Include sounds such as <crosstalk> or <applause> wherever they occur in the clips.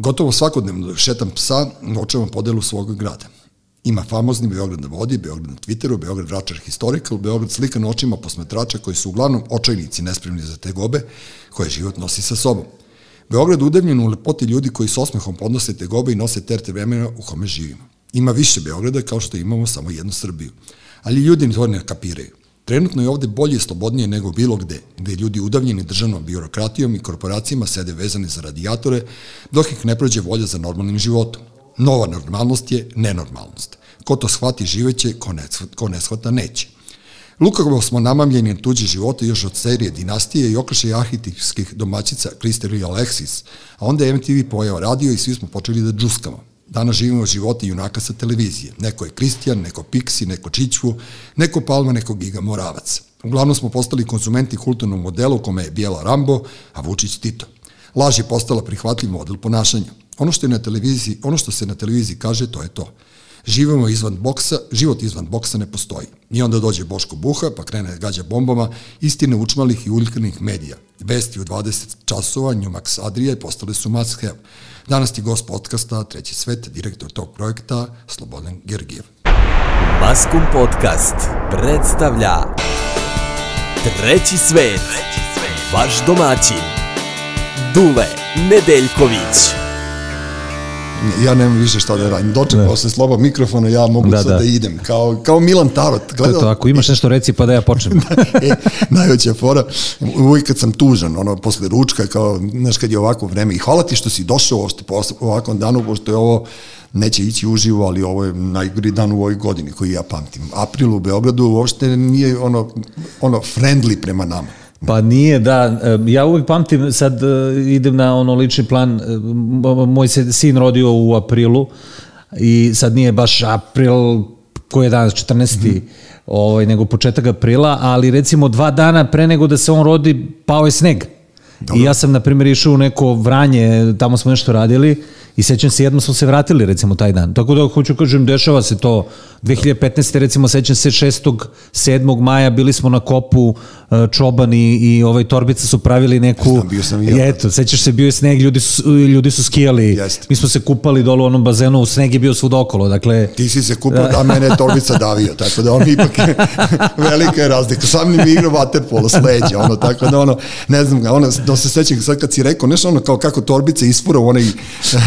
Gotovo svakodnevno šetam psa, očevam podelu svog grada. Ima famozni Beograd na vodi, Beograd na Twitteru, Beograd Račar Historical, Beograd slikan očima posmetrača koji su uglavnom očajnici nespremni za te gobe koje život nosi sa sobom. Beograd udavljen u lepoti ljudi koji s osmehom podnose te gobe i nose terte vremena u kome živimo. Ima više Beograda kao što imamo samo jednu Srbiju. Ali ljudi to ne kapiraju. Trenutno je ovde bolje i slobodnije nego bilo gde, gde ljudi udavljeni državnom birokratijom i korporacijama sede vezani za radijatore, dok ih ne prođe volja za normalnim životom. Nova normalnost je nenormalnost. Ko to shvati živeće, ko ne, shvata neće. Lukovo smo namamljeni na tuđe živote još od serije Dinastije i okrašaj arhetipskih domaćica Kristeri i Alexis, a onda MTV pojao radio i svi smo počeli da džuskamo. Danas živimo živote junaka sa televizije. Neko je Kristijan, neko Piksi, neko Čićvu, neko Palma, neko Giga Moravac. Uglavnom smo postali konzumenti kulturnog modela u kome je Bijela Rambo, a Vučić Tito. Laž je postala prihvatljiv model ponašanja. Ono što je na televiziji, ono što se na televiziji kaže, to je to. Živimo izvan boksa, život izvan boksa ne postoji. I onda dođe Boško Buha, pa krene gađa bombama istine učmalih i uljkanih medija. Vesti u 20 časova, Njumax Adrija postale su must have. Danas ti gost podcasta Treći svet, direktor tog projekta Slobodan Gergijev. Maskum Podcast predstavlja Treći svet, vaš domaćin, Dule Nedeljković ja nemam više šta da radim. Dočekao se sloba mikrofona, ja mogu da, sad da. da idem. Kao, kao Milan Tarot. Gledao... To, to, ako imaš nešto reci pa da ja počnem. <laughs> da, e, najveća fora, uvijek kad sam tužan, ono, posle ručka, kao, znaš, kad je ovako vreme, i hvala ti što si došao uopšte po ovakvom danu, pošto je ovo, neće ići uživo, ali ovo je najgori dan u ovoj godini koji ja pamtim. April u Beogradu uopšte nije ono, ono friendly prema nama. Pa nije, da. Ja uvijek pamtim, sad e, idem na ono lični plan, e, moj se sin rodio u aprilu i sad nije baš april, koji je danas, 14. Mm -hmm. ovaj, nego početak aprila, ali recimo dva dana pre nego da se on rodi, pao je sneg. Dobro. I ja sam, na primjer, išao u neko vranje, tamo smo nešto radili i sećam se, jedno smo se vratili, recimo, taj dan. Tako da, hoću kažem, dešava se to 2015. recimo sećam se 6. 7. maja bili smo na kopu e, Čoban i, i ovaj Torbica su pravili neku Znam, bio sam i ja. Eto, sećaš se bio je sneg, ljudi su ljudi su skijali. Jeste. Mi smo se kupali dole u onom bazenu, sneg je bio svud okolo. Dakle Ti si se kupao, a mene je Torbica davio, tako da on ipak je, <laughs> velika je razlika. Sam mi igrao waterpolo s leđa, ono tako da ono ne znam, ono da se sećam sad kad si rekao nešto ono kao kako Torbica isfura u onaj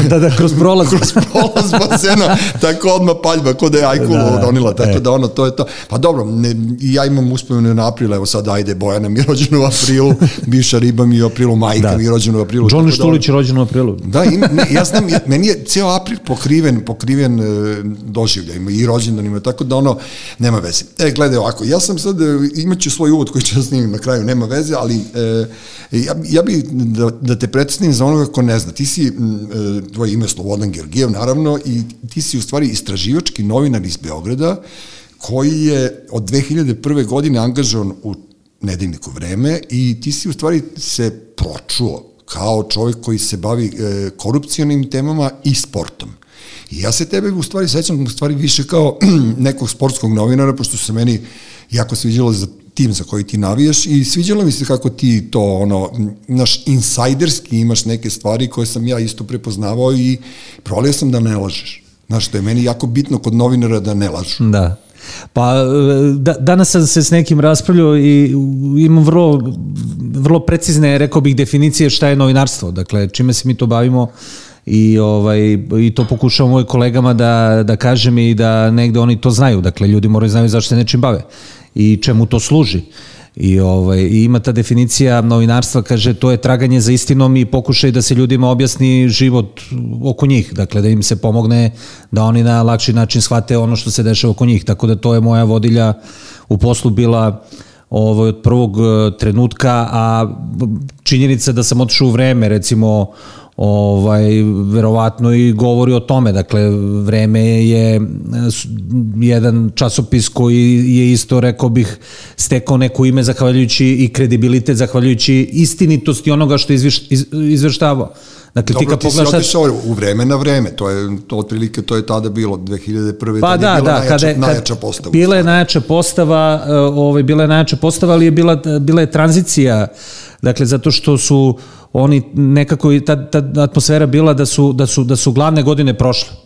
da da kroz prolaz <laughs> kroz prolaz bazena, tako odma paljba kod da je ajkul da, donila, tako e. da ono, to je to. Pa dobro, ne, ja imam uspomenu na april, evo sad, ajde, Bojana mi je rođena u aprilu, <laughs> bivša riba mi je u aprilu, majka da. mi je rođena u aprilu. John da Štulić je rođen u aprilu. Da, ima, <laughs> ne, ja znam, ja, meni je ceo april pokriven, pokriven e, doživljajima i rođendanima, tako da ono, nema veze. E, gledaj ovako, ja sam sad, e, imaću svoj uvod koji ću da snimim na kraju, nema veze, ali e, ja, ja bih da, da te predstavim za onoga ko ne zna. Ti si, e, tvoje ime Slobodan Georgijev, naravno, i ti si u stvari istraživački novinar iz Beograda, koji je od 2001. godine angažovan u nedeljniku vreme i ti si u stvari se pročuo kao čovjek koji se bavi e, korupcionim temama i sportom. I ja se tebe u stvari sećam u stvari više kao <clears throat> nekog sportskog novinara, pošto se meni jako sviđalo za tim za koji ti navijaš i sviđalo mi se kako ti to, ono, naš insajderski imaš neke stvari koje sam ja isto prepoznavao i provalio sam da ne lažeš. Znaš, što je meni jako bitno kod novinara da ne lažu. Da. Pa da, danas sam se s nekim raspravljao i imam vrlo, vrlo precizne, rekao bih, definicije šta je novinarstvo. Dakle, čime se mi to bavimo i ovaj i to pokušavam mojim kolegama da da kažem i da negde oni to znaju. Dakle ljudi moraju znaju zašto se nečim bave i čemu to služi. I, ovaj, I ima ta definicija novinarstva, kaže, to je traganje za istinom i pokušaj da se ljudima objasni život oko njih, dakle da im se pomogne da oni na lakši način shvate ono što se dešava oko njih, tako da to je moja vodilja u poslu bila ovaj, od prvog eh, trenutka, a činjenica da sam otišao u vreme, recimo ovaj verovatno i govori o tome. Dakle vreme je jedan časopis koji je isto rekao bih stekao neko ime zahvaljujući i kredibilitet zahvaljujući istinitosti onoga što je izveštavao Dakle, Dobro, ti, ti si otišao u vreme na vreme, to je to otprilike to je tada bilo 2001. Pa da, je bila da, najjača, kada je, najjača postava. Bila je najjača postava, e, ovaj bila je najjača postava, ali je bila bila je tranzicija. Dakle zato što su oni nekako i ta, ta atmosfera bila da su da su da su glavne godine prošle.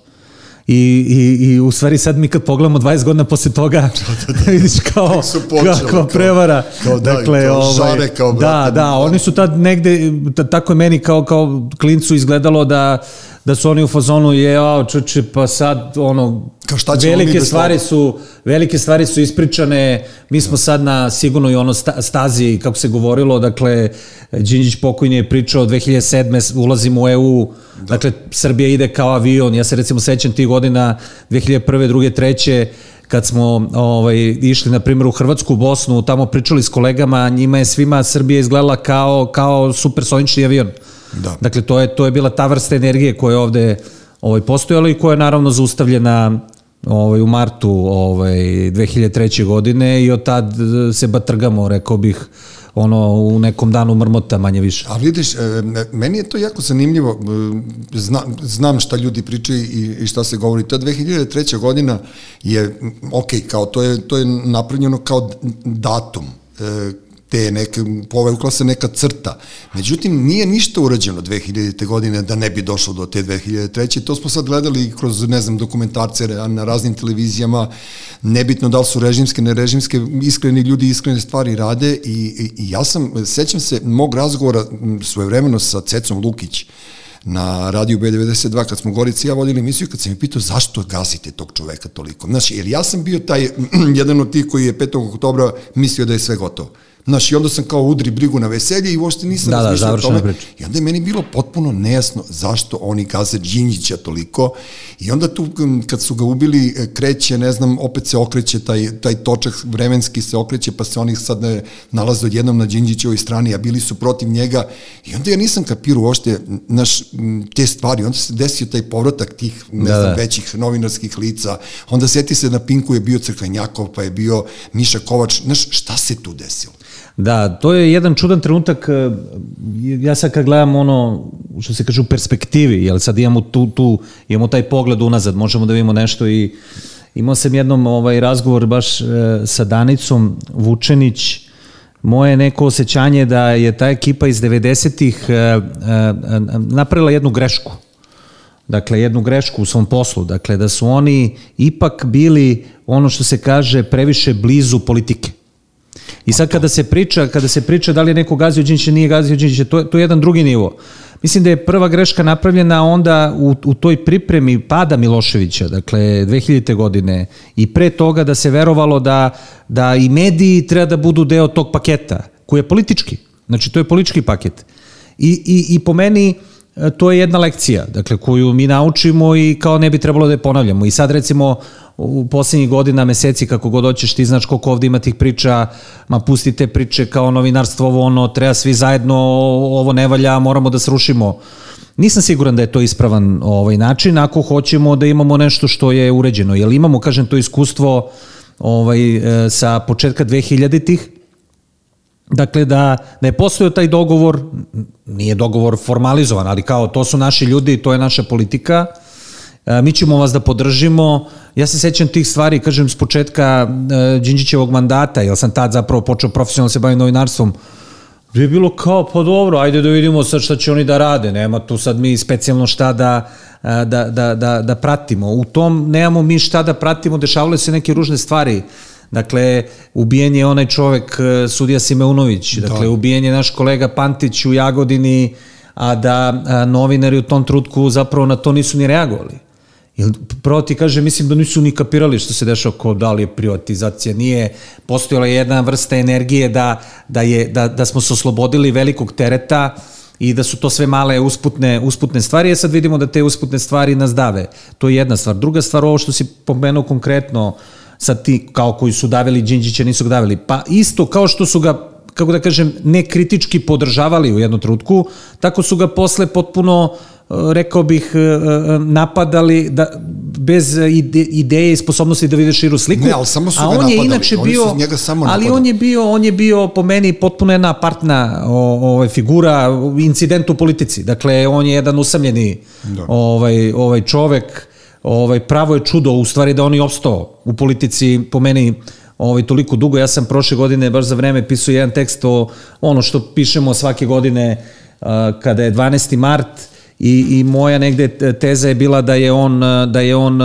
I, i, I u stvari sad mi kad pogledamo 20 godina posle toga, <laughs> da, da, da. <laughs> vidiš kao, počeli, kao, prevara. Kao, da, dakle, kao ovaj, žare, kao brate. Da, da, oni su tad negde, tako je meni kao, kao klincu izgledalo da da su oni u fazonu je a čuče pa sad ono Kao šta velike stvari su velike stvari su ispričane mi smo sad na sigurno i ono stazi kako se govorilo dakle Đinđić pokojni je pričao 2007 ulazimo u EU da. dakle Srbija ide kao avion ja se recimo sećam tih godina 2001 2 3 kad smo ovaj, išli, na primjer, u Hrvatsku, u Bosnu, tamo pričali s kolegama, njima je svima Srbija izgledala kao, kao supersonični avion. Da. Dakle, to je, to je bila ta vrsta energije koja je ovde ovaj, postojala i koja je naravno zaustavljena ovaj, u martu ovaj, 2003. godine i od tad se batrgamo, rekao bih, ono u nekom danu mrmota manje više. A vidiš, e, meni je to jako zanimljivo, e, Zna, znam šta ljudi pričaju i, i šta se govori. Ta 2003. godina je, ok, kao to je, to je napravljeno kao datum te neke, povekla se neka crta. Međutim, nije ništa urađeno 2000. godine da ne bi došlo do te 2003. To smo sad gledali kroz, ne znam, dokumentarce na raznim televizijama, nebitno da li su režimske, nerežimske, iskreni ljudi iskrene stvari rade i, i, i ja sam, sećam se mog razgovora svojevremeno sa Cecom Lukić, na radiju B92 kad smo Gorici ja vodili emisiju kad sam mi pitao zašto gasite tog čoveka toliko. Znači, jer ja sam bio taj <clears throat> jedan od tih koji je 5. oktobra mislio da je sve gotovo. Znaš, i onda sam kao udri brigu na veselje i uopšte nisam da, da razmišljao da, o tome. Priča. I onda je meni bilo potpuno nejasno zašto oni gaze Đinjića toliko. I onda tu, kad su ga ubili, e, kreće, ne znam, opet se okreće, taj, taj točak vremenski se okreće, pa se oni sad ne nalaze odjednom na Đinjićevoj strani, a bili su protiv njega. I onda ja nisam kapirao uopšte naš, te stvari. Onda se desio taj povratak tih, ne da, znam, da. većih novinarskih lica. Onda seti se na Pinku je bio Crkvenjakov, pa je bio Miša Kovač. Znaš, šta se tu desilo? Da, to je jedan čudan trenutak, e, ja sad kad gledam ono, što se kaže u perspektivi, jel sad imamo tu, tu, imamo taj pogled unazad, možemo da vidimo nešto i imao sam jednom ovaj razgovor baš e, sa Danicom Vučenić, moje neko osjećanje da je ta ekipa iz 90-ih e, napravila jednu grešku. Dakle, jednu grešku u svom poslu. Dakle, da su oni ipak bili, ono što se kaže, previše blizu politike. I sad kada se priča, kada se priča da li je neko gazio Đinđića, nije gazio Đinđića, to, to je jedan drugi nivo. Mislim da je prva greška napravljena onda u, u toj pripremi pada Miloševića, dakle 2000. godine i pre toga da se verovalo da, da i mediji treba da budu deo tog paketa, koji je politički. Znači to je politički paket. I, i, i po meni to je jedna lekcija, dakle koju mi naučimo i kao ne bi trebalo da je ponavljamo. I sad recimo u poslednjih godina, meseci, kako god hoćeš, ti znaš koliko ovde ima tih priča, ma pustite priče kao novinarstvo, ovo ono, treba svi zajedno, ovo ne valja, moramo da srušimo. Nisam siguran da je to ispravan ovaj način, ako hoćemo da imamo nešto što je uređeno, jer imamo, kažem, to iskustvo ovaj, e, sa početka 2000-ih, Dakle, da, da je postojao taj dogovor, nije dogovor formalizovan, ali kao to su naši ljudi, to je naša politika, E, mi ćemo vas da podržimo. Ja se sećam tih stvari, kažem, s početka e, Đinđićevog mandata, jer sam tad zapravo počeo profesionalno da se baviti novinarstvom, gde je bilo kao, pa dobro, ajde da vidimo sad šta će oni da rade, nema tu sad mi specijalno šta da, e, da, da, da, da pratimo. U tom nemamo mi šta da pratimo, dešavale se neke ružne stvari. Dakle, ubijen je onaj čovek, sudija Simeunović, da. dakle, da. ubijen je naš kolega Pantić u Jagodini, a da novinari u tom trutku zapravo na to nisu ni reagovali. Jel, pravo ti kaže, mislim da nisu ni kapirali što se dešava ko da li je privatizacija, nije postojala jedna vrsta energije da, da, je, da, da smo se oslobodili velikog tereta i da su to sve male usputne, usputne stvari, a sad vidimo da te usputne stvari nas dave. To je jedna stvar. Druga stvar, ovo što si pomenuo konkretno, sad ti kao koji su davili Đinđića nisu ga davili, pa isto kao što su ga kako da kažem, nekritički podržavali u jednom trutku, tako su ga posle potpuno rekao bih, napadali da, bez ide, ideje i sposobnosti da vide širu sliku. Ne, ali samo su a ga on napadali. je inače Oni bio, njega samo ali napadali. on je bio, on je bio po meni potpuno jedna apartna o, ovaj figura, incident u politici. Dakle, on je jedan usamljeni Da. ovaj, ovaj čovek, ovaj, pravo je čudo u stvari da on i opstao u politici po meni ovaj, toliko dugo. Ja sam prošle godine baš za vreme pisao jedan tekst o ono što pišemo svake godine uh, kada je 12. mart i, i moja negde teza je bila da je on, da je on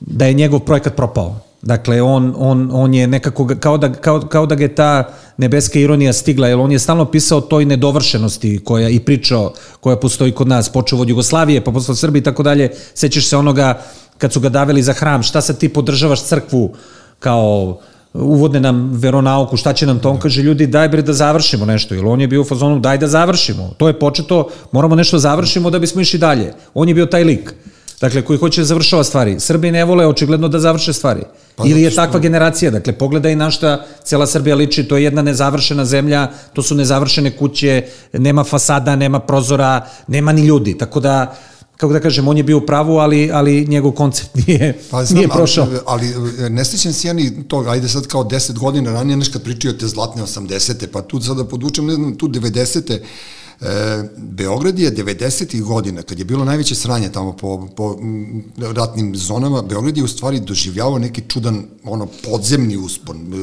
da je njegov projekat propao. Dakle, on, on, on je nekako, kao da, kao, kao da ga je ta nebeska ironija stigla, jer on je stalno pisao o toj nedovršenosti koja i pričao, koja postoji kod nas, počeo od Jugoslavije, pa posle Srbije i tako dalje. Sećaš se onoga kad su ga daveli za hram, šta sad ti podržavaš crkvu kao uvodne nam veronauku, šta će nam to? On kaže, ljudi, daj bre da završimo nešto. Jer on je bio u fazonu, daj da završimo. To je početo, moramo nešto da završimo da bismo išli dalje. On je bio taj lik. Dakle, koji hoće da završava stvari. Srbi ne vole očigledno da završe stvari. Pa Ili je takva generacija. Dakle, pogledaj na šta cela Srbija liči. To je jedna nezavršena zemlja, to su nezavršene kuće, nema fasada, nema prozora, nema ni ljudi. Tako da, kako da kažem, on je bio u pravu, ali, ali njegov koncept nije, Pa znam, nije prošao. Ali, ali ne sjećam se ja ni toga, ajde sad kao 10 godina ranije, nešto kad pričaju te zlatne 80. Pa tu sada podučem, ne znam, tu 90. E, Beograd je 90. godina, kad je bilo najveće sranje tamo po, po ratnim zonama, Beograd je u stvari doživljavao neki čudan ono, podzemni uspon. E,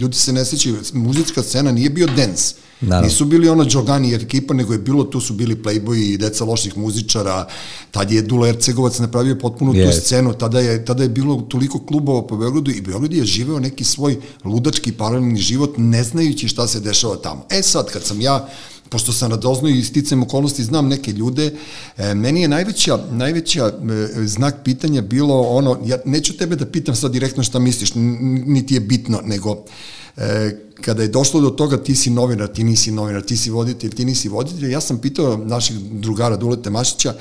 ljudi se ne sećaju, muzička scena nije bio dance. Naravno. Nisu bili ono Đogani ekipa, nego je bilo, tu su bili playboyi i deca loših muzičara, tad je Dula Ercegovac napravio potpuno tu Jest. scenu, tada je, tada je bilo toliko klubova po Beogradu i Beograd je živeo neki svoj ludački paralelni život ne znajući šta se dešava tamo. E sad, kad sam ja pošto sam radoznao i sticam okolnosti, znam neke ljude, e, meni je najveća, najveća e, znak pitanja bilo ono, ja neću tebe da pitam sad direktno šta misliš, niti je bitno, nego e, kada je došlo do toga ti si novinar, ti nisi novinar, ti si voditelj, ti nisi voditelj, ja sam pitao naših drugara Dulete Mašića,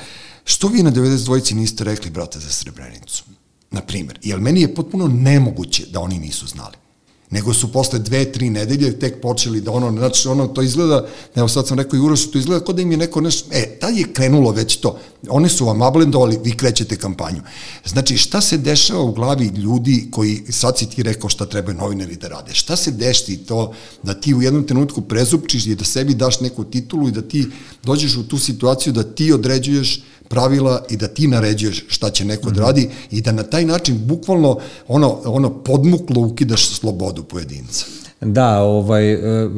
što vi na 92-ci niste rekli, brate, za Srebrenicu? Na primer. Jer meni je potpuno nemoguće da oni nisu znali nego su posle dve, tri nedelje tek počeli da ono, znači ono, to izgleda, evo sad sam rekao i Urošu, to izgleda kao da im je neko nešto, e, tad je krenulo već to, oni su vam ablendovali, vi krećete kampanju. Znači, šta se dešava u glavi ljudi koji, sad si ti rekao šta treba novinari da rade, šta se dešti to da ti u jednom trenutku prezupčiš i da sebi daš neku titulu i da ti dođeš u tu situaciju da ti određuješ pravila i da ti naređuješ šta će neko da radi i da na taj način bukvalno ono, ono podmuklo ukidaš slobodu pojedinca. Da, ovaj, e, e,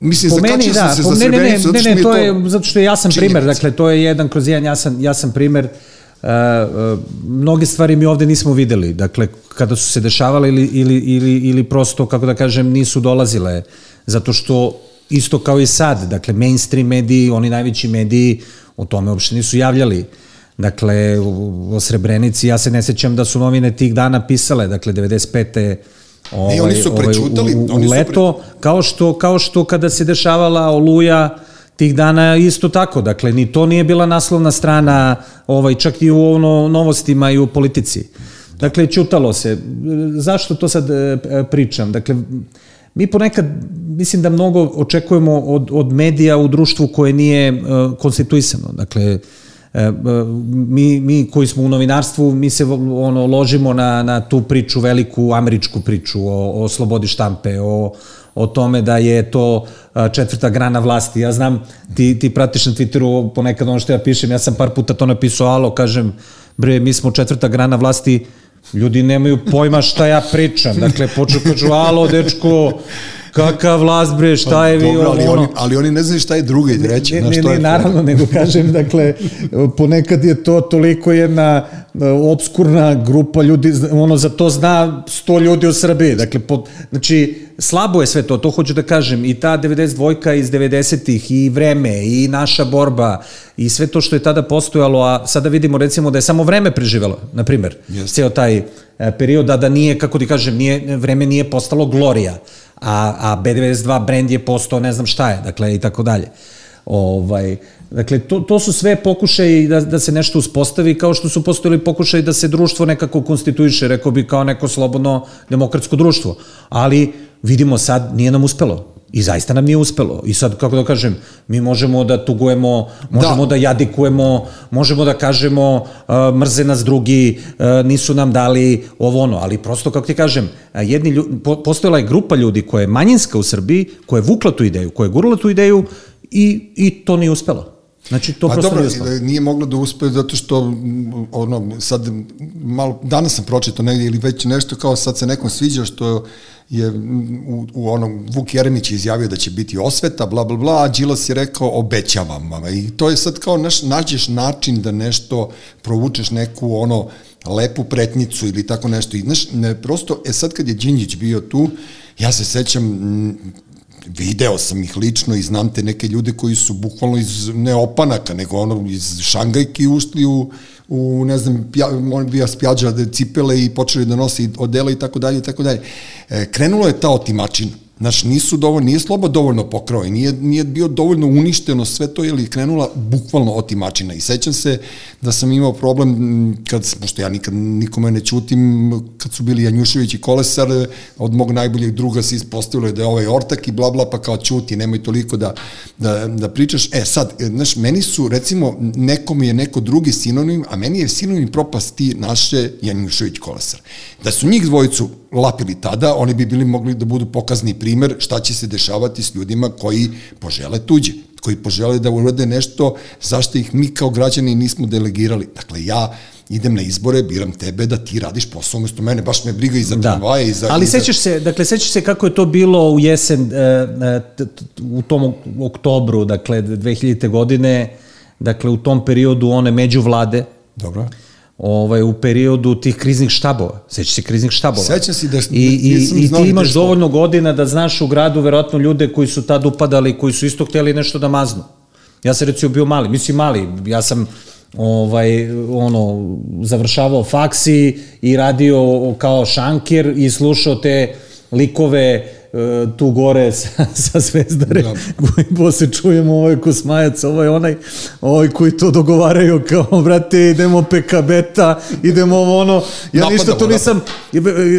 Mislim, po meni, da, se po, ne, ne, ne, ne, ne, to je, zato što je jasan činjenica. primer, dakle, to je jedan kroz jedan jasan, jasan primer, Uh, uh, mnoge stvari mi ovde nismo videli, dakle, kada su se dešavale ili, ili, ili, ili prosto, kako da kažem, nisu dolazile, zato što isto kao i sad, dakle, mainstream mediji, oni najveći mediji, o tome uopšte nisu javljali. Dakle, o Srebrenici, ja se ne sećam da su novine tih dana pisale, dakle, 95. Ovaj, oni su prećutali, u, u, oni su pre- leto, kao što, kao što kada se dešavala Oluja, tih dana isto tako, dakle, ni to nije bila naslovna strana, ovaj, čak i u ono, novostima i u politici. Dakle, čutalo se. Zašto to sad e, pričam? Dakle, mi ponekad, mislim da mnogo očekujemo od, od medija u društvu koje nije e, konstituisano. Dakle, e, e, mi, mi koji smo u novinarstvu, mi se ono ložimo na, na tu priču, veliku američku priču o, o slobodi štampe, o, o tome da je to četvrta grana vlasti. Ja znam, ti, ti pratiš na Twitteru ponekad ono što ja pišem, ja sam par puta to napisao, alo, kažem, bre, mi smo četvrta grana vlasti, ljudi nemaju pojma šta ja pričam. Dakle, poču kažu, alo, dečko, kakav vlast, bre, šta je vi, Dobro, ali, ono, oni, ali oni ne znaju šta je druga i treća. Ne, ne, ne, je naravno, nego kažem, dakle, ponekad je to toliko jedna e, obskurna grupa ljudi, ono, za to zna 100 ljudi u Srbiji, dakle, po, znači, slabo je sve to, to hoću da kažem, i ta 92 iz 90-ih, i vreme, i naša borba, i sve to što je tada postojalo, a sada vidimo, recimo, da je samo vreme preživelo, na primer, Jeste. ceo taj e, period, a da nije, kako ti kažem, nije, vreme nije postalo glorija, a, a B92 brand je postao ne znam šta je, dakle, i tako dalje. Ovaj, dakle, to, to su sve pokušaji da, da se nešto uspostavi, kao što su postojali pokušaji da se društvo nekako konstituiše, rekao bi kao neko slobodno demokratsko društvo. Ali vidimo sad, nije nam uspelo. I zaista nam nije uspelo. I sad, kako da kažem, mi možemo da tugujemo, možemo da, da jadikujemo, možemo da kažemo uh, mrze nas drugi, uh, nisu nam dali ovo ono, ali prosto, kako ti kažem, jedni ljudi, po, postojala je grupa ljudi koja je manjinska u Srbiji, koja je vukla tu ideju, koja je gurala tu ideju i, i to nije uspelo. Znači, to pa prosto dobro, nije uspelo. nije moglo da uspe zato što ono, sad malo, danas sam pročitao negdje ili već nešto kao sad se nekom sviđa što je u, u onom, Vuk Jeremić je izjavio da će biti osveta, bla, bla, bla, a Đilas je rekao obećavam vam. I to je sad kao naš, nađeš način da nešto provučeš neku ono lepu pretnicu ili tako nešto. I znaš, ne, prosto, e sad kad je Đinđić bio tu, ja se sećam video sam ih lično i znam te neke ljude koji su bukvalno iz ne opanaka, nego ono iz Šangajki ušli u, u ne znam, pja, on bija spjađa cipele i počeli da nosi odela i tako dalje i tako dalje. E, krenulo je ta otimačina Znaš, nisu dovoljno, nije sloba dovoljno pokrao i nije, nije bio dovoljno uništeno sve to, jer je krenula bukvalno otimačina. I sećam se da sam imao problem, kad, pošto ja nikad nikome ne čutim, kad su bili Janjušević i Kolesar, od mog najboljeg druga se ispostavilo da je ovaj ortak i bla bla, pa kao čuti, nemoj toliko da, da, da pričaš. E sad, znaš, meni su, recimo, nekom je neko drugi sinonim, a meni je sinonim propasti naše Janjušević Kolesar. Da su njih dvojicu lapili tada, oni bi bili mogli da budu pokazni primer šta će se dešavati s ljudima koji požele tuđe, koji požele da urade nešto zašto ih mi kao građani nismo delegirali. Dakle, ja idem na izbore, biram tebe da ti radiš posao umesto mene, baš me briga i za da. tramvaje i za... Ali i za... sećaš se, dakle, sećaš se kako je to bilo u jesen, e, e, u tom oktobru, dakle, 2000. godine, dakle, u tom periodu one među vlade, Dobro ovaj, u periodu tih kriznih štabova. Sećaš se kriznih štabova. Sećam se da I, i, i ti imaš dovoljno godina da znaš u gradu verovatno ljude koji su tad upadali, koji su isto hteli nešto da maznu. Ja sam recimo bio mali, mislim mali, ja sam ovaj ono završavao faksi i radio kao šankir i slušao te likove tu gore sa, <laughs> sa Zvezdare, da. koji posle čujemo ovaj Kosmajac, ovaj onaj, ovaj koji to dogovaraju kao, <laughs> brate, idemo PKB-ta, idemo ovo ono, ja Napadamo, ništa to nisam,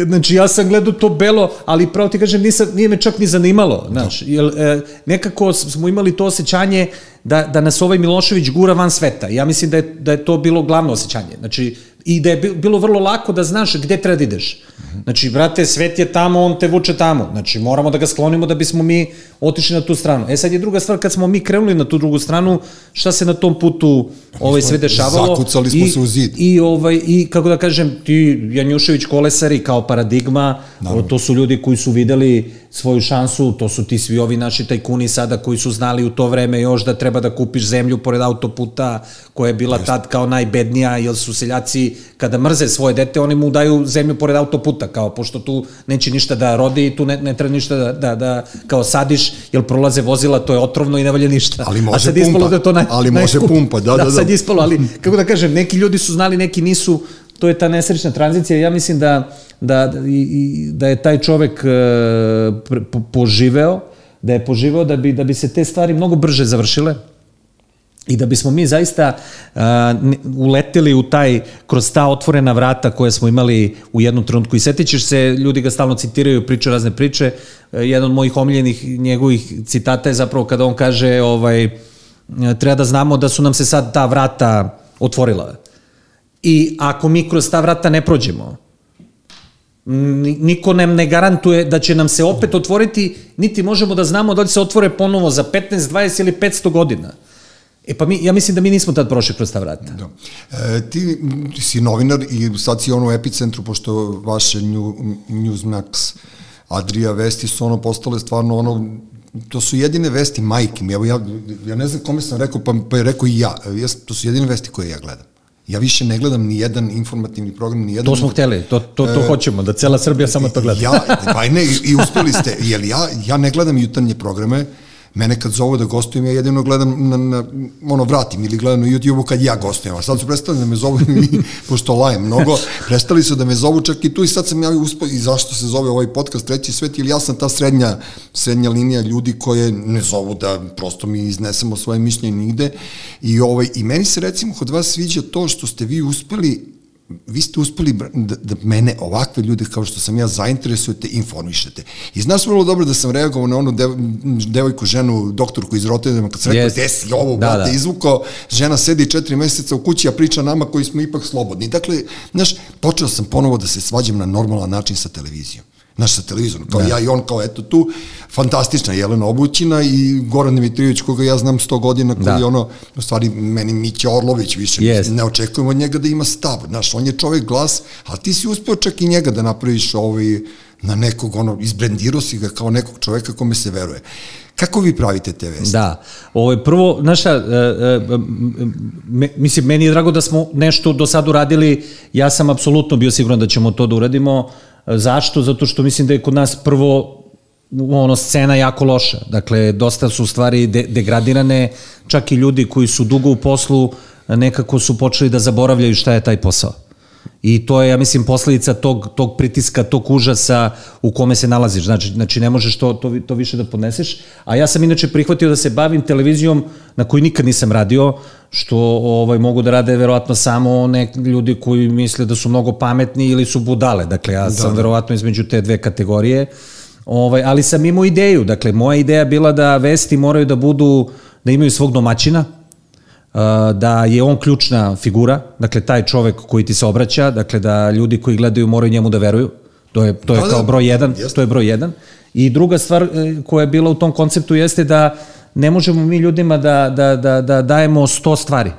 znači ja sam gledao to belo, ali pravo ti kažem, nisam, nije me čak ni zanimalo, znaš, da. jer, e, nekako smo imali to osjećanje da, da nas ovaj Milošević gura van sveta. Ja mislim da je, da je to bilo glavno osjećanje. Znači, i da je bilo vrlo lako da znaš gde treba da ideš. Znači, brate, svet je tamo, on te vuče tamo. Znači, moramo da ga sklonimo da bismo mi otišli na tu stranu. E sad je druga stvar, kad smo mi krenuli na tu drugu stranu, šta se na tom putu ovaj, sve dešavalo. Zakucali smo I, se u zid. I, ovaj, I, kako da kažem, ti Janjušević kolesari kao paradigma, Naravno. to su ljudi koji su videli svoju šansu, to su ti svi ovi naši tajkuni sada koji su znali u to vreme još da treba da kupiš zemlju pored autoputa koja je bila Just. tad kao najbednija, jer su seljaci kada mrze svoje dete, oni mu daju zemlju pored autoputa, kao pošto tu neće ništa da rodi i tu ne, ne treba ništa da, da, da kao sadiš, jer prolaze vozila, to je otrovno i ne valja ništa. Ali može A sad pumpa. Da to naj, ali može pumpa, da, da, da. sad ispalo, ali kako da kažem, neki ljudi su znali, neki nisu, to je ta nesrećna tranzicija. Ja mislim da, da, i, da je taj čovek e, poživeo, da je poživeo da bi, da bi se te stvari mnogo brže završile i da bismo mi zaista uh, uleteli u taj, kroz ta otvorena vrata koje smo imali u jednom trenutku. I setit ćeš se, ljudi ga stalno citiraju, priču razne priče. Uh, jedan od mojih omiljenih njegovih citata je zapravo kada on kaže ovaj, treba da znamo da su nam se sad ta vrata otvorila. I ako mi kroz ta vrata ne prođemo, niko nam ne garantuje da će nam se opet otvoriti, niti možemo da znamo da li se otvore ponovo za 15, 20 ili 500 godina. E pa mi, ja mislim da mi nismo tad prošli kroz ta vrata. Da. E, ti, si novinar i sad si ono u epicentru, pošto vaše New, Newsmax, Adria vesti su ono postale stvarno ono to su jedine vesti majke mi. Evo ja, ja ne znam kome sam rekao, pa, pa je rekao i ja. ja. To su jedine vesti koje ja gledam. Ja više ne gledam ni jedan informativni program, ni jedan... To smo hteli, to, to, to e, hoćemo, da cela Srbija samo to gleda. Ja, pa ne, i uspeli ste, jer ja, ja ne gledam jutarnje programe, Mene kad zovu da gostujem, ja jedino gledam na, na ono, vratim ili gledam na YouTube-u kad ja gostujem. A sad su prestali da me zovu, <laughs> pošto lajem mnogo, prestali su da me zovu čak i tu i sad sam ja uspio, i zašto se zove ovaj podcast Treći svet, ili ja sam ta srednja, srednja linija ljudi koje ne zovu da prosto mi iznesemo svoje mišljenje nigde. I, ovaj, I meni se recimo kod vas sviđa to što ste vi uspeli vi ste uspeli da, da mene, ovakve ljude kao što sam ja, zainteresujete i informišete. I znaš vrlo dobro da sam reagovao na onu dev, devojku, ženu, doktorku iz Rotterdama, kad sam yes. rekao, gde si ovo, da, brate, da. izvukao, žena sedi četiri meseca u kući, a priča nama koji smo ipak slobodni. Dakle, znaš, počeo sam ponovo da se svađam na normalan način sa televizijom naš sa televizorom, kao da. ja i on, kao eto tu, fantastična Jelena Obućina i Goran Dimitrijević, koga ja znam 100 godina, koji da. je ono, u stvari, meni Mića Orlović više, yes. ne očekujemo od njega da ima stav, znaš, on je čovek glas, ali ti si uspeo čak i njega da napraviš ovaj, na nekog, ono, izbrendirao si ga kao nekog čoveka kome se veruje. Kako vi pravite te vesti? Da, ovo je prvo, znaš e, e, me, mislim, meni je drago da smo nešto do sad uradili, ja sam apsolutno bio siguran da ćemo to da uradimo, Zašto? Zato što mislim da je kod nas prvo ono scena jako loša. Dakle, dosta su stvari de degradirane, čak i ljudi koji su dugo u poslu nekako su počeli da zaboravljaju šta je taj posao. I to je, ja mislim, posledica tog, tog pritiska, tog užasa u kome se nalaziš. Znači, znači ne možeš to, to, to više da podneseš. A ja sam inače prihvatio da se bavim televizijom na koju nikad nisam radio, što ovaj, mogu da rade verovatno samo nek ljudi koji misle da su mnogo pametni ili su budale. Dakle, ja sam da. verovatno između te dve kategorije. Ovaj, ali sam imao ideju. Dakle, moja ideja bila da vesti moraju da budu, da imaju svog domaćina, da je on ključna figura, dakle taj čovek koji ti se obraća, dakle da ljudi koji gledaju moraju njemu da veruju. To je to je da, kao da, broj jedan, jest. to je broj jedan. I druga stvar e, koja je bila u tom konceptu jeste da ne možemo mi ljudima da, da, da, da dajemo 100 stvari.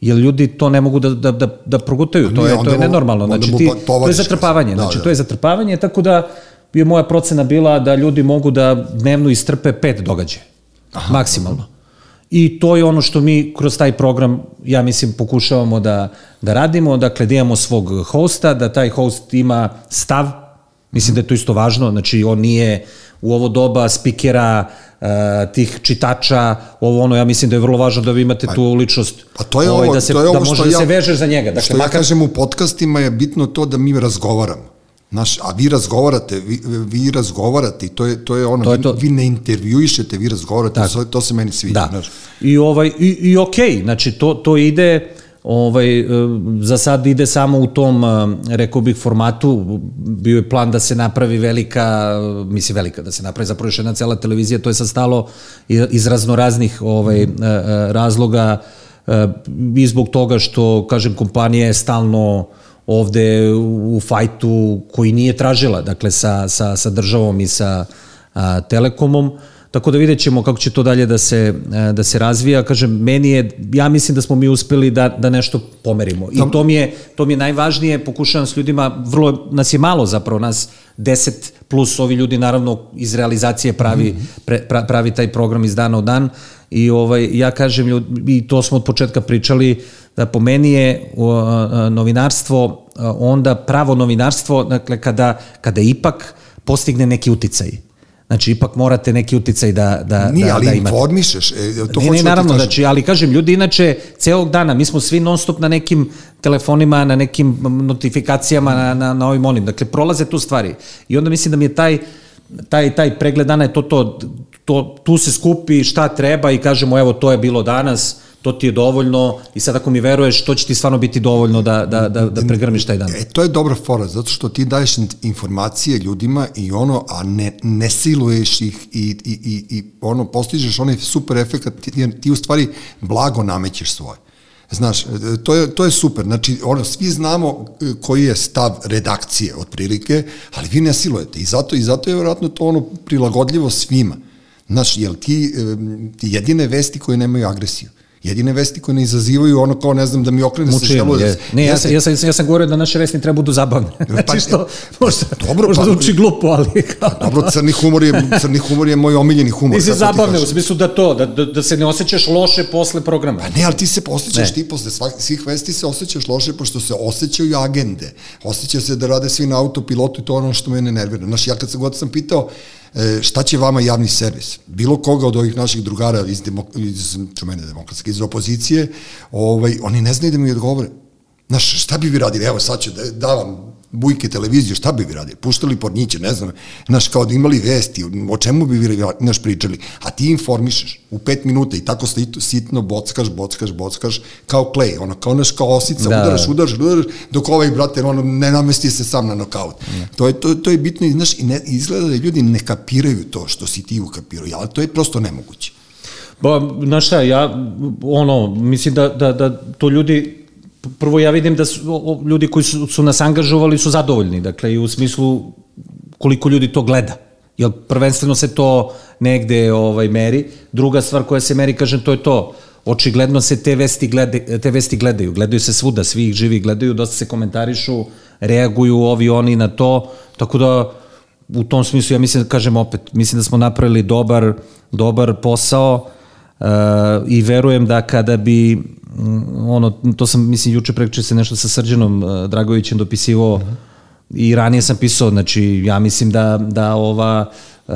Jer ljudi to ne mogu da, da, da, da progutaju, to je, to je nenormalno. Znači, ti, to je zatrpavanje, da, znači da. to je zatrpavanje, tako da je moja procena bila da ljudi mogu da dnevno istrpe pet događaja. Maksimalno. Aha. I to je ono što mi kroz taj program, ja mislim, pokušavamo da, da radimo, dakle da imamo svog hosta, da taj host ima stav, mislim da je to isto važno, znači on nije u ovo doba spikera, uh, tih čitača, ovo ono, ja mislim da je vrlo važno da vi imate pa, tu ličnost, a to je ovaj, ovo, da, se, to je ovo da može da ja, se vežeš za njega. Dakle, što makar... ja kažem u podcastima je bitno to da mi razgovaramo. Znaš, a vi razgovarate, vi, vi razgovarate i to je, to je ono, to je to. Vi, vi ne intervjuišete, vi razgovarate, to, to se meni sviđa. Da. Znaš. I, ovaj, i, i okej, okay, znači to, to ide, ovaj, e, za sad ide samo u tom, e, rekao bih, formatu, bio je plan da se napravi velika, misli velika, da se napravi zapravo još jedna cela televizija, to je sad stalo iz raznoraznih ovaj, razloga i zbog toga što, kažem, kompanija je stalno ovde u fajtu koji nije tražila, dakle sa, sa, sa državom i sa a, Telekomom, tako da vidjet ćemo kako će to dalje da se, da se razvija. Kažem, meni je, ja mislim da smo mi uspeli da, da nešto pomerimo. I to mi, je, to mi je najvažnije, pokušavam s ljudima, vrlo, nas je malo zapravo, nas 10 plus ovi ljudi naravno iz realizacije pravi, mhm. pre, pravi taj program iz dana u dan i ovaj, ja kažem, ljudi, i to smo od početka pričali, da po meni je novinarstvo onda pravo novinarstvo, dakle kada, kada ipak postigne neki uticaj. Znači, ipak morate neki uticaj da, da, Nije, da, ali da imate. informišeš. E, to ne, ne, da naravno, znači, ali kažem, ljudi inače, celog dana, mi smo svi non stop na nekim telefonima, na nekim notifikacijama, na, na, na ovim onim. Dakle, prolaze tu stvari. I onda mislim da mi je taj, taj, taj pregled dana je to, to, to, tu se skupi šta treba i kažemo, evo, to je bilo danas, to ti je dovoljno i sad ako mi veruješ, to će ti stvarno biti dovoljno da, da, da, da pregrmiš taj dan. E, to je dobra fora, zato što ti daješ informacije ljudima i ono, a ne, ne siluješ ih i, i, i, i ono, postižeš onaj super efekt, ti, ti u stvari blago namećeš svoje. Znaš, to je, to je super. Znači, ono, svi znamo e, koji je stav redakcije, otprilike, ali vi ne silujete. I zato, i zato je vjerojatno to ono prilagodljivo svima. Znaš, jel ti, e, jedine vesti koje nemaju agresiju jedine vesti koje ne izazivaju ono kao ne znam da mi okrene se šeluje. Je. Ne, ja sam, ja, sam, ja sam govorio da naše vesti treba budu zabavne. Znači pa, što, možda, dobro, možda pa, zvuči glupo, ali... Kao... Dobro, crni humor je, crni humor je moj omiljeni humor. Nisi zabavne, u smislu da to, da, da, da se ne osjećaš loše posle programa. Pa ne, ali ti se osjećaš, ti posle svak, svih vesti se osjećaš loše, pošto se osjećaju agende. Osjeća se da rade svi na autopilotu i to ono što mene nervira. Znaš, ja kad sam god sam pitao, šta će vama javni servis? Bilo koga od ovih naših drugara iz, demok, iz čumene demokratske, iz opozicije, ovaj, oni ne znaju da mi odgovore. Znaš, šta bi vi radili? Evo, sad ću da davam bujke televiziju, šta bi vi radili? Puštali porniće, ne znam, znaš, kao da imali vesti, o čemu bi vi naš pričali? A ti informišeš u pet minuta i tako sitno bockaš, bockaš, bockaš, kao klej, ono, kao naš kao osica, da. udaraš, udaraš, udaraš, dok ovaj, brate, ono, ne namesti se sam na nokaut. Da. To, je, to, to je bitno, i, znaš, i ne, izgleda da ljudi ne kapiraju to što si ti ukapirao, ali to je prosto nemoguće. Ba, znaš šta, ja, ono, mislim da, da, da to ljudi prvo ja vidim da su, ljudi koji su, su nas angažovali su zadovoljni, dakle i u smislu koliko ljudi to gleda. Jer prvenstveno se to negde ovaj, meri. Druga stvar koja se meri, kažem, to je to. Očigledno se te vesti, glede, te vesti gledaju. Gledaju se svuda, svi ih živi gledaju, dosta se komentarišu, reaguju ovi oni na to. Tako da u tom smislu ja mislim, da kažem opet, mislim da smo napravili dobar, dobar posao uh, i verujem da kada bi ono, to sam, mislim, juče prekče se nešto sa Srđanom uh, Dragovićem dopisivo uh -huh. i ranije sam pisao, znači, ja mislim da, da ova uh,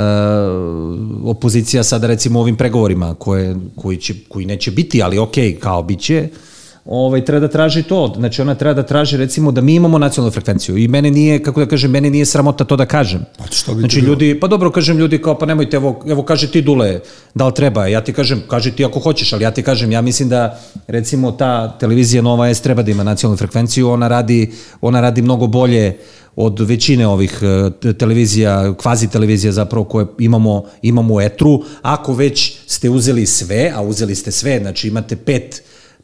opozicija sada recimo ovim pregovorima koje, koji, će, koji neće biti, ali ok, kao biće, uh, ovaj, treba da traži to. Znači, ona treba da traži, recimo, da mi imamo nacionalnu frekvenciju. I mene nije, kako da kažem, mene nije sramota to da kažem. Pa što bi znači, ljudi, pa dobro, kažem ljudi kao, pa nemojte, evo, evo kaže ti Dule, da li treba? Ja ti kažem, kaže ti ako hoćeš, ali ja ti kažem, ja mislim da, recimo, ta televizija Nova S treba da ima nacionalnu frekvenciju, ona radi, ona radi mnogo bolje od većine ovih e, televizija, kvazi televizija zapravo koje imamo, imamo u etru. Ako već ste uzeli sve, a uzeli ste sve, znači imate pet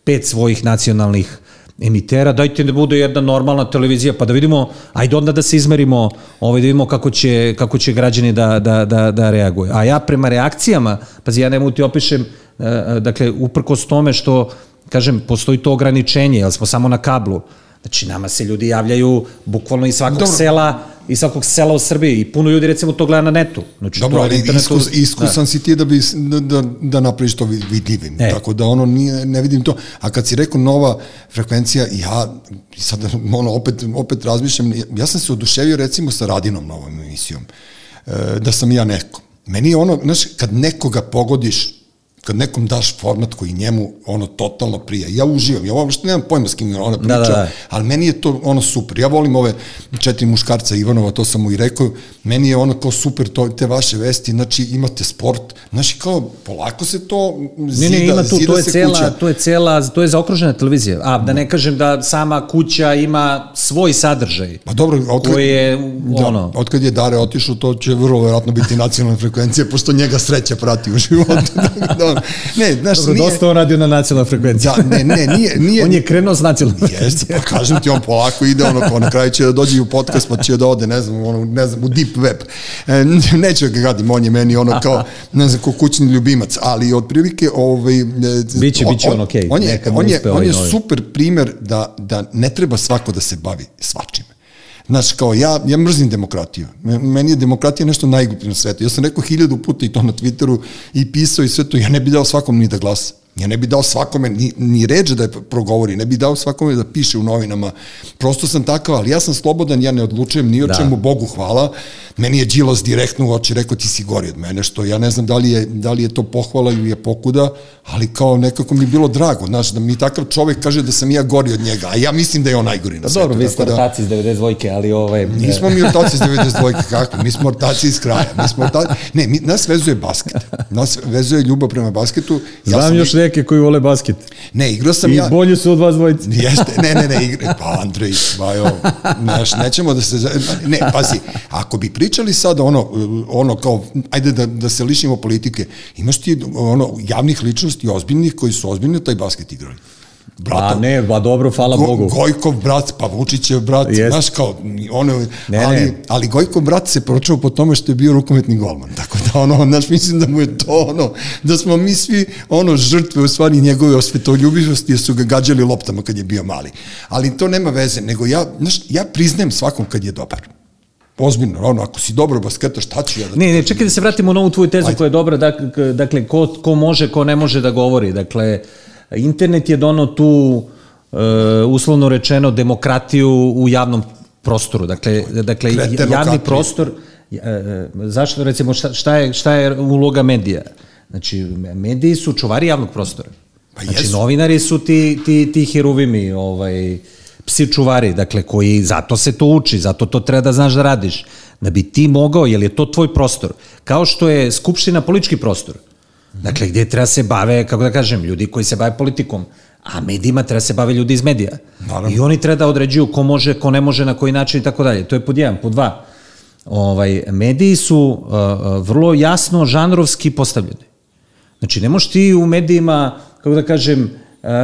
pet svojih nacionalnih emitera, dajte da bude jedna normalna televizija, pa da vidimo, ajde onda da se izmerimo, ovaj, da vidimo kako će, kako će građani da, da, da, da reaguju. A ja prema reakcijama, pazi, ja ne mogu ti opišem, e, e, dakle, uprkos tome što, kažem, postoji to ograničenje, jer smo samo na kablu, Znači, nama se ljudi javljaju bukvalno iz svakog Dobro. sela, iz svakog sela u Srbiji i puno ljudi recimo to gleda na netu. Znači, Dobro, ali internetu, iskus, iskusan da. si ti da, bi, da, da, da napraviš to vidljivim. E. Tako da ono nije, ne vidim to. A kad si rekao nova frekvencija, ja sad <laughs> ono, opet, opet razmišljam, ja sam se oduševio recimo sa Radinom novom emisijom, e, da sam ja neko. Meni je ono, znaš, kad nekoga pogodiš kad nekom daš format koji njemu ono totalno prija. Ja uživam, ja uopšte nemam pojma s kim ona priča, da, da, da. ali meni je to ono super. Ja volim ove četiri muškarca Ivanova, to sam mu i rekao, meni je ono kao super to, te vaše vesti, znači imate sport, znači kao polako se to zida, ne, ne, ima tu, to je cela, kuća. To je cela, to je zaokružena televizija. A da ne kažem da sama kuća ima svoj sadržaj. Pa dobro, otkad, koji je da, ono... Otkad je Dare otišao, to će vrlo verovatno biti nacionalna frekvencija, pošto njega sreća prati u životu. <laughs> da, ne, znaš, Dobro, nije... dosta on radio na nacionalnoj frekvenciji. Da, ne, ne, nije, nije... on je krenuo s nacionalnom. Jeste, pa kažem ti, on polako ide, ono, na kraju će da dođe u podcast, pa će da ode, ne znam, ono, ne znam, u deep web. E, neću ga gadim, on je meni ono kao, ne znam, kao kućni ljubimac, ali otprilike, ovaj... E, biće, on, biće on, okej. Okay. On je, on je, on je super primer da, da ne treba svako da se bavi svačim. Znaš, kao ja, ja mrzim demokratiju. Meni je demokratija nešto najgluplje na svetu. Ja sam rekao hiljadu puta i to na Twitteru i pisao i sve to. Ja ne bih dao svakom ni da glasa. Ja ne bi dao svakome ni, ni ređe da je progovori, ne bi dao svakome da piše u novinama. Prosto sam takav, ali ja sam slobodan, ja ne odlučujem ni o da. čemu, Bogu hvala. Meni je Đilas direktno u oči rekao ti si gori od mene, što ja ne znam da li je, da li je to pohvala ili je pokuda, ali kao nekako mi je bilo drago, znaš, da mi takav čovek kaže da sam ja gori od njega, a ja mislim da je on najgori na svetu. Dobro, vi ste da, ortaci iz 92. ali ovaj... Nismo mi ortaci iz 92. kako? Mi smo ortaci iz kraja. Mi smo ortaci... Ne, mi, nas vezuje basket. Nas vezuje ljubav prema basketu. Ja Znam još ne neke koji vole basket. Ne, igrao sam I ja... I bolji su od vas dvojice. <laughs> Jeste, ne, ne, ne, igra... pa Andrej, bajo, neš, nećemo da se... Ne, pazi, ako bi pričali sada ono, ono kao, ajde da, da se lišimo politike, imaš ti ono, javnih ličnosti ozbiljnih koji su ozbiljni taj basket igrali. Brata, pa ne, ba dobro, hvala Go, Bogu. Gojkov brat, pa Vučićev brat, Jest. znaš kao, ono, ne, ali, ne. ali Gojkov brat se pročeo po tome što je bio rukometni golman, tako da ono, znaš, mislim da mu je to ono, da smo mi svi ono žrtve u stvari njegove osvetoljubivosti jer su ga gađali loptama kad je bio mali. Ali to nema veze, nego ja, znaš, ja priznajem svakom kad je dobar ozbiljno, ono, ako si dobro basketaš, šta ću ja da... Ne, ne, čekaj da se vratimo na ovu tvoju tezu Ajde. koja je dobra, dakle, dakle ko, ko može, ko ne može da govori, dakle, Internet je dono tu, uh, uslovno rečeno, demokratiju u javnom prostoru. Dakle, dakle javni prostor, uh, zašto recimo, šta, šta, je, šta je uloga medija? Znači, mediji su čuvari javnog prostora. Pa znači, jesu. novinari su ti, ti, ti heruvimi, ovaj, psi čuvari, dakle, koji, zato se to uči, zato to treba da znaš da radiš, da bi ti mogao, jer je to tvoj prostor, kao što je Skupština politički prostor, dakle, gde treba se bave, kako da kažem, ljudi koji se bave politikom, a medijima treba se bave ljudi iz medija. Naravno. I oni treba da određuju ko može, ko ne može, na koji način i tako dalje. To je pod jedan. Pod dva, ovaj, mediji su uh, uh, vrlo jasno žanrovski postavljeni. Znači, ne možeš ti u medijima, kako da kažem, uh, uh,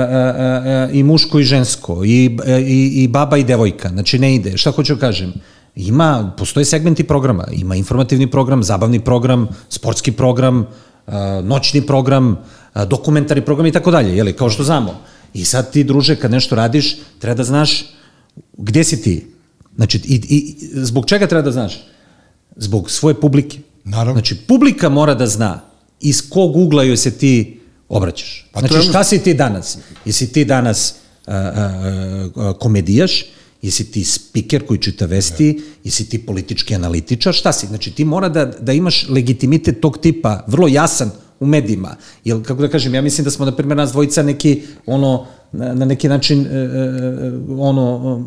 uh, i muško i žensko, i, i, i baba i devojka, znači ne ide. Šta hoću da kažem? Ima, postoje segmenti programa, ima informativni program, zabavni program, sportski program, uh, noćni program, dokumentarni program i tako dalje, jeli, kao što znamo. I sad ti, druže, kad nešto radiš, treba da znaš gde si ti. Znači, i, i, zbog čega treba da znaš? Zbog svoje publike. Naravno. Znači, publika mora da zna iz kog ugla joj se ti obraćaš. Pa znači, šta si ti danas? Jesi ti danas a, a, a, komedijaš, jesi ti spiker koji čita vesti, jesi ti politički analitičar, šta si? Znači, ti mora da, da imaš legitimitet tog tipa, vrlo jasan u medijima. Jel, kako da kažem, ja mislim da smo, na primjer, nas dvojica neki, ono, na, na neki način, e, e, e, ono,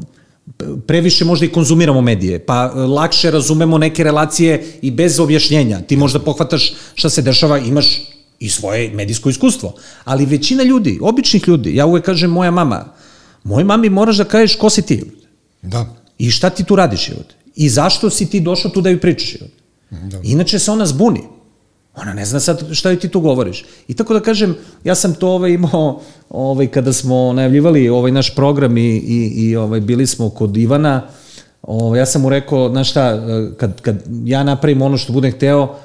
previše možda i konzumiramo medije, pa e, lakše razumemo neke relacije i bez objašnjenja. Ti možda pohvataš šta se dešava, imaš i svoje medijsko iskustvo. Ali većina ljudi, običnih ljudi, ja uvek kažem moja mama, moj mami moraš da kažeš ko si ti Da. i šta ti tu radiš život i zašto si ti došao tu da ju pričaš život. Da. Inače se ona zbuni. Ona ne zna sad šta joj ti tu govoriš. I tako da kažem, ja sam to ovaj imao ovaj, kada smo najavljivali ovaj naš program i, i, i ovaj, bili smo kod Ivana, ovaj, ja sam mu rekao, znaš šta, kad, kad ja napravim ono što budem hteo,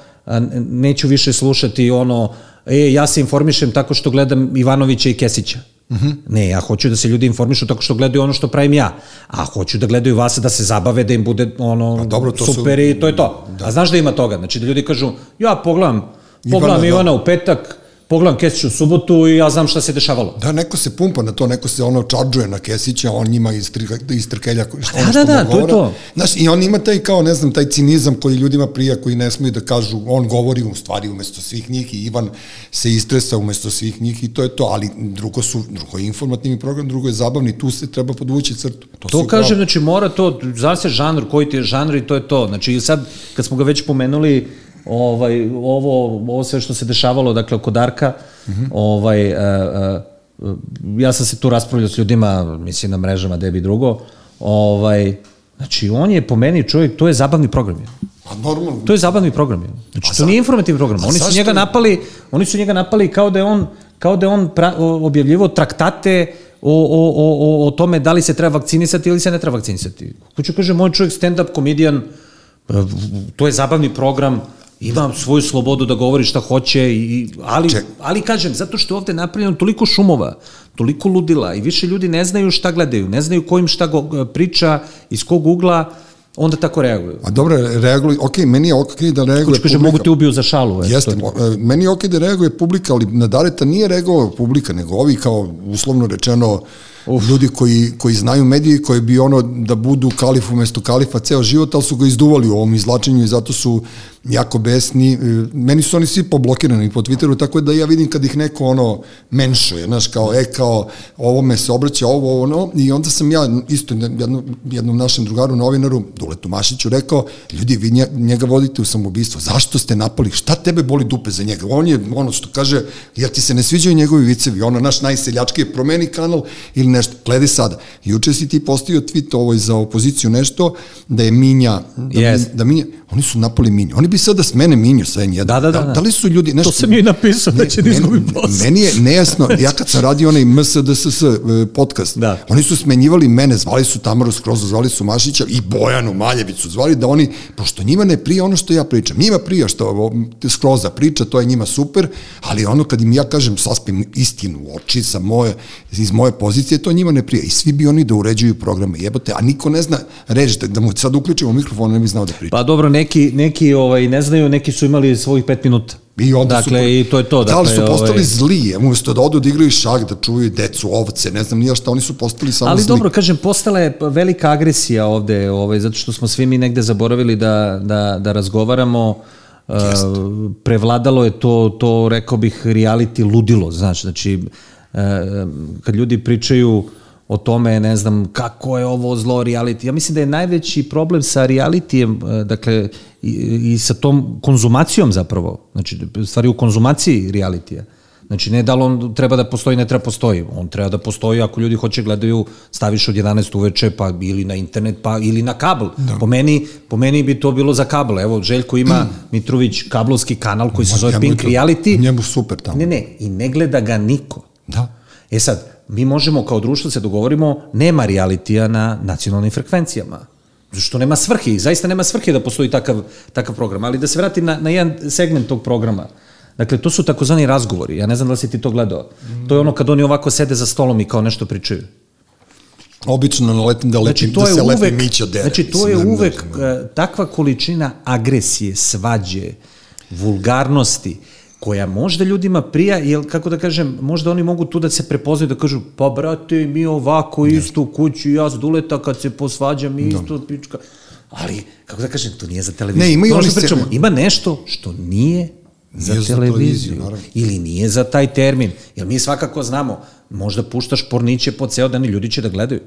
neću više slušati ono, e, ja se informišem tako što gledam Ivanovića i Kesića. Uh -huh. Ne, ja hoću da se ljudi informišu tako što gledaju ono što pravim ja. A hoću da gledaju vas da se zabave, da im bude ono Pa dobro, to su- super i to je to. Da. A znaš da ima toga? Znači da ljudi kažu, ja pogledam, pogledam Ivana, Ivana, da. u petak, pogledam Kesić u subotu i ja znam šta se dešavalo. Da, neko se pumpa na to, neko se ono čarđuje na Kesića, on njima iz, tri- iz trkelja koji što, Da, ono da, što da, mu to je to. Znaš, i on ima taj kao, ne znam, taj cinizam koji ljudima prija, koji ne smiju da kažu, on govori u stvari umesto svih njih i Ivan se istresa umesto svih njih i to je to, ali drugo su, drugo je informativni program, drugo je zabavni, tu se treba podvući crtu. To, To kažem, upravo. znači mora to, zna se žanr, koji ti je žanr i to je to. Znači sad, kad smo ga već pomenuli, ovaj, ovo, ovo sve što se dešavalo, dakle, oko Darka, mm -hmm. ovaj, uh, uh, ja sam se tu raspravljao s ljudima, mislim na mrežama, debi drugo, ovaj, znači on je po meni čovjek, to je zabavni program. je. A normalno, To je zabavni program. je. Znači, to za- nije informativni program. Oni su njega napali, oni su njega napali kao da je on kao da je on pra, o, objavljivao traktate o, o, o, o, o tome da li se treba vakcinisati ili se ne treba vakcinisati. Hoću kažem, moj čovjek stand-up komedijan, e, to je zabavni program, ima svoju slobodu da govori šta hoće, i, ali, Ček. ali kažem, zato što je ovde napravljeno toliko šumova, toliko ludila i više ljudi ne znaju šta gledaju, ne znaju ko im šta go, priča, iz kog ugla, onda tako reaguju. a dobro, reaguju, ok, meni je ok da reaguje Hoću kažem, mogu te ubiju za šalu. Jeste, je- e, meni je okej da reaguje publika, ali na Dareta nije reagovao publika, nego ovi kao uslovno rečeno Uf. ljudi koji, koji znaju medije koji bi ono da budu kalif umesto kalifa ceo život, ali su ga izduvali u ovom izlačenju i zato su jako besni. E, Meni su oni svi poblokirani po Twitteru, tako da ja vidim kad ih neko ono menšuje, znaš, kao, e, kao, ovome se obraća, ovo, ovo, ono, i onda sam ja isto jedno, jednom našem drugaru novinaru, Duletu Mašiću, rekao, ljudi, vi nje- njega vodite u samoubistvo, zašto ste napali, šta tebe boli dupe za njega? On je, ono što kaže, jer ti se ne sviđaju njegovi vicevi, ono, naš najseljački je promeni kanal ili nešto, gledaj sada. Juče si ti postavio tweet ovoj za opoziciju nešto, da je Minja, da, Jest. da Minja, oni su napali Minju, oni bi sada s mene Minju sve jedan. Da, da, da, da. Da li su ljudi, nešto, To sam joj napisao da će da meni- izgubi posao. Meni je nejasno, ja kad sam radio onaj MSDSS e, podcast, Da. oni su smenjivali mene, zvali su Tamaru Skroza, zvali su Mašića i Bojanu Maljevicu, zvali da oni, pošto njima ne prija ono što ja pričam, njima prija što Skroza priča, to je njima super, ali ono kad im ja kažem, saspim istinu u oči sa moje, iz moje pozicije, to njima ne prija. I svi bi oni da uređuju programe, jebote, a niko ne zna reći, da, da mu sad uključimo mikrofon, ne bi znao da priča. Pa dobro, neki, neki ovaj, ne znaju, neki su imali svojih pet minuta. I onda dakle, su, i to je to. Da Dakle, su postali ovaj, zli, umesto da odu da igraju šak, da čuju decu, ovce, ne znam nija šta, oni su postali samo Ali zli. dobro, kažem, postala je velika agresija ovde, ovaj, zato što smo svi mi negde zaboravili da, da, da razgovaramo. Uh, prevladalo je to, to, rekao bih, reality ludilo, znači, uh, kad ljudi pričaju o tome, ne znam, kako je ovo zlo reality. Ja mislim da je najveći problem sa realitijem, e, dakle, i, i sa tom konzumacijom zapravo, znači, stvari u konzumaciji realitija. Znači, ne da li on treba da postoji, ne treba postoji. On treba da postoji ako ljudi hoće gledaju, staviš od 11 uveče, pa ili na internet, pa ili na kabel. Da. Po, meni, po meni bi to bilo za kabel. Evo, Željko ima Mitrović kablovski kanal koji se zove Pink Reality. Njemu super tamo. Ne, ne, i ne gleda ga niko. Da. E sad, mi možemo kao društvo da se dogovorimo, nema realitija na nacionalnim frekvencijama. Što nema svrhe i zaista nema svrhe da postoji takav, takav program. Ali da se vratim na, na jedan segment tog programa. Dakle, to su takozvani razgovori. Ja ne znam da li si ti to gledao. To je ono kad oni ovako sede za stolom i kao nešto pričaju. Obično naletim da, letim, znači, to da se uvek, lepi mića dere. Znači, to je uvek ne, takva količina agresije, svađe, vulgarnosti, koja možda ljudima prija, jer kako da kažem, možda oni mogu tu da se prepoznaju da kažu, pa brate, mi ovako isto u kući, ja s duleta kad se posvađam, isto pička. Ali, kako da kažem, to nije za televiziju. Ne, ima, to oni pričamo, se... ima nešto što nije za nije televiziju. Za ili nije za taj termin. Jer mi svakako znamo, možda puštaš porniće po ceo dan i ljudi će da gledaju.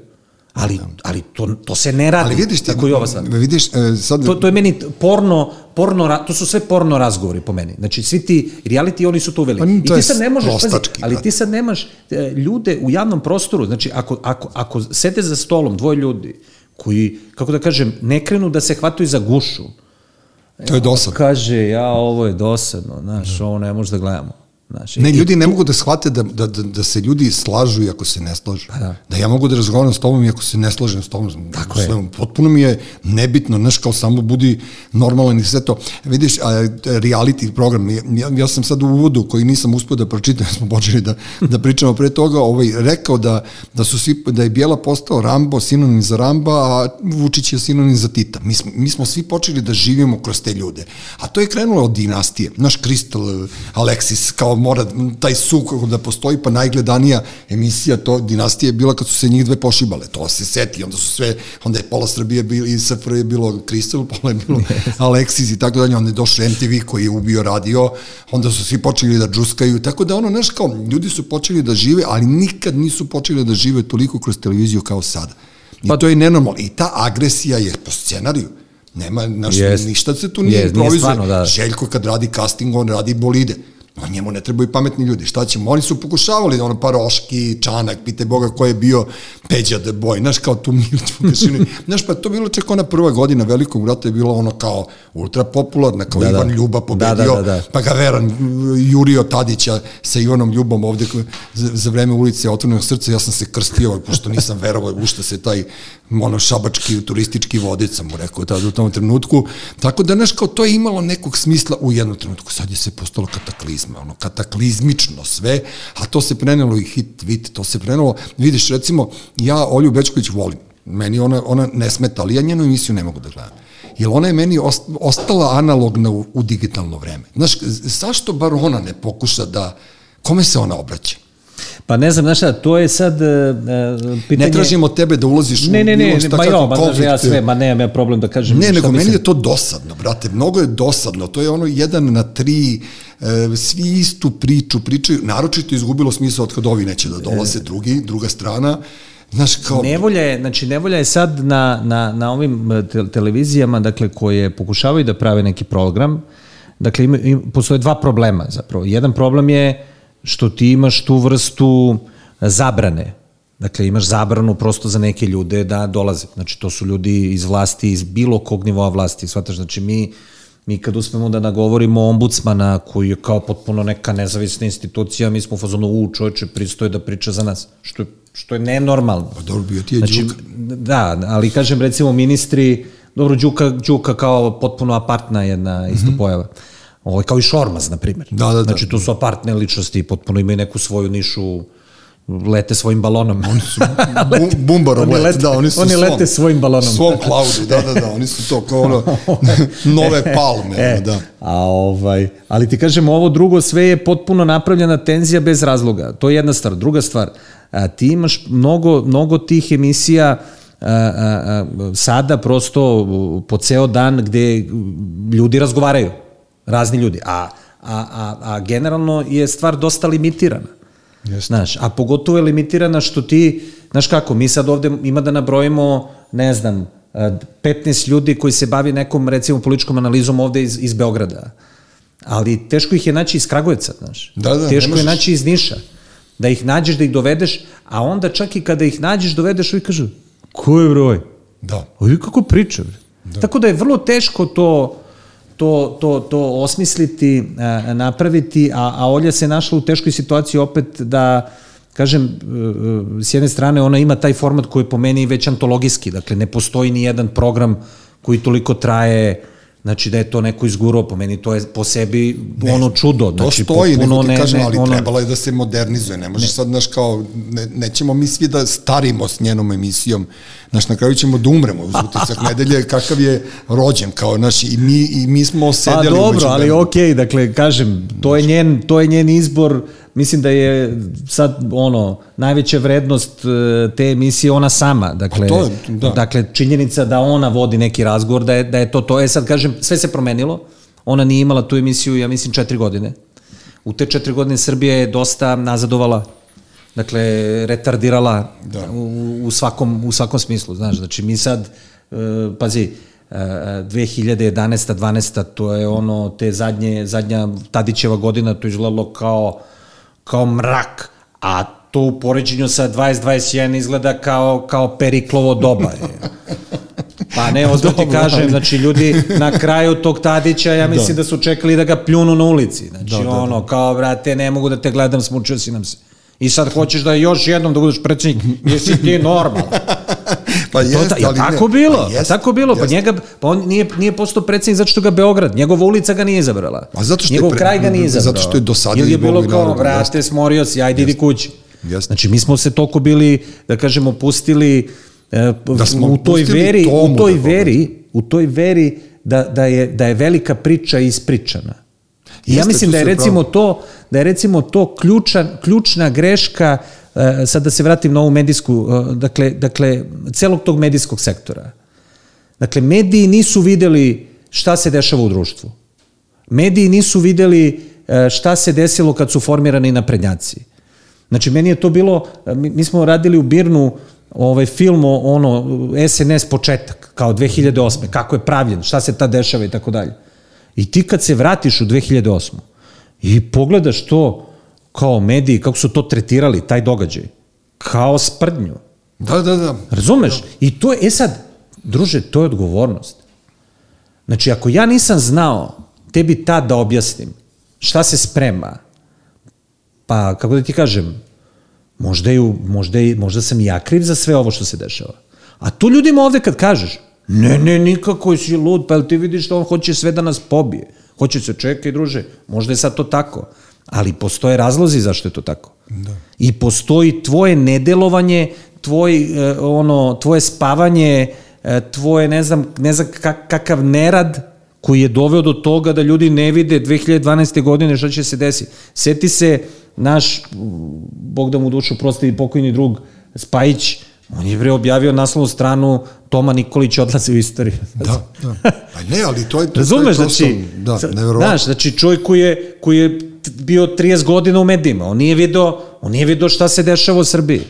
Ali, ali to, to se ne radi. Ali vidiš ti, tako i ova sad. Vidiš, e, sad... To, to je meni porno, porno, to su sve porno razgovori po meni. Znači, svi ti reality, oni su to uveli. Pa, to I ti sad ne možeš, pazi, ali ti sad nemaš e, ljude u javnom prostoru, znači, ako, ako, ako sede za stolom dvoje ljudi, koji, kako da kažem, ne krenu da se hvataju za gušu, To je dosadno. Kaže, ja, ovo je dosadno, znaš, ovo ne može da gledamo. Znaš, ne, ljudi ne mogu da shvate da, da, da, da se ljudi slažu i ako se ne slažu. Pa da. da ja mogu da razgovaram s tobom i ako se ne slažem s tobom. Tako sve, je. Potpuno mi je nebitno, znaš, kao samo budi normalan i sve to. Vidiš, a, reality program, ja, ja sam sad u uvodu koji nisam uspio da pročitam, smo počeli da, da pričamo pre toga, ovaj, rekao da, da, su svi, da je Bijela postao Rambo, sinonim za Ramba, a Vučić je sinonim za Tita. Mi smo, mi smo svi počeli da živimo kroz te ljude. A to je krenulo od dinastije. Naš Kristal, Alexis, kao mora taj suk da postoji, pa najgledanija emisija to dinastije je bila kad su se njih dve pošibale, to se seti, onda su sve, onda je pola Srbije bili, i SFR je bilo Kristal, <laughs> pola je bilo yes. Alexis i tako dalje, onda je došao MTV koji je ubio radio, onda su svi počeli da džuskaju, tako da ono, znaš kao, ljudi su počeli da žive, ali nikad nisu počeli da žive toliko kroz televiziju kao sada. I pa, to je nenormalno. I ta agresija je po scenariju. Nema, naš, yes. ništa se tu nije yes, improvizuje. Da. Željko kad radi casting, on radi bolide A njemu ne trebaju pametni ljudi. Šta ćemo? Oni su pokušavali, ono, Paroški, Čanak, pite Boga ko je bio Peđa the Boy, znaš, kao tu Milić Vukašini. <laughs> znaš, pa to bilo čak ona prva godina velikog vrata je bilo ono kao ultra popularna, kao da, Ivan da. Ljuba pobedio, da, da, da, da. pa ga Veran jurio Tadića sa Ivanom Ljubom ovde za, za vreme ulice otvornog srca, ja sam se krstio, pošto nisam verovao u šta se taj ono šabački turistički vodič sam mu rekao tada u tom trenutku. Tako da, znaš, kao to je imalo nekog smisla u jednom trenutku. Sad je se postalo kataklizma, ono, kataklizmično sve, a to se prenelo i hit, vit, to se prenelo. Vidiš, recimo, ja Olju Bečković volim. Meni ona, ona ne smeta, ali ja njenu emisiju ne mogu da gledam. Jer ona je meni ostala analogna u, u digitalno vreme. Znaš, zašto bar ona ne pokuša da, kome se ona obraća? Pa ne znam, znaš šta, to je sad uh, pitanje... Ne tražimo tebe da ulaziš ne, ne, ne, bilo šta ma jo, ma znaš, ja sve, ma nemam ja problem da kažem Ne, nego meni je to dosadno, brate, mnogo je dosadno, to je ono jedan na tri, uh, svi istu priču pričaju, naročito izgubilo smisla od kad ovi neće da dolaze, drugi, druga strana, Znaš, kao... Nevolja je, znači nevolja je sad na, na, na ovim te, televizijama, dakle, koje pokušavaju da prave neki program, dakle, ima, ima, postoje dva problema zapravo. Jedan problem je što ti imaš tu vrstu zabrane. Dakle, imaš zabranu prosto za neke ljude da dolaze. Znači, to su ljudi iz vlasti, iz bilo kog nivoa vlasti. Svataš, znači, mi, mi kad uspemo da nagovorimo ombudsmana koji je kao potpuno neka nezavisna institucija, mi smo u fazonu, u čoveče, pristoje da priča za nas. Što je, što je nenormalno. Pa dobro, bio ti je znači, Đuka. Da, ali kažem, recimo, ministri, dobro, Đuka, Đuka kao potpuno apartna jedna isto mm -hmm. pojava. Ovo je kao i Šormaz, na primjer. Da, da, da. Znači, tu su apartne ličnosti, potpuno imaju neku svoju nišu, lete svojim balonom. Oni su <laughs> bumbarom oni lete, da, oni su oni svom, lete svojim balonom. Svom klaudu, da, da, da, oni su to kao ono, <laughs> nove palme, e, da. A ovaj, ali ti kažem, ovo drugo sve je potpuno napravljena tenzija bez razloga. To je jedna stvar. Druga stvar, a, ti imaš mnogo, mnogo tih emisija a, a, a, sada prosto po ceo dan gde ljudi razgovaraju razni ljudi. A, a, a, a generalno je stvar dosta limitirana. Jeste. Znaš, a pogotovo je limitirana što ti znaš kako, mi sad ovde ima da nabrojimo, ne znam, eh, 15 ljudi koji se bavi nekom, recimo, političkom analizom ovde iz, iz Beograda. Ali teško ih je naći iz Kragujevca, znaš. Da, da, teško je možeš. naći iz Niša. Da ih nađeš, da ih dovedeš, a onda čak i kada ih nađeš, dovedeš, ovi kažu, ko je broj? Da. Ovi kako priča, bre. Da. Tako da je vrlo teško to to, to, to osmisliti, a, napraviti, a, a Olja se našla u teškoj situaciji opet da, kažem, e, e, s jedne strane ona ima taj format koji je po meni već antologijski, dakle ne postoji ni jedan program koji toliko traje, znači da je to neko izgurao, po meni to je po sebi ne, ono čudo. To znači, stoji, potpuno nego ti kažem, ali ono, trebalo je da se modernizuje. Ne može sad, znaš, kao, ne, nećemo mi svi da starimo s njenom emisijom. Znaš, na kraju ćemo da umremo uz utisak nedelje, kakav je rođen, kao, znaš, i mi, i mi smo Pa sedeli dobro, ali okej, okay, dakle, kažem, to je, njen, to je njen izbor, mislim da je sad, ono, najveća vrednost e, te emisije ona sama, dakle, Pa to je, da. dakle, činjenica da ona vodi neki razgovor, da je, da je to to, e sad kažem, sve se promenilo, ona nije imala tu emisiju, ja mislim, četiri godine. U te četiri godine Srbija je dosta nazadovala, dakle, retardirala Da. u, u, svakom, u svakom smislu, znaš, znači mi sad, e, pazi, e, 2011. 12. to je ono, te zadnje, zadnja Tadićeva godina, to je izgledalo kao, kao mrak, a to u poređenju sa 2021 izgleda kao, kao Periklovo doba. Je. Pa ne, <laughs> ozbiljno ti kažem, ali- znači ljudi na kraju tog Tadića, ja mislim da, su čekali da ga pljunu na ulici. Znači Da, da, da. ono, kao, brate, ne mogu da te gledam, smučio si nam se. I sad hoćeš da još jednom da budeš predsjednik, jesi ti normalan. Pa To, jeste, ta, je ali ne. tako bilo, Pa pa jeste, tako bilo, pa jeste. njega, pa on nije, nije postao predsjednik zato što ga Beograd, njegova ulica ga nije izabrala. A zato što je Njegov pre- kraj ga nije zato izabrao. što je dosadio Ili je bilo kao, vrate, smorio si, ajde idi kući. Jeste. Znači, mi smo se toliko bili, da kažemo, pustili e, Da smo u toj veri, u toj da veri, u toj veri da, da, je, da je velika priča ispričana. I ja mislim da je recimo to da je recimo to ključan, ključna greška e, sad da se vratim na ovu medijsku e, dakle dakle celog tog medijskog sektora. Dakle mediji nisu videli šta se dešava u društvu. Mediji nisu videli e, šta se desilo kad su formirani naprednjaci. Znači, meni je to bilo, mi, mi smo radili u Birnu ovaj film o ono, SNS početak, kao 2008. Kako je pravljen, šta se tad dešava i tako dalje. I ti kad se vratiš u 2008. i pogledaš to kao mediji, kako su to tretirali, taj događaj, kao sprdnju. Da, da, da. Razumeš? I to je, e sad, druže, to je odgovornost. Znači, ako ja nisam znao tebi tad da objasnim šta se sprema, pa, kako da ti kažem, možda, je, u- možda, možda sam ja kriv za sve ovo što se dešava. A tu ljudima ovde kad kažeš, ne, ne, nikako si lud, pa ti vidiš da on hoće sve da nas pobije. Hoće se, čekaj, druže, možda je sad to tako. Ali postoje razlozi zašto je to tako. Da. I postoji tvoje nedelovanje, tvoj, e, ono, tvoje spavanje, e, tvoje, ne znam, ne znam kak, kakav nerad koji je doveo do toga da ljudi ne vide 2012. godine šta će se desiti. Seti se naš, Bog da mu dušu prosti pokojni drug Spajić, on je bre objavio naslovnu stranu Toma Nikolić odlazi u istoriju. Da, da. Pa ne, ali to je... to je Razumeš, prosto- znači, Da, znaš, znači čovjek koji je, koji je bio 30 godina u medijima, on nije video, on nije video šta se dešava u Srbiji.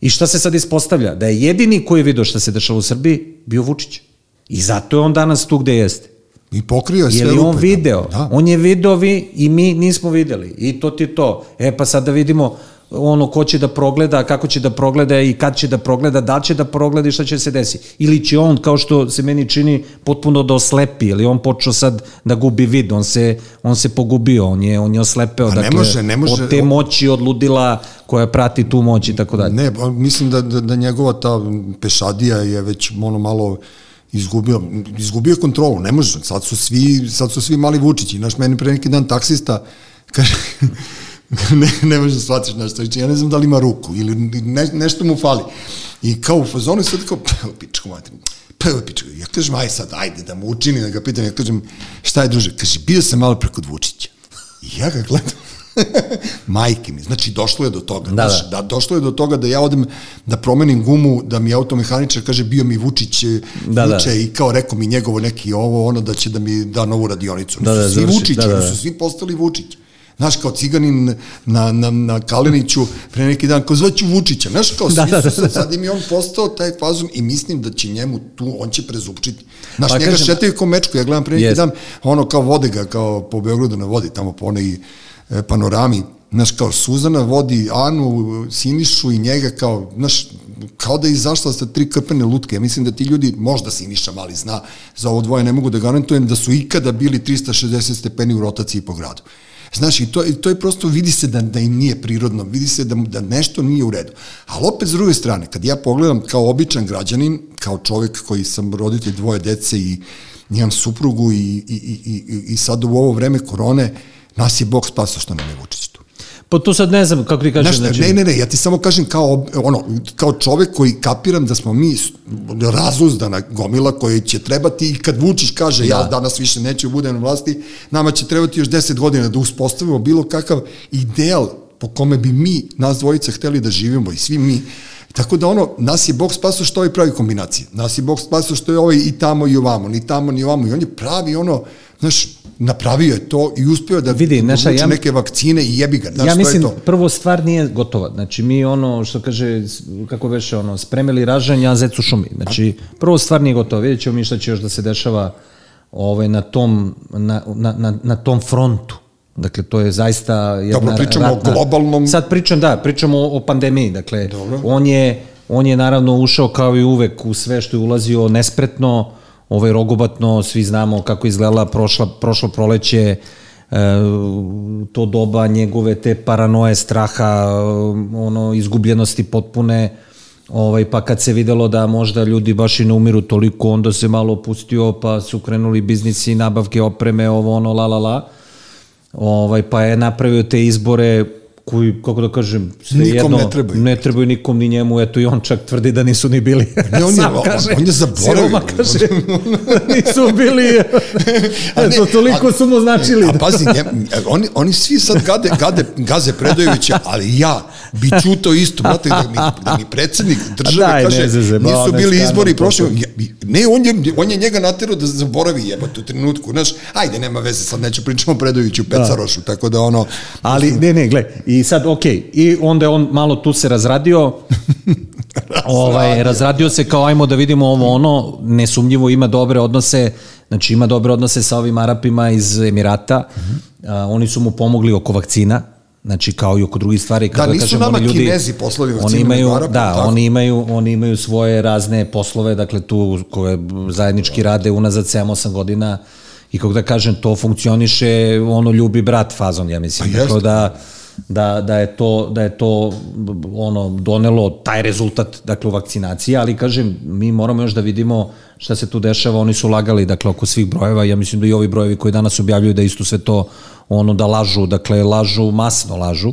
I šta se sad ispostavlja? Da je jedini koji je video šta se dešava u Srbiji bio Vučić. I zato je on danas tu gde jeste. I pokrio je sve Je li rupe. on video? Da. On je video vi i mi nismo videli. I to ti je to. E pa sad da vidimo ono ko će da progleda, kako će da progleda i kad će da progleda, da će da progleda i šta će se desi. Ili će on, kao što se meni čini, potpuno da oslepi, ili on počeo sad da gubi vid, on se, on se pogubio, on je, on je oslepeo, Pa ne dakle, može, ne može. od te moći, od ludila koja prati tu moć i tako dalje. Ne, pa mislim da, da, da njegova ta pešadija je već ono malo izgubio, izgubio kontrolu, ne može, sad su svi, sad su svi mali Vučići, znaš, meni pre neki dan taksista kaže, <laughs> ne, ne može da shvatiš nešto, znači, ja ne znam da li ima ruku ili ne, nešto mu fali. I kao u fazonu sad kao, pa, pičku mater, pa evo pičku, ja kažem, aj sad, ajde da mu učini, da ga pitam, ja kažem, šta je druže? Kaže, bio sam malo preko Vučića. I ja ga gledam, <laughs> majke mi, znači došlo je do toga, Da, znaš, da. da, došlo je do toga da ja odem da promenim gumu, da mi automehaničar kaže bio mi Vučić Da, da, da. i kao rekao mi njegovo neki ovo, ono da će da mi da novu radionicu. Da, da, svi završi, Vučići, da, da, da. su svi postali Vučić. Znaš, kao ciganin na, na, na Kaleniću pre neki dan, kao zvaću Vučića, znaš, kao Da, da, da, da. sad im je on postao taj fazum i mislim da će njemu tu, on će prezupčiti. Znaš, Pa njega kažem- šetaju kao mečku, ja gledam pre neki Jest. dan, ono kao vode ga, kao po Beogradu na vodi, tamo po onoj e, panorami, znaš, kao Suzana vodi Anu, Sinišu i njega, kao, znaš, kao da je izašla sa tri krpene lutke. Ja mislim da ti ljudi, možda Siniša mali zna, za ovo dvoje ne mogu da garantujem, da su ikada bili 360 stepeni u rotaciji po gradu. Znaš, i to, i to je prosto, vidi se da, da im nije prirodno, vidi se da, da nešto nije u redu. Ali opet, s druge strane, kad ja pogledam kao običan građanin, kao čovek koji sam roditelj dvoje dece i imam suprugu i, i, i, i, i sad u ovo vreme korone, nas je Bog spasao što nam je Vučić. Pa to sad ne znam kako ti kažem. Znaš, znači, ne, ne, ne, ja ti samo kažem kao, ono, kao čovek koji kapiram da smo mi razuzdana gomila koji će trebati i kad Vučić kaže ja danas više neću budem na vlasti, nama će trebati još 10 godina da uspostavimo bilo kakav ideal po kome bi mi, nas dvojica, hteli da živimo i svi mi, Tako da ono, nas je Bog spasao što ovaj pravi kombinacije. Nas je Bog spasao što je ovaj i tamo i ovamo, ni tamo ni ovamo. I on je pravi ono, znaš, napravio je to i uspeo da Vidi, povuče ja- neke vakcine i jebi ga. Znaš, ja mislim, je to. prvo stvar nije gotova. Znači, mi ono, što kaže, kako veše, ono, spremili ražanja, a zec u šumi. Znači, prvo stvar nije gotova. Vidjet ćemo mi šta će još da se dešava ovaj, na, tom, na, na, na, na tom frontu. Dakle, to je zaista jedna Dobro, pričamo o ratna- globalnom- Sad pričam, da, pričamo o, o pandemiji. Dakle, Dobro. on je, on je naravno ušao kao i uvek u sve što je ulazio nespretno, ovaj rogobatno, svi znamo kako izgledala prošla, prošlo proleće, e, to doba njegove te paranoje, straha, ono, izgubljenosti potpune, ovaj, pa kad se videlo da možda ljudi baš i ne umiru toliko, onda se malo opustio, pa su krenuli biznisi, nabavke opreme, ovo ono, la la la, ovaj, pa je napravio te izbore koji, kako da kažem, sve Nikom jedno, ne trebaju. ne trebaju nikom ni njemu, eto i on čak tvrdi da nisu ni bili. Ne, on je- <laughs> on- kaže, on je zaboravio. Siroma kaže, da <laughs> nisu bili, A ne, eto, toliko a- su mu značili. A pazi, nje, oni, oni svi sad gade, gade, gaze Predojevića, ali ja bi čutao isto, brate, da mi, da mi predsednik države daj, kaže, ne nisu bili izbori prošli, ne, on je, on je njega naterao da zaboravi jebate u trenutku, znaš, ajde, nema veze, sad neću pričamo o Predojeviću, Pecarošu, tako da ono, Ali, ne, ne, gle, i sad, okej, i onda je on malo tu se razradio, <laughs> ovaj, razradio se kao ajmo da vidimo ovo ono, nesumnjivo ima dobre odnose, znači ima dobre odnose sa ovim Arapima iz Emirata, a, oni su mu pomogli oko vakcina, znači kao i oko drugih stvari. kako Da, nisu kažem, nama oni ljudi, Kinezi poslali vakcine, Oni imaju, Arapi, da, tako? oni imaju, oni imaju svoje razne poslove, dakle tu koje zajednički rade unazad 7-8 godina i kako da kažem, to funkcioniše ono ljubi brat fazon, ja mislim. Pa jeste. da, da, da, je to, da je to ono donelo taj rezultat dakle u vakcinaciji, ali kažem mi moramo još da vidimo šta se tu dešava, oni su lagali dakle oko svih brojeva, ja mislim da i ovi brojevi koji danas objavljuju da isto sve to ono da lažu, dakle lažu, masno lažu.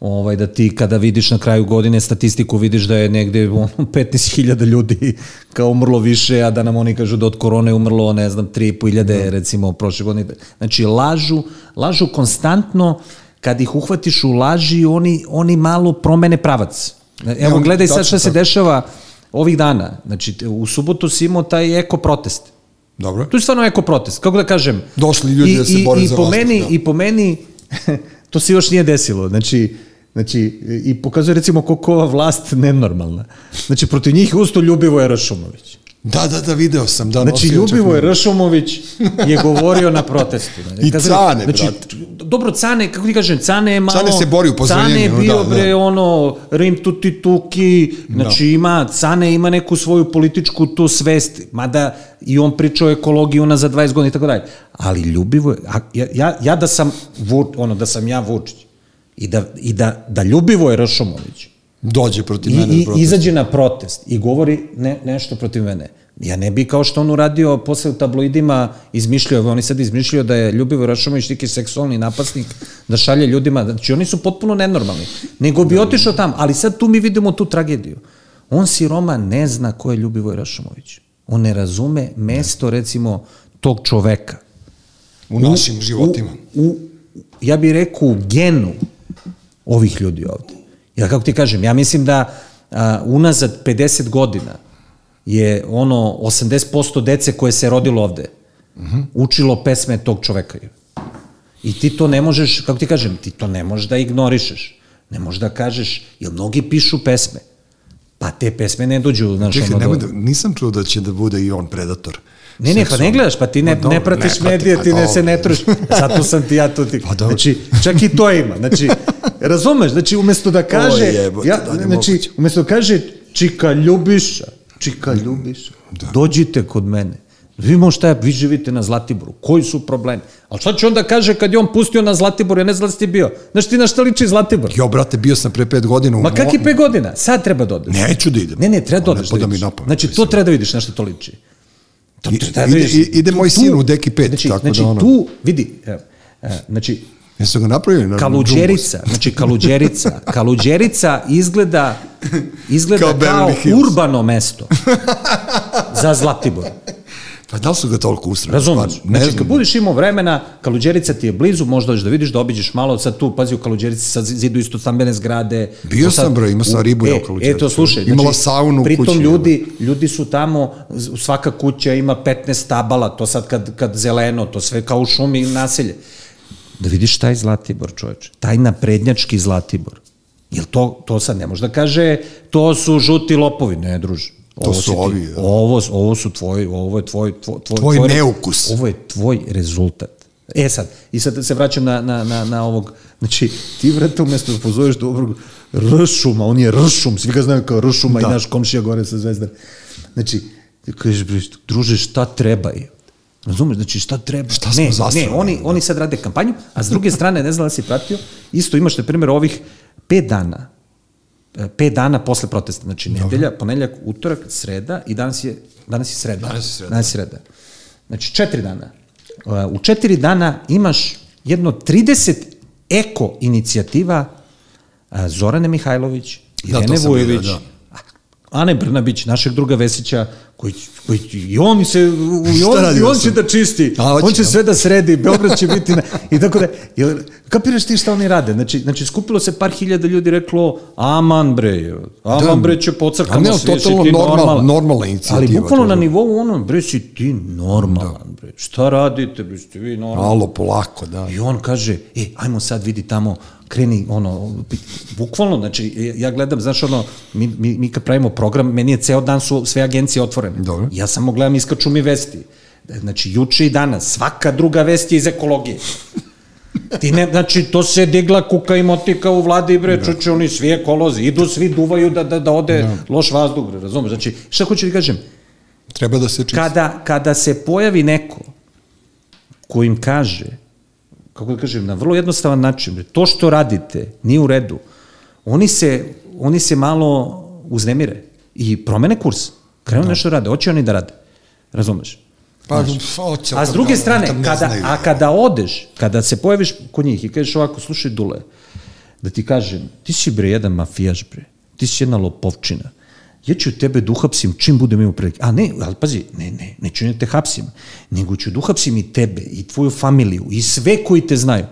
Ovaj, da ti kada vidiš na kraju godine statistiku vidiš da je negde ono, <laughs> 15.000 ljudi kao umrlo više, a da nam oni kažu da od korone umrlo, ne znam, 3.500 recimo prošle godine. Znači, lažu, lažu konstantno, kad ih uhvatiš u laži, oni, oni malo promene pravac. Evo, oni- gledaj sad šta se tako. dešava ovih dana. Znači, u subotu si imao taj eko protest. dobro. To je stvarno eko protest, kako da kažem. Došli ljudi I, da se bore i za po vazduh, meni, da. I po meni, <laughs> to se još nije desilo. Znači, Znači, i pokazuje recimo koliko ova vlast nenormalna. Znači, protiv njih usto Ljubivoje Rašumović. Da, da, da, video sam, da. Znači, mi- Rašumović je govorio na protestu. <laughs> I Kaže, Cane, znači, brate. Dobro, Cane, kako ti kažem, Cane je malo... Cane se bori u pozadini, Cane je bio, da, da. bre, ono, Rim tuti tuki, znači ima, Cane ima neku svoju političku tu svest, mada i on priča o ekologiji una za 20 godina i tako dalje. Ali Ljubivoje, a, ja, ja, ja da sam, ono, da sam ja Vučić, i da, i da, da Ljubivoje Rašumović, Dođe protiv I, mene. i na protest. izađe na protest i govori ne, nešto protiv mene. Ja ne bi kao što on uradio posle u tabloidima izmišljao, oni sad izmišljaju da je Ljubivo Rašomović neki seksualni napasnik, da šalje ljudima, znači oni su potpuno nenormalni. Nego bi otišao tam, ali sad tu mi vidimo tu tragediju. On siroma ne zna ko je Ljubivoj Rašomović. On ne razume mesto, recimo, tog čoveka. U našim životima. U, u, ja bih rekao u genu ovih ljudi ovde. Ja kako ti kažem, ja mislim da a, unazad 50 godina je ono 80% dece koje se rodilo ovde učilo pesme tog čoveka. I ti to ne možeš, kako ti kažem, ti to ne možeš da ignorišeš. Ne možeš da kažeš, jer mnogi pišu pesme. Pa te pesme ne dođu, znaš, Čekaj, ono do... da, nisam čuo da će da bude i on predator. Ne, ne, pa ne gledaš, pa ti ne, ne pratiš ne pratim, medije, pa ti ne se ne truš. Zato <laughs> sam ti ja tu ti. Pa dobro. znači, čak i to ima. Znači, razumeš, znači umesto da kaže, jebote, ja, da znači, umesto da kaže Čika Ljubiša, Čika Ljubiša, Da. dođite kod mene. Vidimo šta je, vi živite na Zlatiboru, koji su problemi? Ali šta će onda kaže kad je on pustio na Zlatiboru, ja ne znam da si ti bio. Znaš ti na šta liči Zlatibor? Jo, brate, bio sam pre pet godina u Ma kak je pet godina? Sad treba da odeš. Neću da idem. Ne, ne, treba da Pa odeš. pada Da mi na pamet, znači, to treba da vidiš na što to liči. To da ide- ide moj sin u Deki pet, znači, tako da znači, ono- tu, vidi, evo, e, znači, Jesu ga napravili na Kaluđerica, znači Kaluđerica, Kaluđerica izgleda <laughs> izgleda Kao kao, urbano mesto za Zlatibor. Pa da li su ga toliko usrali? Razumeš? Stvarno, Ne Znači, kad budeš imao vremena, Kaluđerica ti je blizu, možda dođeš da vidiš, da obiđeš malo, sad tu, pazi, u Kaluđerici sad zidu isto stambene zgrade. Bio sad- sam, bre, imao sam u- ribu u e, Kaluđerici. E, to slušaj. Imala saunu u pritom kući, ljudi, ljudi su tamo, svaka kuća ima 15 stabala, to sad kad, kad zeleno, to sve kao u šumi naselje. Da vidiš taj Zlatibor, čoveče. Taj naprednjački Zlatibor. Jel to, to sad ne može da kaže, to su žuti lopovi. Ne, druže. To Ovo su ti- ovi, da. Ovo, ovo su tvoji, ovo je tvoj, tvoj, tvoj, Tvoj tvoj neukus. Ovo je tvoj rezultat. E sad, i sad se vraćam na, na, na, na ovog, znači, ti vrata umesto da pozoveš dobrog ršuma, on je ršum, svi ga znaju kao ršuma da. i naš komšija gore sa zvezdar. Znači, kažeš, druže, šta treba je? Razumeš, znači šta treba? Šta smo ne, zasrali, ne, oni, oni sad rade kampanju, a s druge strane, ne znam da si pratio, isto imaš, na primjer, ovih pet dana, pet dana posle protesta, znači nedelja, ponedeljak, utorak, sreda i danas je, danas je sreda. Danas je sreda. Danas je sreda. Znači četiri dana. Uh, U četiri dana imaš jedno 30 eko inicijativa uh, Zorane Mihajlović, Da, Irene vidio, Vujović, da. Ane Brnabić, našeg druga Vesića, koji, koji i on se i on, i on Vesić? će da čisti. A, hoće, on će da. sve da sredi, Beograd će biti na, <laughs> i tako da. Jel, kapiraš ti šta oni rade? Znači, znači skupilo se par hiljada ljudi reklo, aman bre, aman Da. bre će pocrkamo ne, svi, totalno ti normal- normalan. normalna inicijativa, Ali bukvalno na nivou ono, bre si ti normalan, bre. Šta radite, bre, ste vi normalni? Malo, polako, da. I on kaže, e, ajmo sad vidi tamo, kreni, ono, bukvalno, znači, ja gledam, znaš, ono, mi, mi, mi kad pravimo program, meni je ceo dan su sve agencije otvorene. Dobro. Ja samo gledam, iskaču mi vesti. Znači, juče i danas, svaka druga vest je iz ekologije. Ti ne, znači, to se digla kuka i motika u vladi, bre, čuče, oni svi ekolozi, idu, svi duvaju da, da, da ode loš vazduh, bre, razumeš? Znači, šta hoću ti kažem? Treba da se čisti. Kada, kada se pojavi neko ko im kaže, kako da kažem, na vrlo jednostavan način, to što radite nije u redu, oni se, oni se malo uznemire i promene kurs. Krenu nešto da rade, hoće oni da rade. Razumeš? Pa, hoće, A s kad druge ga- strane, ne kada, a kada odeš, kada se pojaviš kod njih i kažeš ovako, slušaj Dule, da ti kažem, ti si bre jedan mafijaš bre, ti si jedna lopovčina, ja ću tebe da uhapsim čim budem imao prilike. A ne, ali pazi, ne, ne, neću ne te hapsim, nego ću da uhapsim i tebe, i tvoju familiju, i sve koji te znaju.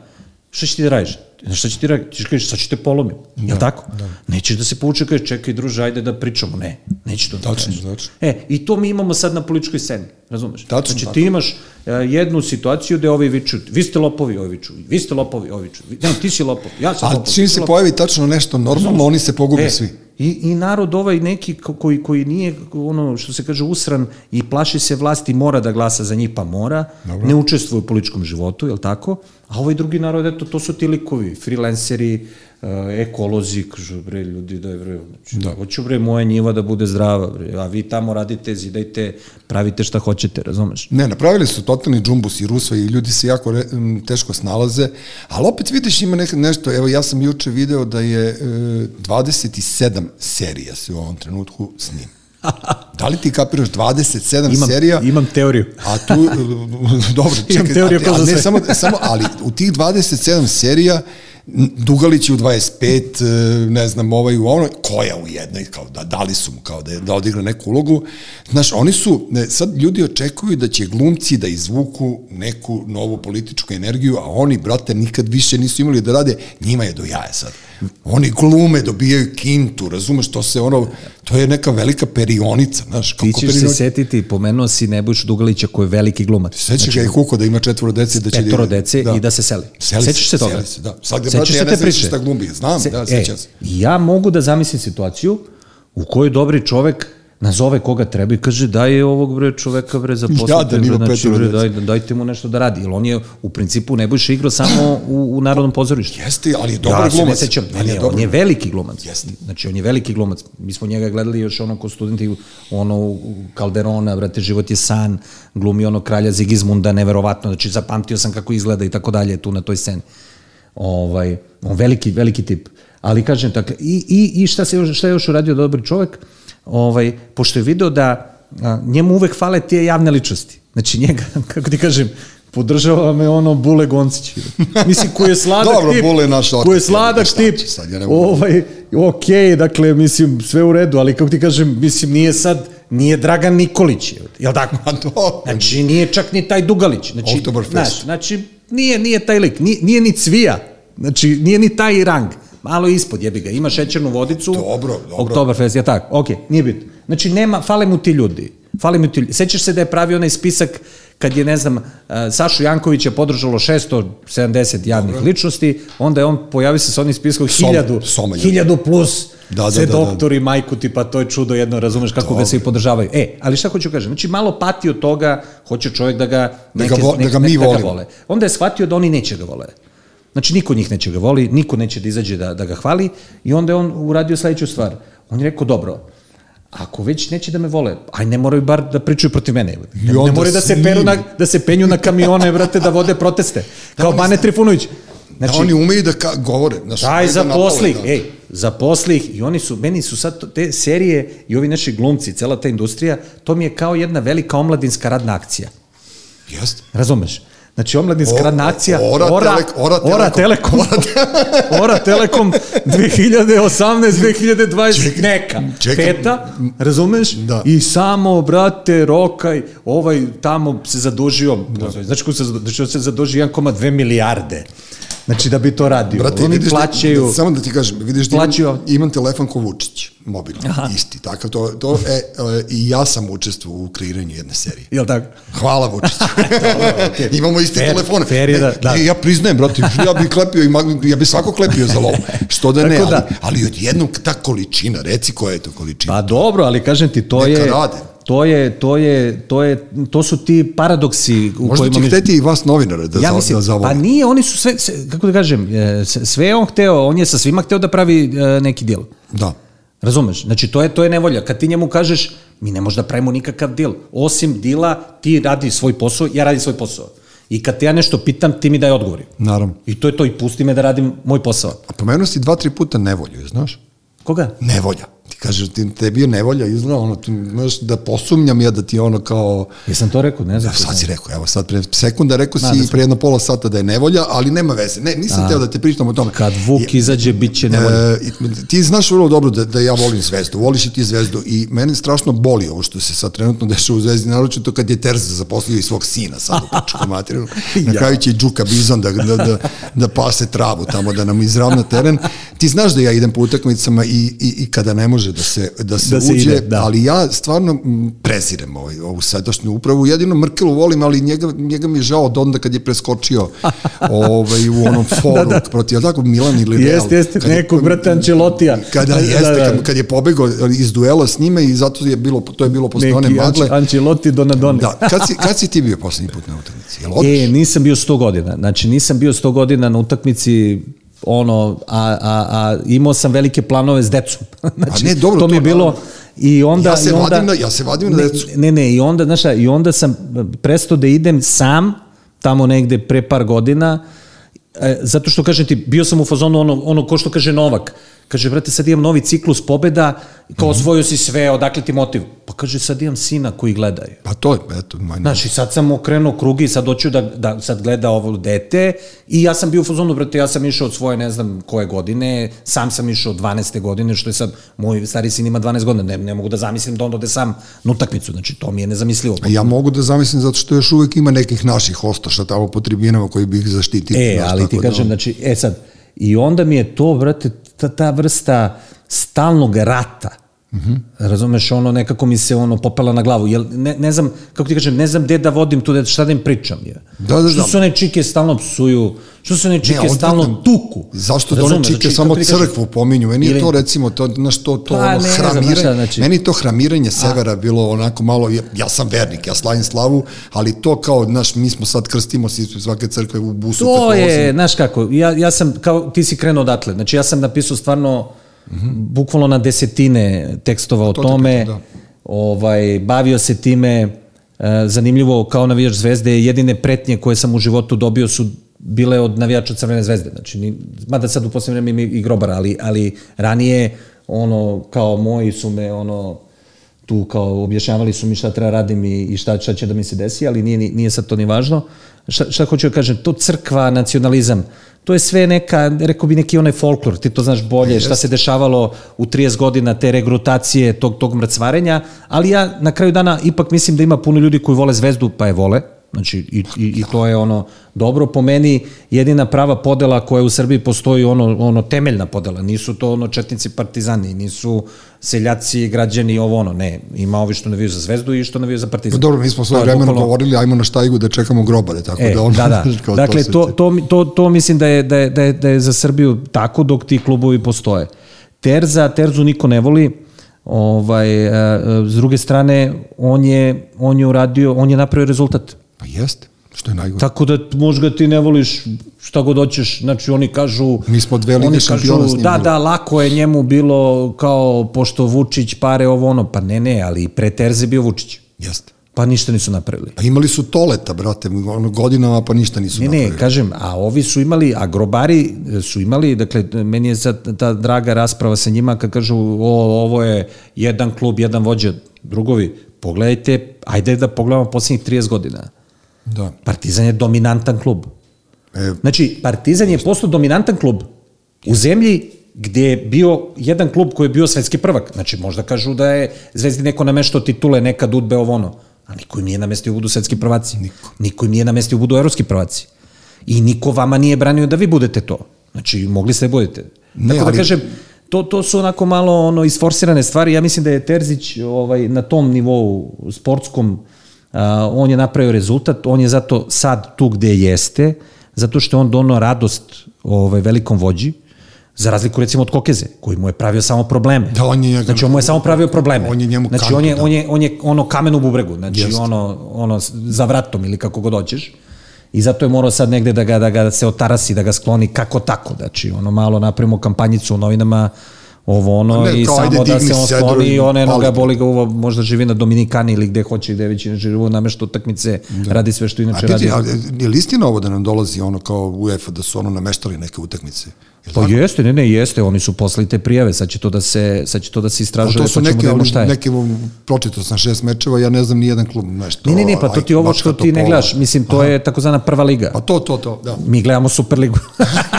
Šta će ti da radiš? Znaš šta će ti raditi? Ti ćeš kažeš, sad ću te polomim. Da, Jel tako? Da. Nećeš da se povuče, kažeš, čekaj druže, ajde da pričamo. Ne, neće to da Tačno, kažeš. tačno. E, i to mi imamo sad na političkoj sceni, razumeš? Tačno, znači, ti imaš e, jednu situaciju gde ovi viču, vi ste lopovi, ovi viču, vi ste lopovi, ovi viču, ne, ti si lopov, ja sam A lopov. čim ti si se pojavi tačno nešto normalno, oni se pogube E, svi. I, I narod ovaj neki ko- koji, koji nije, ono što se kaže, usran i plaši se vlasti, mora da glasa za njih, pa mora, Dobro. ne učestvuje u političkom životu, je li tako? A ovaj drugi narod, eto, to su ti likovi, freelanceri, uh, ekolozi, kažu, bre, ljudi, daj, bre, znači, da. hoću, bre, moja njiva da bude zdrava, bre, a vi tamo radite, zidajte, pravite šta hoćete, razumeš? Ne, napravili su totalni džumbus i rusva i ljudi se jako re, m, teško snalaze, ali opet vidiš ima nek, nešto, evo ja sam juče video da je e, 27 serija se u ovom trenutku snima. Da li ti kapiraš 27 Imam, serija? imam teoriju. A tu, dobro, <laughs> čekaj, teoriju a- a ne, samo, samo, ali u tih 27 serija Dugalić je u 25, e, ne znam, ovaj u onoj, koja u jednoj, kao da dali su mu kao da, da odigra neku ulogu. Znaš, oni su, ne, sad ljudi očekuju da će glumci da izvuku neku novu političku energiju, a oni, brate, nikad više nisu imali da rade, njima je do jaja sad. Oni glume, dobijaju kintu, razumeš, to se ono, to je neka velika perionica. znaš. Ti ćeš se setiti, pomenuo si Nebojšu Dugalića koji je veliki glumac. Sećaš ga i Kuko da ima četvoro dece da će Petoro da- dece i da se seli. Seli Sećaš se toga? Seli se, da. Sad Sećaš se ja te priče? šta glumi. Znam, Se- da, e, sećam se. Ja mogu da zamislim situaciju u kojoj dobri čovek nazove koga treba i kaže daj ovog bre čoveka bre za posao. Jadan ima znači, bre, dece. daj, dajte mu nešto da radi. Jer on je u principu Nebojša igrao samo u, u Narodnom pozorištu. Jeste, ali je dobar ja se ne glumac. sećam, ne, Ali ne, on je veliki glumac. Jeste. Znači, on je veliki glumac. Mi smo njega gledali još ono ko studenti, ono Calderona, brate, život je san, glumi ono kralja Zigizmunda, neverovatno, znači zapamtio sam kako izgleda i tako dalje tu na toj sceni. Ovaj, on veliki, veliki tip. Ali kažem, dakle, i, i, i šta, se još, šta je još uradio dobri čovek, ovaj, pošto je video da a, njemu uvek fale te javne ličnosti. Znači njega, <laughs> kako ti kažem, podržava me ono Bule Goncić. Mislim, koji je sladak Dobro, tip. Bule je naš Koji je otac, sladak tip. sad, ja ovaj, ok, dakle, mislim, sve u redu, ali kako ti kažem, mislim, nije sad, nije Dragan Nikolić, je, jel tako? Dobro. Znači, nije čak ni taj Dugalić. Znači, Oktoberfest. Znaš, znači, nije, nije taj lik, nije, nije ni Cvija, znači, nije ni taj rang. Malo ispod, jebi ga, ima šećernu vodicu. Dobro, dobro. Oktoberfest, ja tako, ok, nije bitno. Znači, nema, fale mu ti ljudi. Fale mu ti ljudi. Sećaš se da je pravio onaj spisak kad je, ne znam, uh, Sašu Jankovića podržalo 670 javnih ličnosti, onda je on pojavio se sa onim spiskom Soma, 1000, Soma je. 1000 plus, Da, da, sve da, da. doktori, majku ti, pa to je čudo jedno, razumeš kako ga svi podržavaju. E, ali šta hoću kažem, znači malo pati od toga, hoće čovjek da ga, Da ga vo- da ga mi da ga vole. Onda je shvatio da oni neće ga vole. Znači, niko njih neće ga voli, niko neće da izađe da, da ga hvali i onda je on uradio sledeću stvar. On je rekao, dobro, ako već neće da me vole, aj ne moraju bar da pričaju protiv mene. Ne, ne moraju da se, peru na, da se penju na kamione, brate, da vode proteste. Kao oni Bane Trifunović. Znači, da oni umeju da ka, govore. Znaš, Daj da za napale, poslih, da. ej, za poslih i oni su, meni su sad te serije i ovi naši glumci, cela ta industrija, to mi je kao jedna velika omladinska radna akcija. Jeste. Razumeš? Znači, omladinska radna akcija, Ora Telek- Ora Ora Telekom. Telekom, Ora <laughs> Telekom 2018, 2020, neka, čekam. peta, razumeš? Da. I samo, brate, rokaj, ovaj tamo se zadužio, znači ko se, zadužio? se zadužio 1,2 milijarde. Znači, da bi to radio. Brate, Oni vidiš plaćaju... Da, da, samo da ti kažem, vidiš da imam, imam telefon ko Vučić, mobilni, isti, takav to, to e, e, i ja sam učestvovao u kreiranju jedne serije. Jel tako? Hvala Vučiću. <laughs> Imamo isti Fair, telefone. fair je da- da. E, ja priznajem, brate, ja bih klepio, i mag- ja bih svako klepio za lovu. Što da ne, Tako ali, da. ali odjednom ta količina, reci koja je to količina. Pa dobro, ali kažem ti, to Neka je... rade. To je, to je, to je, to su ti paradoksi u Možda kojima će mi- hteti i vas novinara da, ja za, mislim, da zavole. pa nije, oni su sve, sve, kako da kažem, e, sve on hteo, on je sa svima hteo da pravi e, neki dil. Da. Razumeš? Znači, to je, to je nevolja. Kad ti njemu kažeš, mi ne možda pravimo nikakav dil. Osim dila, ti radi svoj posao, ja radim svoj posao. I kad te ja nešto pitam, ti mi daj odgovori. Naravno. I to je to, i pusti me da radim moj posao. A pomenuo si dva, tri puta nevolju, znaš? Koga? Nevolja. Ti kažeš, ti, tebi je nevolja izgleda, ono, ti možeš da posumnjam ja da ti ono kao... Jesam to rekao? Ne znam. Da, sad si rekao, evo sad pre sekunda rekao Da, si da pre jedno pola sata da je nevolja, ali nema veze. Ne, nisam teo da te pričam o tome. Kad Vuk izađe, bit će nevolja. E, i- ti znaš vrlo dobro da, da ja volim zvezdu, voliš i ti zvezdu i mene strašno boli ovo što se sad trenutno dešava u zvezdi, naročito kad je Terza zaposlio i svog sina sad u <laughs> počku materinu. Na kraju će i Đuka Bizon da, da, da, da pase travu tamo, da nam izravna teren. Ti znaš da ja idem po utakmicama i, i, i kada ne može da se, da se, Da se uđe, ide, da. ali ja stvarno prezirem ovaj, ovu sadašnju upravu. Jedino Mrkelu volim, ali njega, njega mi je žao od onda kad je preskočio <laughs> ovaj, u onom foru Da, da. protiv, tako, Milan ili Real. Jeste, jeste, Kad je- nekog brata Ancelotija. kada Da, jeste, da, da. Kad, kad je pobegao iz duela s njime i zato je bilo, to je bilo posle one magle. Ancelotti Donadoni. Da, kad si, kad si ti bio poslednji put na utakmici? Jel odeš? E, nisam bio 100 godina. Znači, nisam bio 100 godina na utakmici ono, a, a, a imao sam velike planove s decom. <laughs> znači, ne, dobro, to mi je to bilo... naravno. I onda, Ja se i onda, vadim na- ja se vadim na ne, decu. Ne, ne, i onda, znaš šta, i onda sam prestao da idem sam, tamo negde pre par godina, e, zato što, kažem ti, bio sam u fazonu ono, ono ko što kaže Novak, kaže, brate, sad imam novi ciklus pobeda, kao osvojio si sve, odakle ti motiv? Pa kaže, sad imam sina koji gleda je. Pa to je, eto, manje. Znaš, i sad sam okrenuo krug i sad hoću da, da sad gleda ovo dete i ja sam bio u fazonu, brate, ja sam išao od svoje, ne znam koje godine, sam sam išao od 12. godine, što je sad, moj stari sin ima 12 godina, ne, ne mogu da zamislim da on ode sam na utakmicu, znači to mi je nezamislivo. Ja mogu da zamislim zato što još uvek ima nekih naših ostaša tamo po tribinama koji bi ih zaštitili. E, znaš, ali ti da, kažem, znači, e sad, i onda mi je to, brate, ta, ta vrsta stalnog rata, Mm -hmm. Razumeš, ono nekako mi se ono popela na glavu. Jel, ne, ne znam, kako ti kažem, ne znam gde da vodim tu, šta da im pričam. Je. Da, da, Što da. su one čike stalno psuju, što su one čike Ne, stalno tuku. Zašto da one čike znači, samo crkvu pominju? Meni je to recimo, to, znaš, to, to Pa, ono ne znam, hramiranje, šta, znači- meni to hramiranje severa bilo onako malo, ja, ja sam vernik, ja slavim slavu, ali to kao, znaš, mi smo sad krstimo se ispred svake crkve u busu. To je, znaš kako, ja, ja sam, kao ti si krenuo odatle, znači ja sam napisao stvarno bukvalno na desetine tekstova o To ti tome, pričam, da. ovaj, bavio se time, e, zanimljivo kao navijač zvezde, jedine pretnje koje sam u životu dobio su bile od navijača Crvene zvezde, znači, ni, mada sad u posljednje vreme i, grobara, ali, ali ranije, ono, kao moji su me, ono, tu kao objašnjavali su mi šta treba radim i, i šta, šta će da mi se desi, ali nije, ni- nije sad to ni važno. Šta, šta hoću da kažem, to crkva, nacionalizam, to je sve neka, rekao bi neki onaj folklor, ti to znaš bolje, šta se dešavalo u 30 godina te regrutacije, tog, tog mrcvarenja, ali ja na kraju dana ipak mislim da ima puno ljudi koji vole zvezdu, pa je vole, Znači, i, i, i to je ono dobro po meni jedina prava podela koja u Srbiji postoji ono, ono temeljna podela, nisu to ono četnici partizani, nisu seljaci, građani, ovo ono, ne, ima ovi što naviju za zvezdu i što naviju za Pa partizan. dobro, mi smo svoje je vremeno bukvalno- govorili, ajmo na štajgu da čekamo grobare, tako E, da ono... da, da. <laughs> kao Dakle, to, to, to, to mislim da je, da, je, da, je, da je za Srbiju tako dok ti klubovi postoje. Terza, Terzu niko ne voli, ovaj, e, e, s druge strane, on je, on je uradio, on je napravio rezultat. Pa jeste, što je najgore. Tako da možda ga ti ne voliš šta god hoćeš, znači oni kažu... Mi smo dve lige šampiona s njim Da, bili. da, lako je njemu bilo kao, pošto Vučić pare ovo ono, pa ne, ne, ali pre Terze bio Vučić. Jeste. Pa ništa nisu napravili. Pa imali su toleta, brate, ono, godinama, pa ništa nisu Ne, napravili. ne, kažem, a ovi su imali, a grobari su imali, dakle, meni je sad ta draga rasprava sa njima kad kažu, o, ovo je jedan klub, jedan vođa, drugovi, pogledajte, ajde da pogledamo posljednjih 30 godina. Da. Partizan je dominantan klub. E, Znači, Partizan je postao dominantan klub u zemlji gde je bio jedan klub koji je bio svetski prvak. Znači, možda kažu da je Zvezdi neko nameštao titule, nekad udbe ovo ono. A niko im nije namestio da budu svetski prvaci. Niko. Niko im nije namestio da budu evropski prvaci. I niko vama nije branio da vi budete to. Znači, mogli ste da budete. Ne, Tako da ali- kažem, to, to su onako malo ono isforsirane stvari. Ja mislim da je Terzić ovaj, na tom nivou sportskom a, on je napravio rezultat, on je zato sad tu gde jeste, zato što je on donao radost ovaj, velikom vođi, za razliku recimo od Kokeze, koji mu je pravio samo probleme. Da, on je njega- znači on mu je samo pravio probleme. On je njemu znači on je, da. on je, on je ono kamen u bubregu, znači ono, ono za vratom ili kako god hoćeš. I zato je morao sad negde da ga, da ga se otarasi, da ga skloni kako tako. Znači, ono malo napravimo kampanjicu u novinama, ovo ono, Ne, i kao, samo ajde, da se on skloni i pali noga ga. boli ga uvo, možda živi na Dominikani ili gde hoće, gde već živi u nameštu utakmice, radi sve što inače radi. a, je li istina ovo da nam dolazi ono kao UEFA da su ono nameštali neke utakmice? Pa tako? jeste, ne, ne, jeste, oni su poslali te prijave, sad će to da se, sad će to da se Pa istražuje, to su pa ćemo neke, da šta je. neke, pročitao sam šest mečeva, ja ne znam ni jedan klub, nešto. Ne, ne, ne, pa to ti ovo što ti ne gledaš, mislim, to je takozvana prva liga. Pa to, to, to, da. Mi gledamo Superligu.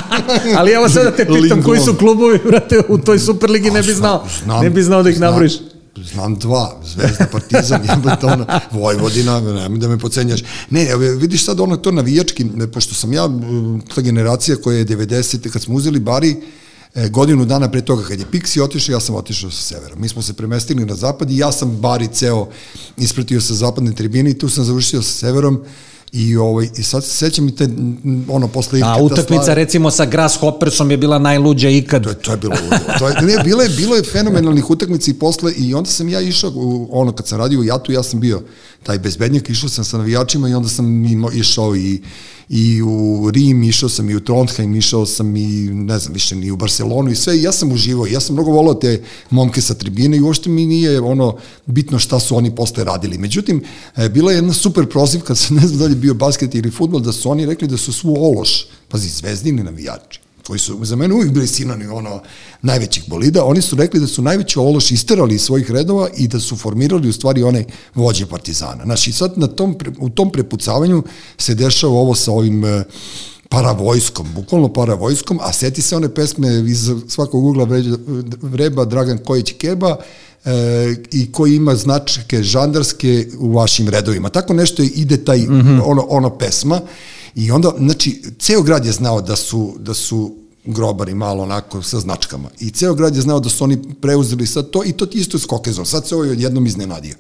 <laughs> Ali evo sad da te pitam Linglon. koji su klubovi, brate, u toj Superligi ne bi znao. Znam- ne bi znao da ih nabrojiš. Znam dva, Zvezda, Partizan, <laughs> jebate ono, Vojvodina, nemoj da me pocenjaš. Ne, vidiš sad ono to navijački, pošto sam ja, ta generacija koja je 90. kad smo uzeli Bari, e, godinu dana pre toga, kad je Pixi otišao, ja sam otišao sa severa. Mi smo se premestili na zapad i ja sam Bari ceo ispratio sa zapadne tribine i tu sam završio sa severom i, ovaj, i sad se sećam i te, ono, posle A Ivka utakmica Tasla- recimo sa Grasshoppersom je bila najluđa ikad. To je, to je bilo. To je, ne, bilo je, bilo je fenomenalnih utakmica i posle, i onda sam ja išao, u, ono, kad sam radio u Jatu, ja sam bio taj bezbednjak, išao sam sa navijačima i onda sam išao i, i u Rim, išao sam i u Trondheim, išao sam i, ne znam, više ni u Barcelonu i sve, i ja sam uživao, ja sam mnogo volao te momke sa tribine i uopšte mi nije ono bitno šta su oni posle radili. Međutim, e, bila je jedna super prozivka, <laughs> ne znam da li bio basket ili futbol, da su oni rekli da su svu ološ, pazi, zvezdini navijači, koji su za mene uvijek bili sinonim ono najvećih bolida, oni su rekli da su najveći ološ isterali iz svojih redova i da su formirali u stvari one vođe partizana. Znaš, i sad na tom, u tom prepucavanju se dešava ovo sa ovim e, paravojskom, bukvalno paravojskom, a seti se one pesme iz svakog ugla vreba Dragan Kojić Keba, e, i koji ima značke žandarske u vašim redovima. Tako nešto ide taj, mm -hmm. ono, ono pesma i onda, znači, ceo grad je znao da su, da su grobari malo onako sa značkama. I ceo grad je znao da su oni preuzeli sad to i to isto s Kokezom. Sad se ovaj odjednom iznenadio.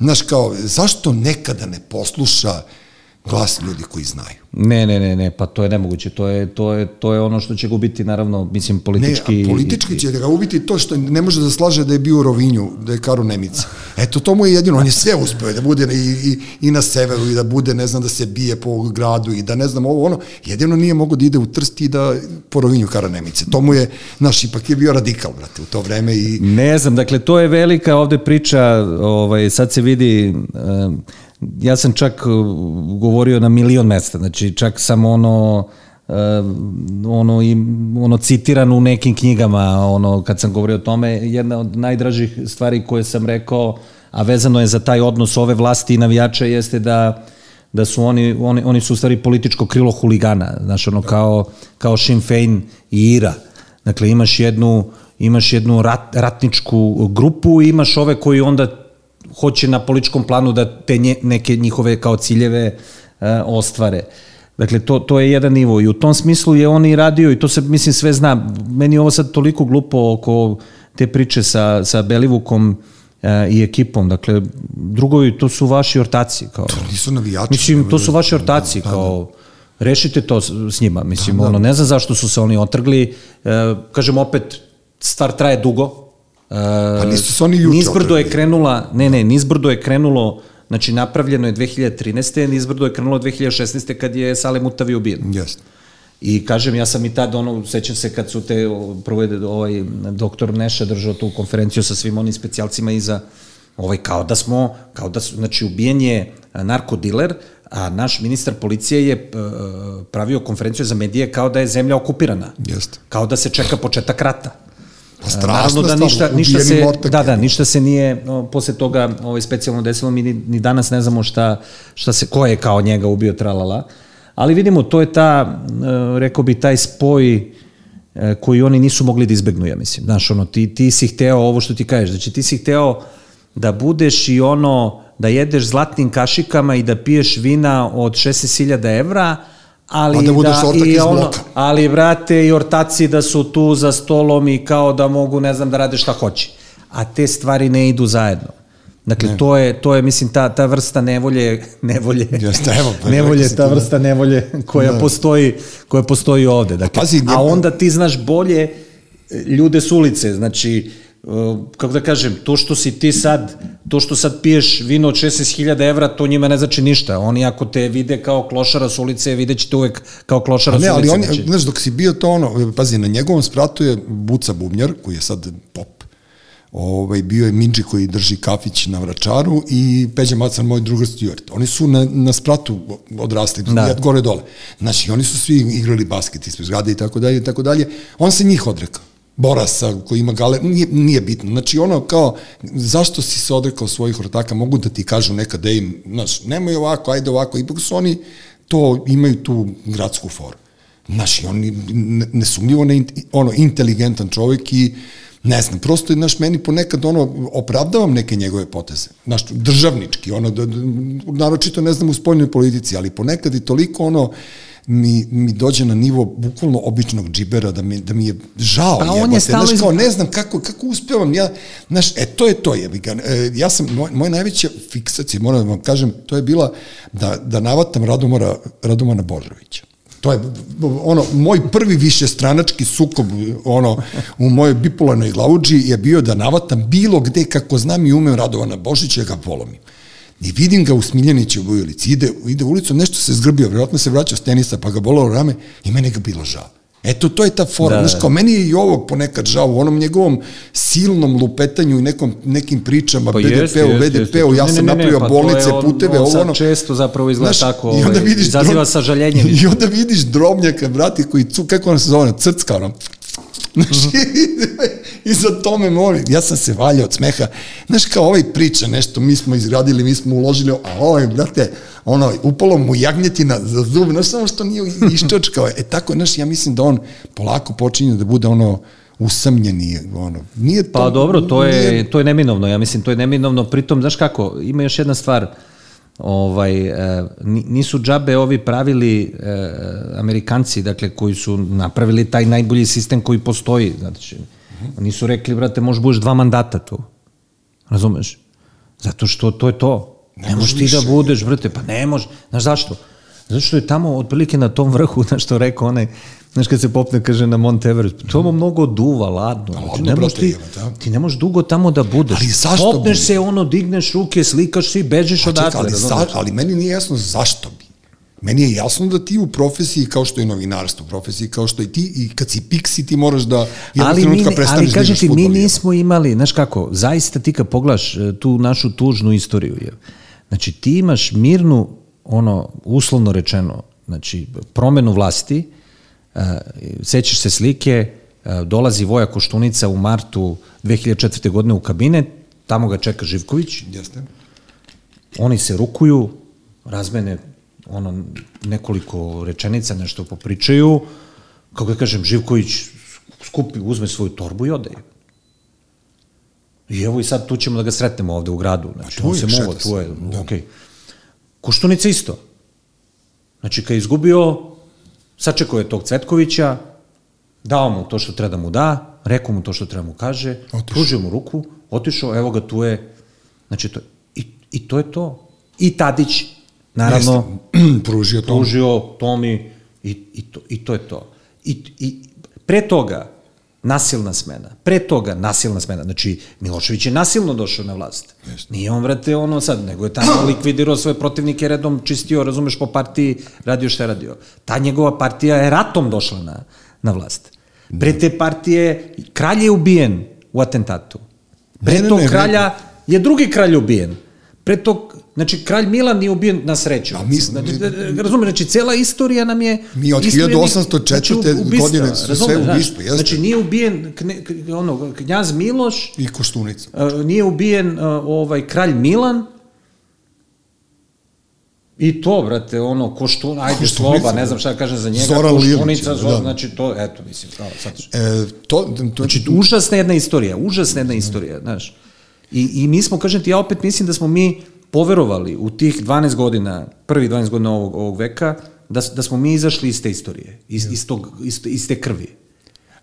Znaš, kao, zašto nekada ne posluša glas ljudi koji znaju? Ne, ne, ne, ne, pa to je nemoguće. To je, to je, to je ono što će gubiti, naravno, mislim, politički... Ne, a politički će ga ubiti to što ne može da slaže da je bio u Rovinju, da je Karo Nemica. Eto, to mu je jedino, on je sve uspeo, da bude i, i, i na severu, i da bude, ne znam, da se bije po gradu, i da ne znam ovo, ono, jedino nije mogo da ide u Trst i da po Rovinju Karo Nemice. To mu je, naš, ipak je bio radikal, brate, u to vreme i... Ne znam, dakle, to je velika ovde priča, ovaj, sad se vidi... Um, ja sam čak uh, govorio na milion mesta, znači čak sam ono uh, ono i ono citiran u nekim knjigama ono kad sam govorio o tome jedna od najdražih stvari koje sam rekao a vezano je za taj odnos ove vlasti i navijača jeste da da su oni, oni, oni su u stvari političko krilo huligana, znaš, ono kao, kao Sinn Fein i Ira. Dakle, imaš jednu, imaš jednu rat, ratničku grupu i imaš ove koji onda hoće na političkom planu da te nje, neke njihove kao ciljeve e, ostvare. Dakle, to, to je jedan nivo i u tom smislu je on i radio i to se, mislim, sve zna. Meni je ovo sad toliko glupo oko te priče sa, sa Belivukom e, i ekipom. Dakle, drugovi, to su vaši ortaci. Kao, to nisu navijači. Mislim, to su vaši ortaci, da, kao, da, da. rešite to s njima. Mislim, da, da. ono, ne znam zašto su se oni otrgli. E, kažem, opet, stvar traje dugo, Pa nisu se oni juče Nizbrdo je krenula, ne, ne, Nizbrdo je krenulo, znači napravljeno je 2013. Nizbrdo je krenulo 2016. kad je Salem Utavi ubijen. Jeste. I kažem, ja sam i tad, ono, sećam se kad su te, prvo je ovaj doktor Neša držao tu konferenciju sa svim onim specijalcima iza, ovaj, kao da smo, kao da su, znači, ubijen je narkodiler, a naš ministar policije je pravio konferenciju za medije kao da je zemlja okupirana. Jeste. Kao da se čeka početak rata. Pa strašno da ništa, ništa se, da, da, ništa se nije o, posle toga ovaj, specijalno desilo, mi ni, ni danas ne znamo šta, šta se, ko je kao njega ubio tralala, ali vidimo, to je ta, e, rekao bi, taj spoj e, koji oni nisu mogli da izbegnu, ja mislim. Znaš, ono, ti, ti si hteo ovo što ti kažeš, znači ti si hteo da budeš i ono, da jedeš zlatnim kašikama i da piješ vina od 16.000 evra, ali da, budeš da i ono, ali brate i ortaci da su tu za stolom i kao da mogu ne znam da rade šta hoće. A te stvari ne idu zajedno. Dakle, ne. to je, to je, mislim, ta, ta vrsta nevolje, <laughs> nevolje, Jeste, evo, pa, nevolje, ta da. vrsta nevolje koja, da. postoji, koja postoji ovde. Dakle, Pazi, a onda ti znaš bolje ljude s ulice, znači, kako da kažem, to što si ti sad, to što sad piješ vino od 16.000 evra, to njima ne znači ništa. Oni ako te vide kao klošara s ulice, videće te uvek kao klošara s ulice. Ne, ali on, znači. znaš, dok si bio to ono, pazi, na njegovom spratu je Buca Bubnjar, koji je sad pop, ovaj, bio je Minđi koji drži kafić na Vračaru i Peđa Macan, moj drugar Stuart. Oni su na, na spratu odrasli, da. gore dole. Znači, oni su svi igrali basket ispred zgrade i tako dalje i tako dalje. On se njih odrekao. Borasa koji ima gale, nije, nije bitno. Znači ono kao, zašto si se odrekao svojih ortaka, mogu da ti kažu nekad im, znaš, nemoj ovako, ajde ovako, ipak su oni, to imaju tu gradsku foru. Znaš, on nesumljivo ne, ono, inteligentan čovjek i ne znam, prosto, znaš, meni ponekad ono, opravdavam neke njegove poteze, znaš, državnički, ono, naročito ne znam u spoljnoj politici, ali ponekad i toliko ono, mi, mi dođe na nivo bukvalno običnog džibera, da mi, da mi je žao. Pa on je stalo znaš, kao, ne znam kako, kako uspevam, ja, znaš, e, to je to, je, e, ja sam, moj, moja najveća fiksacija, moram da vam kažem, to je bila da, da navatam Radomora, Radomana Božovića. To je ono moj prvi višestranački sukob ono u mojoj bipolarnoj glavuđi je bio da navatam bilo gde kako znam i umem Radovana Božića ga polomim. I vidim ga u Smiljaniću u ulici, ide, ide u ulicu, nešto se zgrbio, vjerojatno se vraća s tenisa, pa ga bolao rame i mene ga bilo žao. Eto, to je ta fora. Da, Znaš, kao, meni je i ovog ponekad žao, u onom njegovom silnom lupetanju i nekom, nekim pričama, pa BDP-u, BDP-u, ja sam napravio pa bolnice, on, puteve, on, ovo ono. često zapravo izgleda znaš, tako, i onda ovaj, vidiš, izaziva sažaljenje. <laughs> I onda vidiš drobnjaka, brati, koji, cu, kako ono se zove, crcka, ono, Znaš, i za to me molim. Ja sam se valjao od smeha. Znaš, kao ovaj priča nešto, mi smo izgradili, mi smo uložili, a ovaj, brate, ono, upalo mu jagnjetina za zub, znaš, samo što nije iščočkao. E tako, znaš, ja mislim da on polako počinje da bude ono, usamljeni, ono, nije to... Pa dobro, to je, nije... to je neminovno, ja mislim, to je neminovno, pritom, znaš kako, ima još jedna stvar, ovaj, e, ni- nisu džabe ovi pravili e, Amerikanci, dakle, koji su napravili taj najbolji sistem koji postoji. Znači, nisu rekli, brate, možeš budeš dva mandata tu. Razumeš? Zato što to je to. Ne, Ne možeš može ti da budeš, brate, pa ne može. Znaš zašto? Zato što je tamo otprilike na tom vrhu, <laughs> znaš što rekao onaj, znaš kad se popne kaže na Mount Everest, pa tamo mnogo duva, ladno. Znači, ladno, ne možeš ti, jebote, a? ti ne možeš dugo tamo da budeš. Ali zašto Popneš bi? se, ono, digneš ruke, slikaš se i Pa čekaj, odatle. ali, za, ali meni nije jasno zašto bi. Meni je jasno da ti u profesiji, kao što je novinarstvo, u profesiji kao što i ti, i kad si piksi, ti moraš da jednog ali, mi, trenutka ne- prestaneš ali da kažem igraš ti, mi nismo imali, znaš kako, zaista ti kad poglaš e, tu našu tužnu istoriju, je, znači ti imaš mirnu, ono, uslovno rečeno, znači promenu vlasti, sećaš se slike, e, dolazi Voja Koštunica u martu 2004. godine u kabinet, tamo ga čeka Živković, Jeste? oni se rukuju, razmene ono nekoliko rečenica, nešto popričaju, kako da kažem, Živković skupi, uzme svoju torbu i ode. I evo i sad tu ćemo da ga sretnemo ovde u gradu. Znači, on se se, tu je, da. okej. Koštunica isto. Znači, kad je izgubio, sačekao je tog Cvetkovića, dao mu to što treba da mu da, rekao mu to što treba mu kaže, Otišao. pružio mu ruku, otišao, evo ga, tu je, znači, to, i, i to je to. I Tadić, naravno, Jeste. <clears throat> pružio to. pružio Tomi i, i, to, i to je to. I, I pre toga nasilna smena, pre toga nasilna smena, znači Milošević je nasilno došao na vlast. Jeste. Nije on, vrate, ono sad, nego je tamo <clears throat> likvidirao svoje protivnike redom, čistio, razumeš, po partiji, radio šta je radio. Ta njegova partija je ratom došla na, na vlast. Pre te partije, kralj je ubijen u atentatu. Pre Ne, ne, tog ne, ne. kralja je drugi kralj ubijen. Pre tog, znači, kralj Milan nije ubijen na sreću. A mi- znači, razumeš, znači, cela istorija nam je... Mi od istorija 1804. godine su sve razumeš, znaš, ubistva, jeste. Znači, nije ubijen kne, ono, knjaz Miloš, I koštunica. a, nije ubijen a, ovaj kralj Milan, I to, brate, ono, koštun, ajde, Koštunica, sloba, ne da. znam šta kažem za njega, Zoran koštunica, Lilić, Zor, da. znači to, eto, mislim, kao, sad, E, to, to, Znači, užasna jedna istorija, užasna jedna istorija, znaš. I, I mi smo, kažem ti, ja opet mislim da smo mi poverovali u tih 12 godina, prvi 12 godina ovog, ovog veka, da, da smo mi izašli iz te istorije, iz, iz, tog, iz, iz te krvi.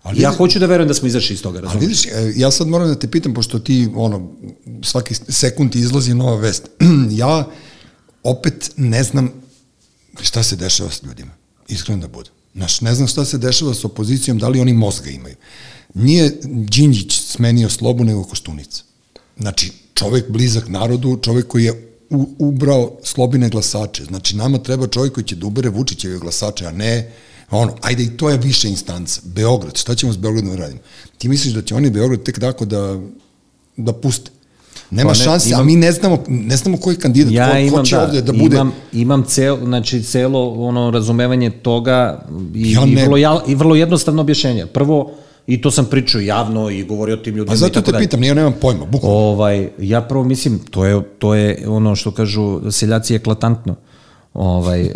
Ali ja hoću da verujem da smo izašli iz toga, Ali razumiješ? vidiš, e, ja sad moram da te pitam, pošto ti, ono, svaki sekund izlazi nova vest. <clears throat> ja opet ne znam šta se dešava s ljudima. Iskreno da budem. Znaš, ne znam šta se dešava s opozicijom, da li oni mozga imaju. Nije Đinđić smenio slobu, nego Koštunica. Znači, čovek blizak narodu, čovek koji je u, ubrao slobine glasače. Znači, nama treba čovjek koji će da ubere Vučićeve glasače, a ne ono, ajde i to je više instanca. Beograd, šta ćemo s Beogradom da radimo? Ti misliš da će oni Beograd tek tako da, da puste? Nema Pa ne, šanse, imam- a mi ne znamo, ne znamo koji je kandidat, Ja ko, ko imam, će da, ovde da bude. imam, imam cel, znači, celo ono razumevanje toga i, Ja i, vrlo, i vrlo jednostavno objašnjenje. Prvo, i to sam pričao javno i govorio o tim ljudima Pa i zato te dalje. pitam, ja nemam pojma, bukvalno. Ovaj, ja prvo mislim, to je, to je ono što kažu seljaci eklatantno. Ovaj,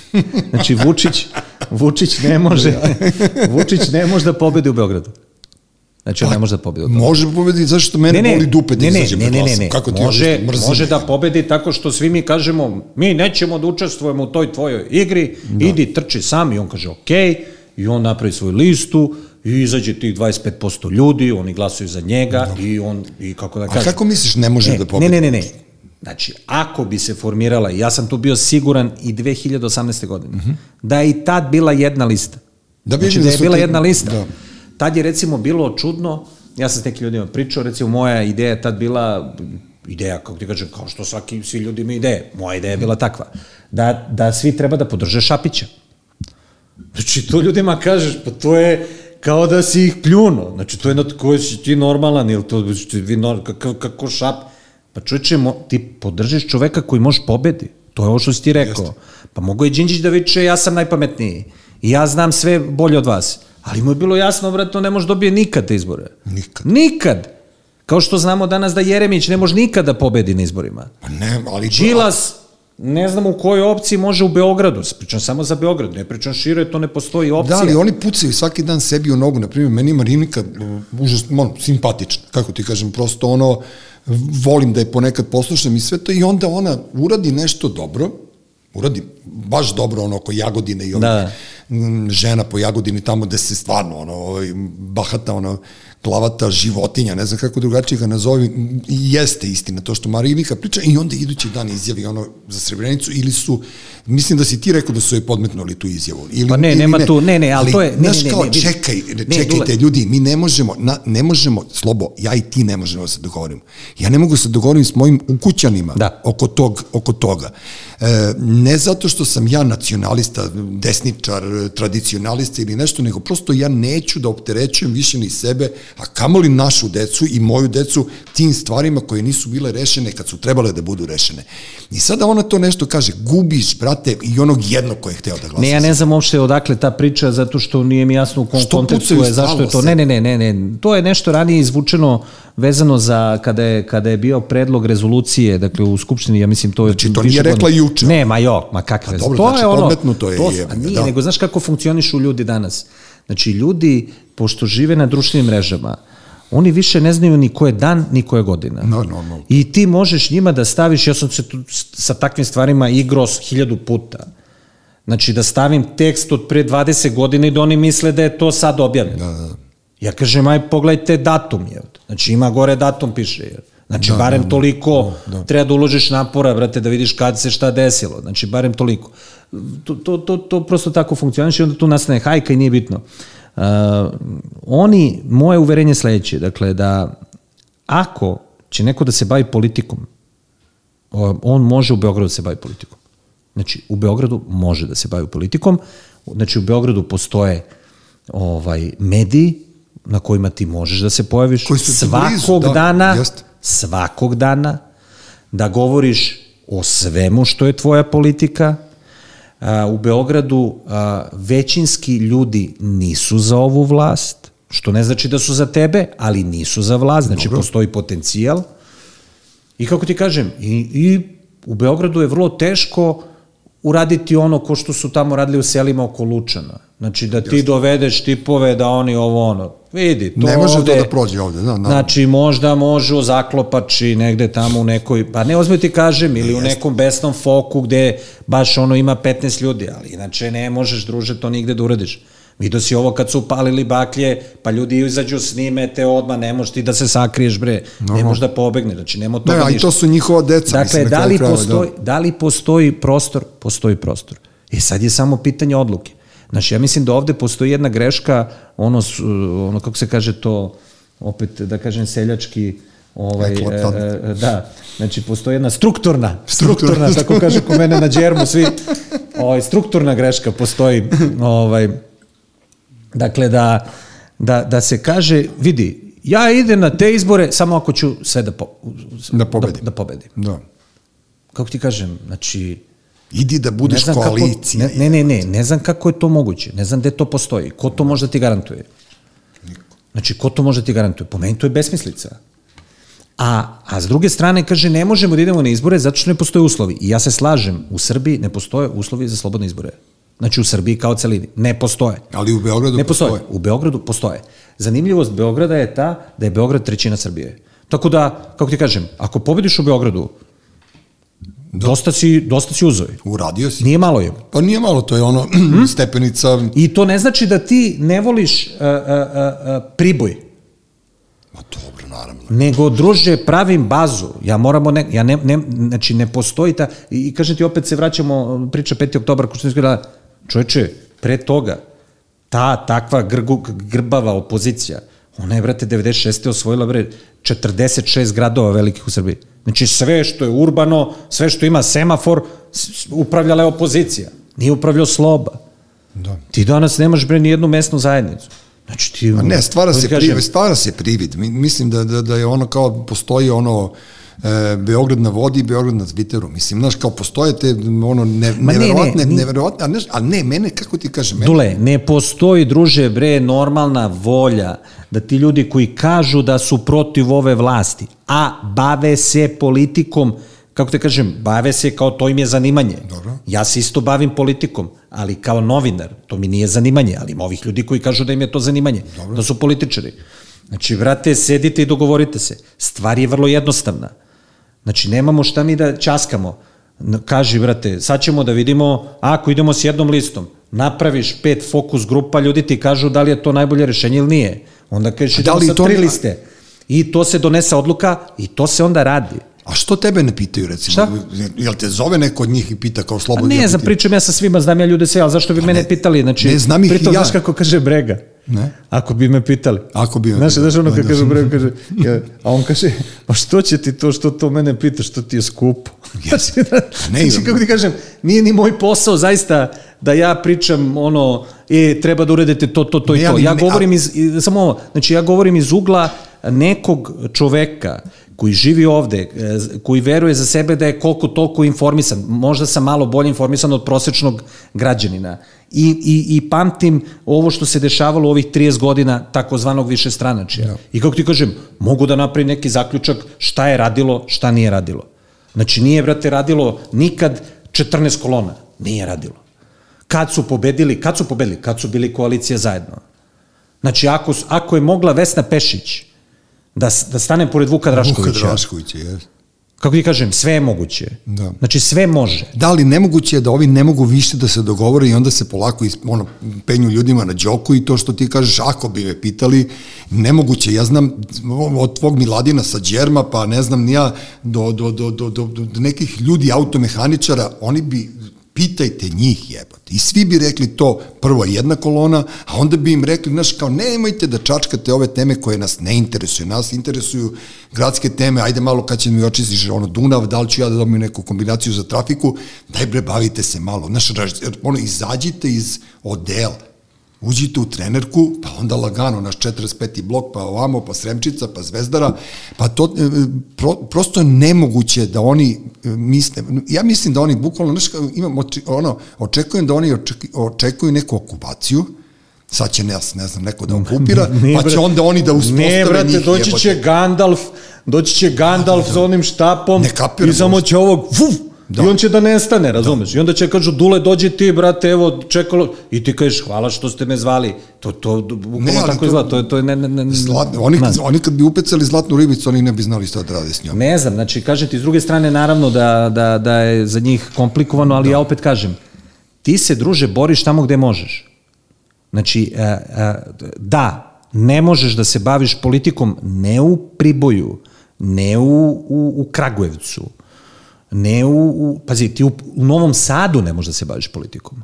<laughs> znači Vučić, Vučić ne može, <laughs> Vučić ne može da pobedi u Beogradu. Znači on ne može da pobedi. Može pobediti, zašto što mene boli dupe da ne, ne, izađem ne, da ne, ne, ne, Kako ti može, mrzim? može da pobedi tako što svi mi kažemo mi nećemo da učestvujemo u toj tvojoj igri, da. idi trči sam i on kaže ok, i on napravi svoju listu i izađe tih 25% ljudi, oni glasaju za njega i on, i kako da A kažem. kako misliš ne može Ne, da pobedi? Ne, ne, ne, ne. Znači, ako bi se formirala, ja sam tu bio siguran i 2018. godine, da je i tad bila jedna lista. Da znači, vidim da da je bila ti- jedna lista. da. Tad je recimo bilo čudno, ja sam s nekim ljudima pričao, recimo moja ideja je tad bila, ideja, kako ti kažem, kao što svaki, svi ljudi imaju ideje, moja ideja je bila takva, da, da svi treba da podrže Šapića. Znači, to ljudima kažeš, pa to je kao da si ih pljuno. Znači, to je na koji si ti normalan, ili to ti vi kakav, kako šap. Pa čovječe, ti podržiš čoveka koji može pobedi. To je ovo što si ti rekao. Jeste. Pa mogo je Đinđić da viče, ja sam najpametniji. I ja znam sve bolje od vas. Ali mu je bilo jasno, vratno, ne može dobije nikad te izbore. Nikad. Nikad. Kao što znamo danas da Jeremić ne može nikada da pobedi na izborima. Pa ne, ali... Đilas, ne znam u kojoj opciji može u Beogradu, pričam samo za Beograd, ne pričam šire, to ne postoji opcija. Da, ali oni pucaju svaki dan sebi u nogu, na primjer, meni je Marinika užasno, ono, simpatična, kako ti kažem, prosto ono, volim da je ponekad poslušam i sve to i onda ona uradi nešto dobro, uradi baš dobro ono oko Jagodine i ovih Da. da. žena po Jagodini tamo gde se stvarno ono, ovaj, bahata ono, glavata životinja, ne znam kako drugačije ga nazovi, jeste istina to što Marinika priča i onda idući dan izjavi ono za Srebrenicu ili su, mislim da si ti rekao da su joj podmetnuli tu izjavu. Ili, Pa ne, ili nema tu- ne, ne, ali to je- ne, znaš ne, ne, kao, ne, vidi. čekaj, Ne, čekajte Dule. ljudi, mi ne možemo, na, ne možemo, slobo, ja i ti ne možemo da se dogovorimo. Ja ne mogu da se dogovorim s mojim ukućanima Da. oko, tog, oko toga. E, ne zato što sam ja nacionalista, desničar, tradicionalista ili nešto, nego prosto ja neću da opterećujem više ni sebe, a kamoli našu decu i moju decu tim stvarima koje nisu bile rešene kad su trebale da budu rešene. I sada ona to nešto kaže, gubiš, brate, i onog jednog ko je hteo da glasa. Ne, ja ne znam uopšte odakle ta priča, zato što nije mi jasno u kom Što kontekstu je, zašto je to. Ne, ne, ne, ne, ne. To je nešto ranije izvučeno vezano za kada je, kada je bio predlog rezolucije, dakle u Skupštini, ja mislim to je... Znači, to nije rekla godina. juče. Ne, ma jo, ma kakve veze. dobro, to znači, je ono, podmetnuto je, To, je, a nije, da. nego znaš kako funkcionišu ljudi danas. Znači, ljudi, pošto žive na društvenim mrežama, oni više ne znaju ni ko je dan, ni ko je godina. No, normalno. I ti možeš njima da staviš, ja sam se tu sa takvim stvarima igrao hiljadu puta. Znači da stavim tekst od pre 20 godina i da oni misle da je to sad objavljeno. Da, da. Ja kažem, aj pogledajte datum je. Znači ima gore datum piše. Je. Znači da, barem da, toliko da, da. treba da uložiš napora, brate, da vidiš kad se šta desilo. Znači barem toliko. To, to, to, to prosto tako funkcioniše i onda tu nastane hajka i nije bitno. Uh, oni, moje uverenje je sledeće, dakle da ako će neko da se bavi politikom, on može u Beogradu da se bavi politikom. Znači, u Beogradu može da se bavi politikom, znači u Beogradu postoje ovaj mediji na kojima ti možeš da se pojaviš Koji su ti svakog blizu, da, dana, jest. svakog dana, da govoriš o svemu što je tvoja politika. U Beogradu većinski ljudi nisu za ovu vlast, što ne znači da su za tebe, ali nisu za vlast, znači Dobro. postoji potencijal. I kako ti kažem, i, i u Beogradu je vrlo teško uraditi ono ko što su tamo radili u selima oko Lučana. Znači da ti dovedeš tipove da oni ovo ono, vidi, to Ne može ovde, to da prođe ovde, da, da. Znači možda može u zaklopači negde tamo u nekoj, pa ne ozme ti kažem, ili u nekom besnom foku gde baš ono ima 15 ljudi, ali inače ne možeš druže to nigde da uradiš. Vidio si ovo kad su upalili baklje, pa ljudi izađu, snime te odmah, ne možeš ti da se sakriješ bre, ne možeš da pobegne, znači nema Ne, toga a i ništa. to su njihova deca. Dakle, mislim, da li, postoji, da. li postoji prostor? Postoji prostor. E sad je samo pitanje odluke. Znači, ja mislim da ovde postoji jedna greška, ono, ono kako se kaže to, opet da kažem seljački, ovaj, e, e, da, znači postoji jedna strukturna, <laughs> Strukturna. strukturna, tako kaže ko mene na džermu, svi, ovaj, strukturna greška postoji, ovaj, dakle da, da, da se kaže, vidi, ja idem na te izbore samo ako ću sve da, po, Da pobedim. Da, da pobedim Da. kako ti kažem, znači... Idi da Ne budeš kako, koalicija. ne, ne, ne, ne, ne znam kako je to moguće, ne znam gde to postoji, ko to može da ti garantuje? Znači, ko to može da ti garantuje? Po meni to je besmislica. A, a s druge strane, kaže, ne možemo da idemo na izbore zato što ne postoje uslovi. I ja se slažem, u Srbiji ne postoje uslovi za slobodne izbore. Znači, u Srbiji kao celini. Ne postoje. Ali u Beogradu Ne postoje. postoje. U Beogradu postoje. Zanimljivost Beograda je ta da je Beograd trećina Srbije. Tako da, kako ti kažem, ako pobediš u Beogradu, dosta si, dosta si uzoj. Uradio si. Nije malo je. Pa nije malo, to je ono <clears throat> stepenica, I to ne znači da ti ne voliš uh, uh, uh, priboj, ma dobro, naravno. nego druže pravim bazu. Ja moramo ne, ja ne, ne znači ne postoji ta i, i kažem ti opet se vraćamo priča 5. oktobar ko što izgleda čoveče pre toga ta takva grgu, grbava opozicija ona je brate 96. osvojila bre 46 gradova velikih u Srbiji. Znači sve što je urbano, sve što ima semafor upravljala je opozicija. Nije upravljao sloba. Da. Ti danas nemaš bre ni jednu mesnu zajednicu. Znači ti Ma ne, stvara se, kažem, privid, stvara se privid. Mi- Mislim da, da, da je ono kao, postoji ono, e, Beograd na vodi i Beograd na Twitteru. Mislim, znaš, kao postoje te, ono, ne, Ma ne, ne, neverovatne, neverovatne, a ne, a ne, mene, kako ti kažem, mene, Dule, ne postoji, druže, bre, normalna volja da ti ljudi koji kažu da su protiv ove vlasti, a bave se politikom, kako te kažem, bave se kao to im je zanimanje. Dobro. Ja se isto bavim politikom, ali kao novinar, to mi nije zanimanje, ali ima ovih ljudi koji kažu da im je to zanimanje, Dobro. da su političari. Znači, brate, sedite i dogovorite se. Stvar je vrlo jednostavna. Znači, nemamo šta mi da časkamo. Kaži, brate, sad ćemo da vidimo, ako idemo s jednom listom, napraviš pet fokus grupa, ljudi ti kažu da li je to najbolje rešenje ili nije. Onda kažeš, da idemo li sa tri liste. I to se donese odluka i to se onda radi. A što tebe ne pitaju, recimo? Šta? Jel te zove neko od njih i pita kao A slobodno? ne, znam, pričam ja sa svima, znam ja ljude sve, ali zašto bi mene ne, pitali? Znači, ne, znam ih pritom, ja. znaš kako kaže Brega? Ne. Ako bi me pitali. Ako bi me znaš, pitali. Znaš ono kad da. kaže Brega, kaže, ja, a on kaže, pa što će ti to, što to mene pita, što ti je skupo? Jeste. Ne, znači, kako ti kažem, nije ni moj posao zaista da ja pričam ono, e, treba da uredite to, to, to Ne, i to. Ja ne, govorim iz, iz, samo ovo, znači ja govorim iz ugla nekog čoveka koji živi ovde, e, koji veruje za sebe da je koliko toliko informisan, možda sam malo bolje informisan od prosečnog građanina. I, i, i pamtim ovo što se dešavalo u ovih 30 godina takozvanog višestranačja. Da. I kako ti kažem, mogu da napravim neki zaključak šta je radilo, šta nije radilo. Znači nije, brate, radilo nikad 14 kolona. Nije radilo. Kad su pobedili, kad su pobedili? Kad su bili koalicija zajedno. Znači, ako, ako je mogla Vesna Pešić da, da stane pored Vuka Vuka Draškovića, Draškovića, jes. kako ti kažem, sve je moguće. Da. Znači, sve može. Da li nemoguće je da ovi ne mogu više da se dogovore i onda se polako is, ono, penju ljudima na đoku i to što ti kažeš, ako bi me pitali, nemoguće. Ja znam od tvog Miladina sa Đerma, pa ne znam ni ja, do, do, do, do, do, do nekih ljudi, automehaničara, oni bi pitajte njih jebote. I svi bi rekli to prvo jedna kolona, a onda bi im rekli, znaš, kao nemojte da čačkate ove teme koje nas ne interesuju, nas interesuju gradske teme, ajde malo kad će mi očistiš ono Dunav, da li ću ja da dobijem neku kombinaciju za trafiku, daj bre, bavite se malo, znaš, ono, izađite iz odela, uđite u trenerku, pa onda lagano, naš 45. blok, pa ovamo, pa Sremčica, pa Zvezdara, pa to, e, pro, prosto je nemoguće da oni e, misle, ja mislim da oni bukvalno, znaš, imam, ono, očekujem da oni očekuju neku okupaciju, sad će nas, ne znam, neko da okupira, Ne, pa će onda oni da uspostave Ne, brate, njih doći će Gandalf, doći će Gandalf sa onim štapom Ne kapiram i samo će ovog, fuf, Da. I on će da nestane, razumeš? I onda će kažu, Dule, dođi ti, brate, evo, čekalo, i ti kažeš, hvala što ste me zvali. To, to, bukvalno tako to- izgleda, to je, to je, ne, ne, ne, Zlatno, oni, Znaš. oni kad bi upecali zlatnu ribicu, oni ne bi znali šta da rade s njom. Ne znam, znači, kažem ti, s druge strane, naravno da, da, da je za njih komplikovano, ali ja opet kažem, ti se, druže, boriš tamo gde možeš. Znači, e, e, da, ne možeš da se baviš politikom ne u Priboju, ne u, u, u Kragujevcu, ne u, u pazi, ti u, u Novom Sadu ne možeš da se baviš politikom.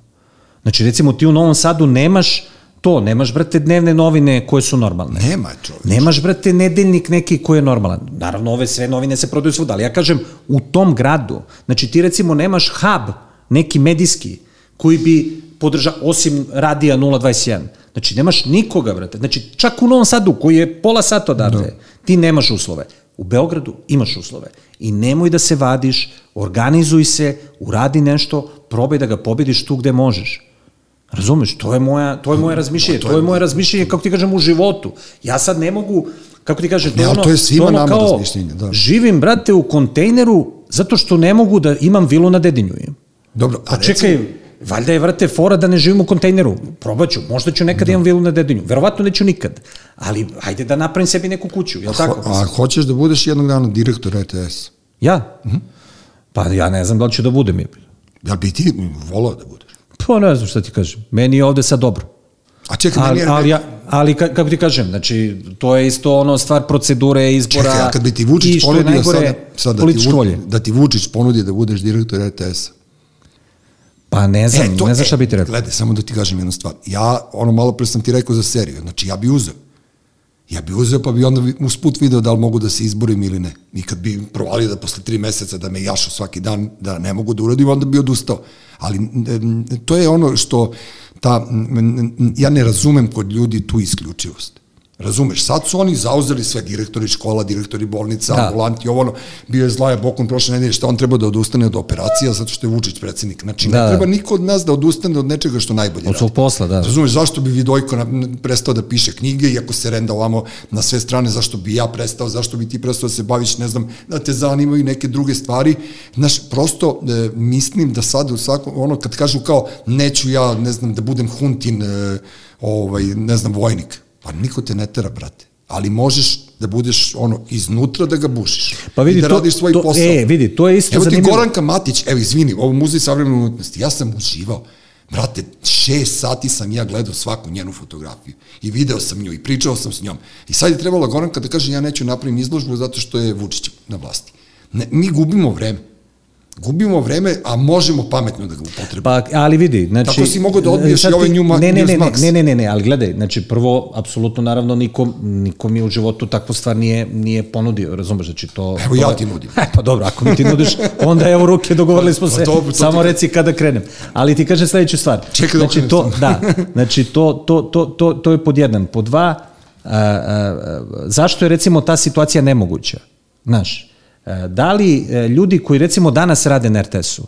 Znači, recimo, ti u Novom Sadu nemaš to, nemaš, brate, dnevne novine koje su normalne. Nema, čovječe. Nemaš, brate, nedeljnik neki koji je normalan. Naravno, ove sve novine se prodaju svuda, ali ja kažem, u tom gradu, znači ti recimo nemaš hub, neki medijski, koji bi podrža, osim radija 021. Znači, nemaš nikoga, brate. Znači, čak u Novom Sadu, koji je pola sata odavde, ti nemaš uslove. U Beogradu imaš uslove. I nemoj da se vadiš, organizuj se, uradi nešto, probaj da ga pobediš tu gde možeš. Razumeš, to je moja, to je moje razmišljanje, to je moje razmišljanje, kako ti kažem, u životu. Ja sad ne mogu, kako ti kažem, to ono, to je svima ono nama kao, razmišljanje, da. Živim, brate, u kontejneru zato što ne mogu da imam vilu na Dedinju. Dobro, a Pa čekaj, valjda je, vrate, fora da ne živim u kontejneru. Probaću, možda ću nekad imam vilu na Dedinju. Verovatno neću nikad. Ali, hajde da napravim sebi neku kuću, je li tako? A hoćeš da budeš jednog dana direktor RTS? Ja? Mhm. Pa ja ne znam da li ću da budem. Jel bi ti volao da budeš? Pa ne znam šta ti kažem. Meni je ovde sad dobro. A čekaj, Ali, meni je- ali, ja, ali ka- kako ti kažem, znači, to je isto ono stvar procedure, izbora Čekaj, a kad bi ti Vučić ponudio najgore, sada, sada da, ti, volje. da ti Vučić ponudi da budeš direktor RTS-a? Pa ne znam, ne znam šta bi ti rekao. Gledaj, samo da ti kažem jednu stvar. Ja, ono malo pre sam ti rekao za seriju, znači ja bi uzeo. Ja bi uzeo pa bi onda usput video da li mogu da se izborim ili ne. I kad bi provalio da posle tri meseca da me jašu svaki dan, da ne mogu da uradim, onda bi odustao. Ali to je ono što ta, ja ne razumem kod ljudi tu isključivost. Razumeš, sad su oni zauzeli sve direktori škola, direktori bolnica, Da. ambulanti, ovo ono, bio je Zlaja Bokun prošle nedelje, šta on treba da odustane od operacija zato što je Vučić predsednik. Znači, Da, ne da. treba niko od nas da odustane od nečega što najbolje Od svog radi. posla, da. Razumeš, zašto bi Vidojko prestao da piše knjige, iako se renda ovamo na sve strane, zašto bi ja prestao, zašto bi ti prestao da se baviš, ne znam, da te zanimaju neke druge stvari. Znaš, prosto e, mislim da sad u svakom, ono kad kažu kao, neću ja, ne znam, da budem huntin, e, ovaj, ne znam, vojnik. Pa niko te ne tera, brate. ali možeš da budeš ono iznutra da ga bušiš. Pa vidi, I da to, radiš svoj to, posao. E, vidi, to je isto Evo ti zanimljivo. Goranka Matić, evo izvini, ovo muzej savremene umetnosti, ja sam uživao. Brate, šest sati sam ja gledao svaku njenu fotografiju i video sam nju i pričao sam s njom. I sad je trebala Goranka da kaže ja neću napravim izložbu zato što je Vučić na vlasti. Ne, mi gubimo vreme. Gubimo vreme, a možemo pametno da ga upotrebimo. Pa, ali vidi, znači... Tako si mogao da odbiješ i ovaj New ne, ne, ne, ne, ne, ne, ne, ali gledaj, znači prvo, apsolutno, naravno, nikom, nikom je u životu takvu stvar nije, nije ponudio, razumeš, znači to... Evo to ja ti nudim. E, <laughs> pa dobro, ako mi ti nudiš, onda evo ruke, dogovorili smo Pa se, dobro, to samo ti- reci kada krenem. Ali ti kažem sledeću stvar. Čekaj da znači, to, da, <laughs> znači to, to, to, to, to je pod jedan. Pod dva, a, a, a, zašto je recimo ta situacija nemoguća? Znaš, da li e, ljudi koji recimo danas rade na RTS-u,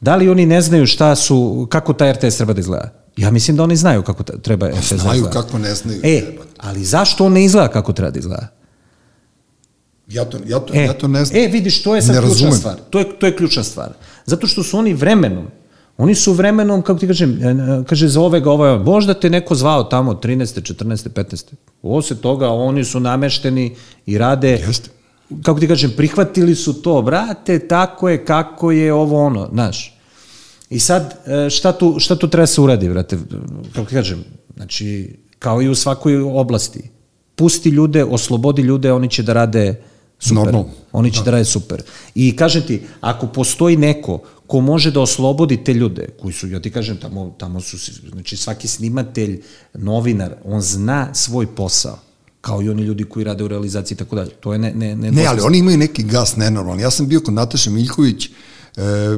da li oni ne znaju šta su, kako taj RTS treba da izgleda? Ja mislim da oni znaju kako ta- treba RTS da Znaju izgleda. kako ne znaju. E, ali zašto on ne izgleda kako treba da izgleda? Ja to, ja to, E, ja to ne znam. E, vidiš, to je sad Ne ključna razumem. stvar. To je, to je ključna stvar. Zato što su oni vremenom, oni su vremenom, kako ti kažem, e, e, kaže za ovega, ovaj, možda te neko zvao tamo 13. 14. 15. Ovo se toga, oni su namešteni i rade, Jeste. Kako ti kažem, prihvatili su to, brate, tako je, kako je ovo ono, znaš. I sad, e, šta tu, šta tu treba se uradi, brate, kako ti kažem, znači, kao i u svakoj oblasti, pusti ljude, oslobodi ljude, oni će da rade super. Normalno. Oni će da. rade super. I kažem ti, ako postoji neko ko može da oslobodi te ljude, koji su, ja ti kažem, tamo, tamo su, znači svaki snimatelj, novinar, on zna svoj posao kao i oni ljudi koji rade u realizaciji i tako dalje. To je ne, ne, ne, Ne, ali oni imaju neki gas nenormalni. Ja sam bio kod Nataše Miljković, e,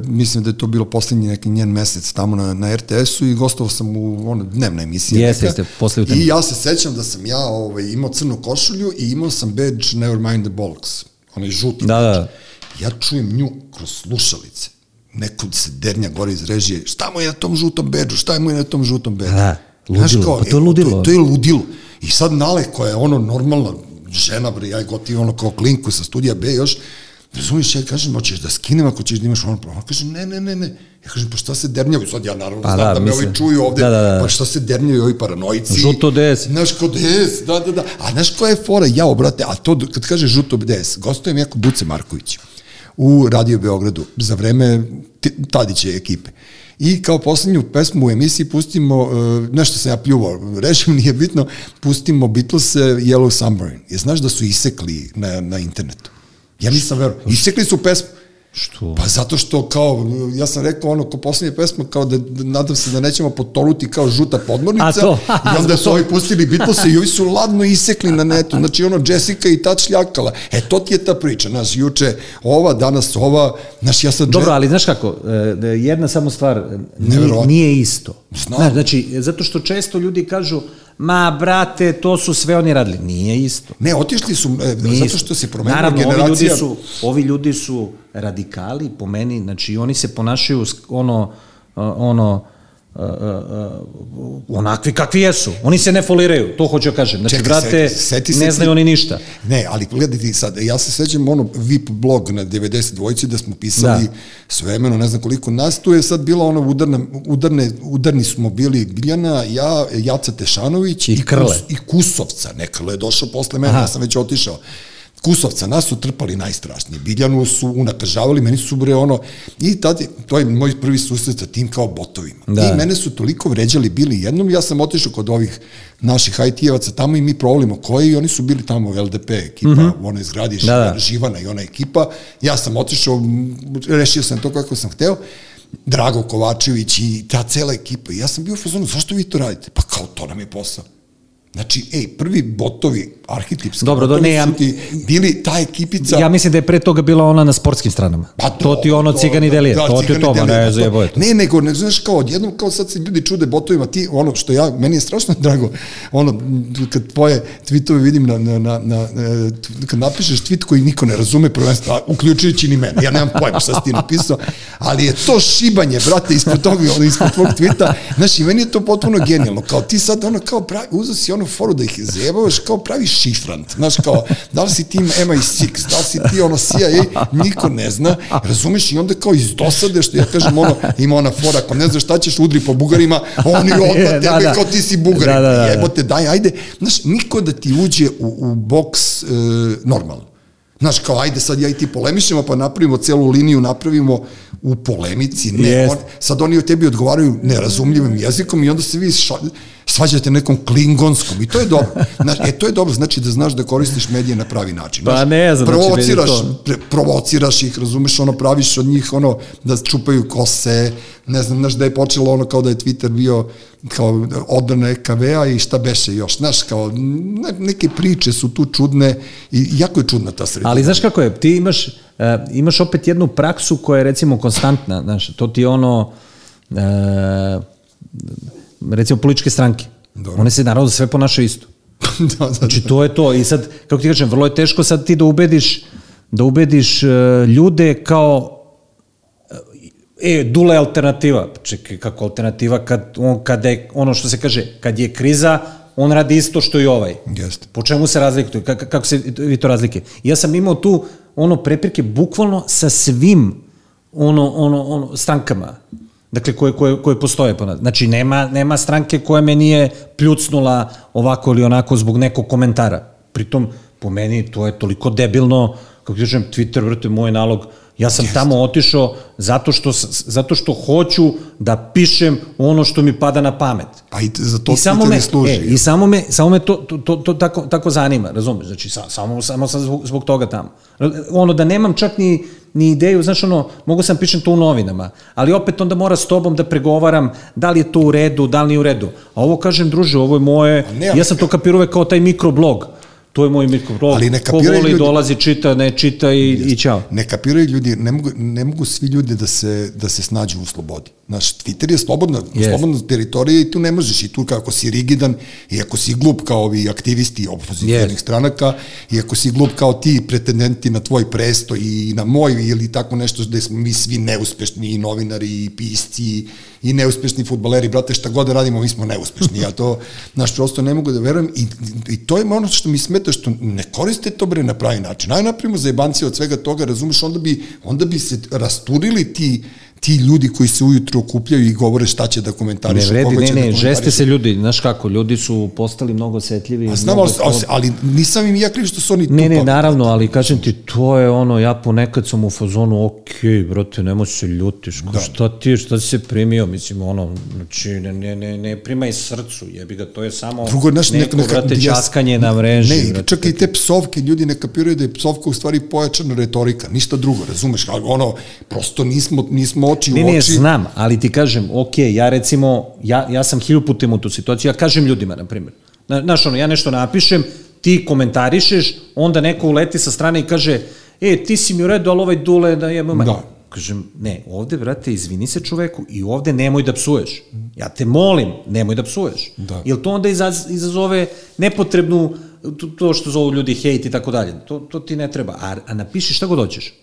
mislim da je to bilo poslednji neki njen mesec tamo na, na RTS-u i gostovao sam u ono, dnevna emisija. Jeste, jeste, posle. I ja se sećam da sam ja ovaj, imao crnu košulju i imao sam badge Never Mind the Bollocks, onaj žuti Da, badge. da. Ja čujem nju kroz slušalice. Neko se dernja gore iz režije, šta mu je na tom žutom bedžu, šta mu je na tom žutom bedžu? Da, Znaš ludilo, kao, pa to je e, ludilo. To, to je ludilo. I sad Nale, koja je ono normalna žena, bre, ja je gotivio ono kao klinku sa studija B još, razumiješ, ja kažem, hoćeš da skinem ako ćeš da imaš ono problem. Kaže, ne, ne, ne, ne. Ja kažem, pa šta se dernjaju? Sad ja naravno Pa znam da, da, me ovi čuju ovde, Da, da, da. pa šta se dernjaju ovi paranoici? Žuto DS. Znaš, ko DS, da, da, da. A znaš koja je fora? Ja, obrate, a to kad kaže žuto DS, gostujem jako Buce Marković u Radio Beogradu za vreme Tadiće ekipe. I kao poslednju pesmu u emisiji pustimo, uh, nešto sam ja pljuvao, rešim, <laughs> nije bitno, pustimo Beatles Yellow Submarine. Je znaš da su isekli na, na internetu? Ja nisam verovao. Isekli su pesmu. Što? Pa zato što kao, ja sam rekao ono, ko posljednje pesma, kao da, da nadam se da nećemo potonuti kao žuta podmornica. A to? I onda su ovi pustili Beatlese i ovi su ladno isekli na netu. Znači ono, Jessica i tad šljakala. E, to ti je ta priča. Znaš, juče ova, danas ova. Znaš, ja sad... Dobro, ali znaš kako, e, jedna samo stvar, nije, nije isto. Znam. Znaš, znači, zato što često ljudi kažu, ma brate, to su sve oni radili. Nije isto. Ne, otišli su, e, Nije zato što se promenila Naravno, generacija. ovi ljudi, su, ovi ljudi su radikali, po meni, znači oni se ponašaju ono, ono, uh, uh, uh, onakvi kakvi jesu. Oni se ne foliraju, to hoću da kažem. Znači, Čekaj, brate, seti- seti se ne ti- znaju oni ništa. Ne, ali gledaj ti sad, ja se sećam ono VIP blog na 90 dvojci da smo pisali Da. svemeno, ne znam koliko nas, tu je sad bila ona udarna, udarne, udarni smo bili Biljana, ja, Jaca Tešanović I Krle. Kus, i Kusovca, ne Krle je došao posle mene, Aha. ja sam već otišao. Kusovca, nas su trpali najstrašnije. Biljanu su unakažavali, meni su bre ono, i tad, to je moj prvi susret sa tim kao botovima. Da. I mene su toliko vređali bili jednom, ja sam otišao kod ovih naših IT-evaca tamo i mi provolimo koji i oni su bili tamo LDP ekipa, mm -hmm. u onoj zgradi. Da, da. Živana i ona ekipa. Ja sam otišao, rešio sam to kako sam hteo. Drago Kovačević i ta cela ekipa. I ja sam bio u fazonu, zašto vi to radite? Pa kao, to nam je posao. Znači, ej, prvi botovi, arhetipski Dobro, do- botovi ne, ja- su ti bili ta ekipica... Ja mislim da je pre toga bila ona na sportskim stranama. Pa to ti ono to- cigani delije, da, to ti to, delije, ne, to- zajebo je to. Ne, nego, ne znaš, kao odjednom, kao sad se ljudi čude botovima, ti, ono što ja, meni je strašno <laughs> drago, ono, kad tvoje tweetove vidim na, na, na, na, na kad napišeš tweet koji niko ne razume, prvenstveno, a uključujući ni mene, ja nemam pojma šta si ti napisao, ali je to šibanje, brate, ispod toga, ono, ispod tvog tweeta, znaš, i meni je to potpuno genijalno, kao ti sad, ono, kao, pravi, uzeo si ono foru da ih zajebavaš kao pravi šifrant. Znaš, kao, da li si tim MI6, da li si ti ono CIA, niko ne zna, razumeš, i onda kao iz dosade, što ja kažem, ono, ima ona fora, ako ne znaš šta ćeš, udri po bugarima, oni <laughs> odmah tebe, Da, da. kao ti si bugarin. Da, da, da, da. Jebote, daj, ajde. Znaš, niko da ti uđe u, u boks e, normalno. Znaš, kao, ajde sad ja i ti polemišemo, pa napravimo celu liniju, napravimo u polemici. Ne, Jest. on, sad oni o tebi odgovaraju nerazumljivim jezikom i onda se vi ša, svađate nekom klingonskom i to je dobro. Znaš, e, to je dobro, znači da znaš da koristiš medije na pravi način. Pa Znaš, ne znam, znači, provociraš, to- pre, provociraš ih, razumeš, ono, praviš od njih, ono, da čupaju kose, ne znam, znaš, da je počelo ono kao da je Twitter bio kao odbrana EKV-a i šta beše još, znaš, kao, ne, neke priče su tu čudne i jako je čudna ta sredina. Ali znaš kako je, ti imaš, uh, imaš opet jednu praksu koja je recimo konstantna, znaš, to ti je ono, uh, recimo političke stranke. Dobro. One se naravno sve ponašaju isto. <laughs> da, da, Znači to je to i sad, kako ti kažem, vrlo je teško sad ti da ubediš, da ubediš uh, ljude kao e, Dula je alternativa. Čekaj, kako alternativa kad on, kada je, ono što se kaže, kad je kriza, on radi isto što i ovaj. Jeste. Po čemu se razlikuje? Kako, kako se vi to razlike? Ja sam imao tu ono prepirke bukvalno sa svim ono, ono, ono strankama. Dakle, koje, koje, koje postoje po nas. Znači, nema, nema stranke koja me nije pljucnula ovako ili onako zbog nekog komentara. Pritom, po meni, to je toliko debilno, kako ti kažem, Twitter, vrte, moj nalog, ja sam tamo otišao zato što, zato što hoću da pišem ono što mi pada na pamet. Pa i za to I samo me, služi. e, i samo me, samo me to, to, to, to tako, tako zanima, razumeš? Znači, sa, samo, samo sam zbog, zbog toga tamo. Ono, da nemam čak ni, ni ideju, znaš, ono, mogu sam pišem to u novinama, ali opet onda mora s tobom da pregovaram da li je to u redu, da li nije u redu. A ovo kažem, druže, ovo je moje, ne, ja sam to kapirao kao taj mikroblog. To je moj mikroblog. Ali ne Ko voli, ljudi- dolazi, čita, ne čita i, i ćao. Ne kapiraju ljudi, ne mogu, ne mogu svi ljudi da se, da se snađu u slobodi. Znaš, Twitter je slobodna, Jest. slobodna teritorija i tu ne možeš i tu kako si rigidan i ako si glup kao ovi aktivisti opozicijnih Jest. stranaka i ako si glup kao ti pretendenti na tvoj presto i na moj ili tako nešto da smo mi svi neuspešni i novinari i pisci i neuspešni futbaleri, brate, šta god da radimo, mi smo neuspešni. Ja to, <laughs> znaš, prosto ne mogu da verujem i, i to je ono što mi smeta, što ne koriste to bre na pravi način. Aj napravimo za jebancije od svega toga, razumeš, onda bi, onda bi se rasturili ti, ti ljudi koji se ujutro okupljaju i govore šta će da Ne komentarišu, vredi, koga ne, će ne, da žeste se ljudi, znaš kako, ljudi su postali mnogo osetljivi. A znam, mnogo ali, ali, ali nisam im ja kriv što su oni Ne, ne, tupavi. naravno, ali kažem ti, to je ono, ja ponekad sam u fazonu, ok, brate, nemoj se ljutiš, da. šta ti, šta si se primio, mislim, ono, znači, ne, ne, ne, ne primaj srcu, jebi ga, to je samo Drugo, znaš, neko, neka, brate, jes- časkanje na mreži, Ne, brate. čak i te psovke, ljudi ne kapiraju da je psovka u stvari pojačana retorika, ništa drugo, razumeš, ali ono, prosto nismo, nismo oči Ne, u ne, oči. znam, ali ti kažem, ok, ja recimo, ja, ja sam hilju putem u tu situaciju, ja kažem ljudima, na primjer, Na- znaš, ono, ja nešto napišem, ti komentarišeš, onda neko uleti sa strane i kaže, e, ti si mi u redu, ali ovaj dule da je... Da. Kažem, ne, ovde, brate, izvini se čoveku i ovde nemoj da psuješ. Ja te molim, nemoj da psuješ. Da. Jel to onda izaz, izazove nepotrebnu, to, to što zovu ljudi hejt i tako dalje. To, to ti ne treba. A, a napiši šta god hoćeš.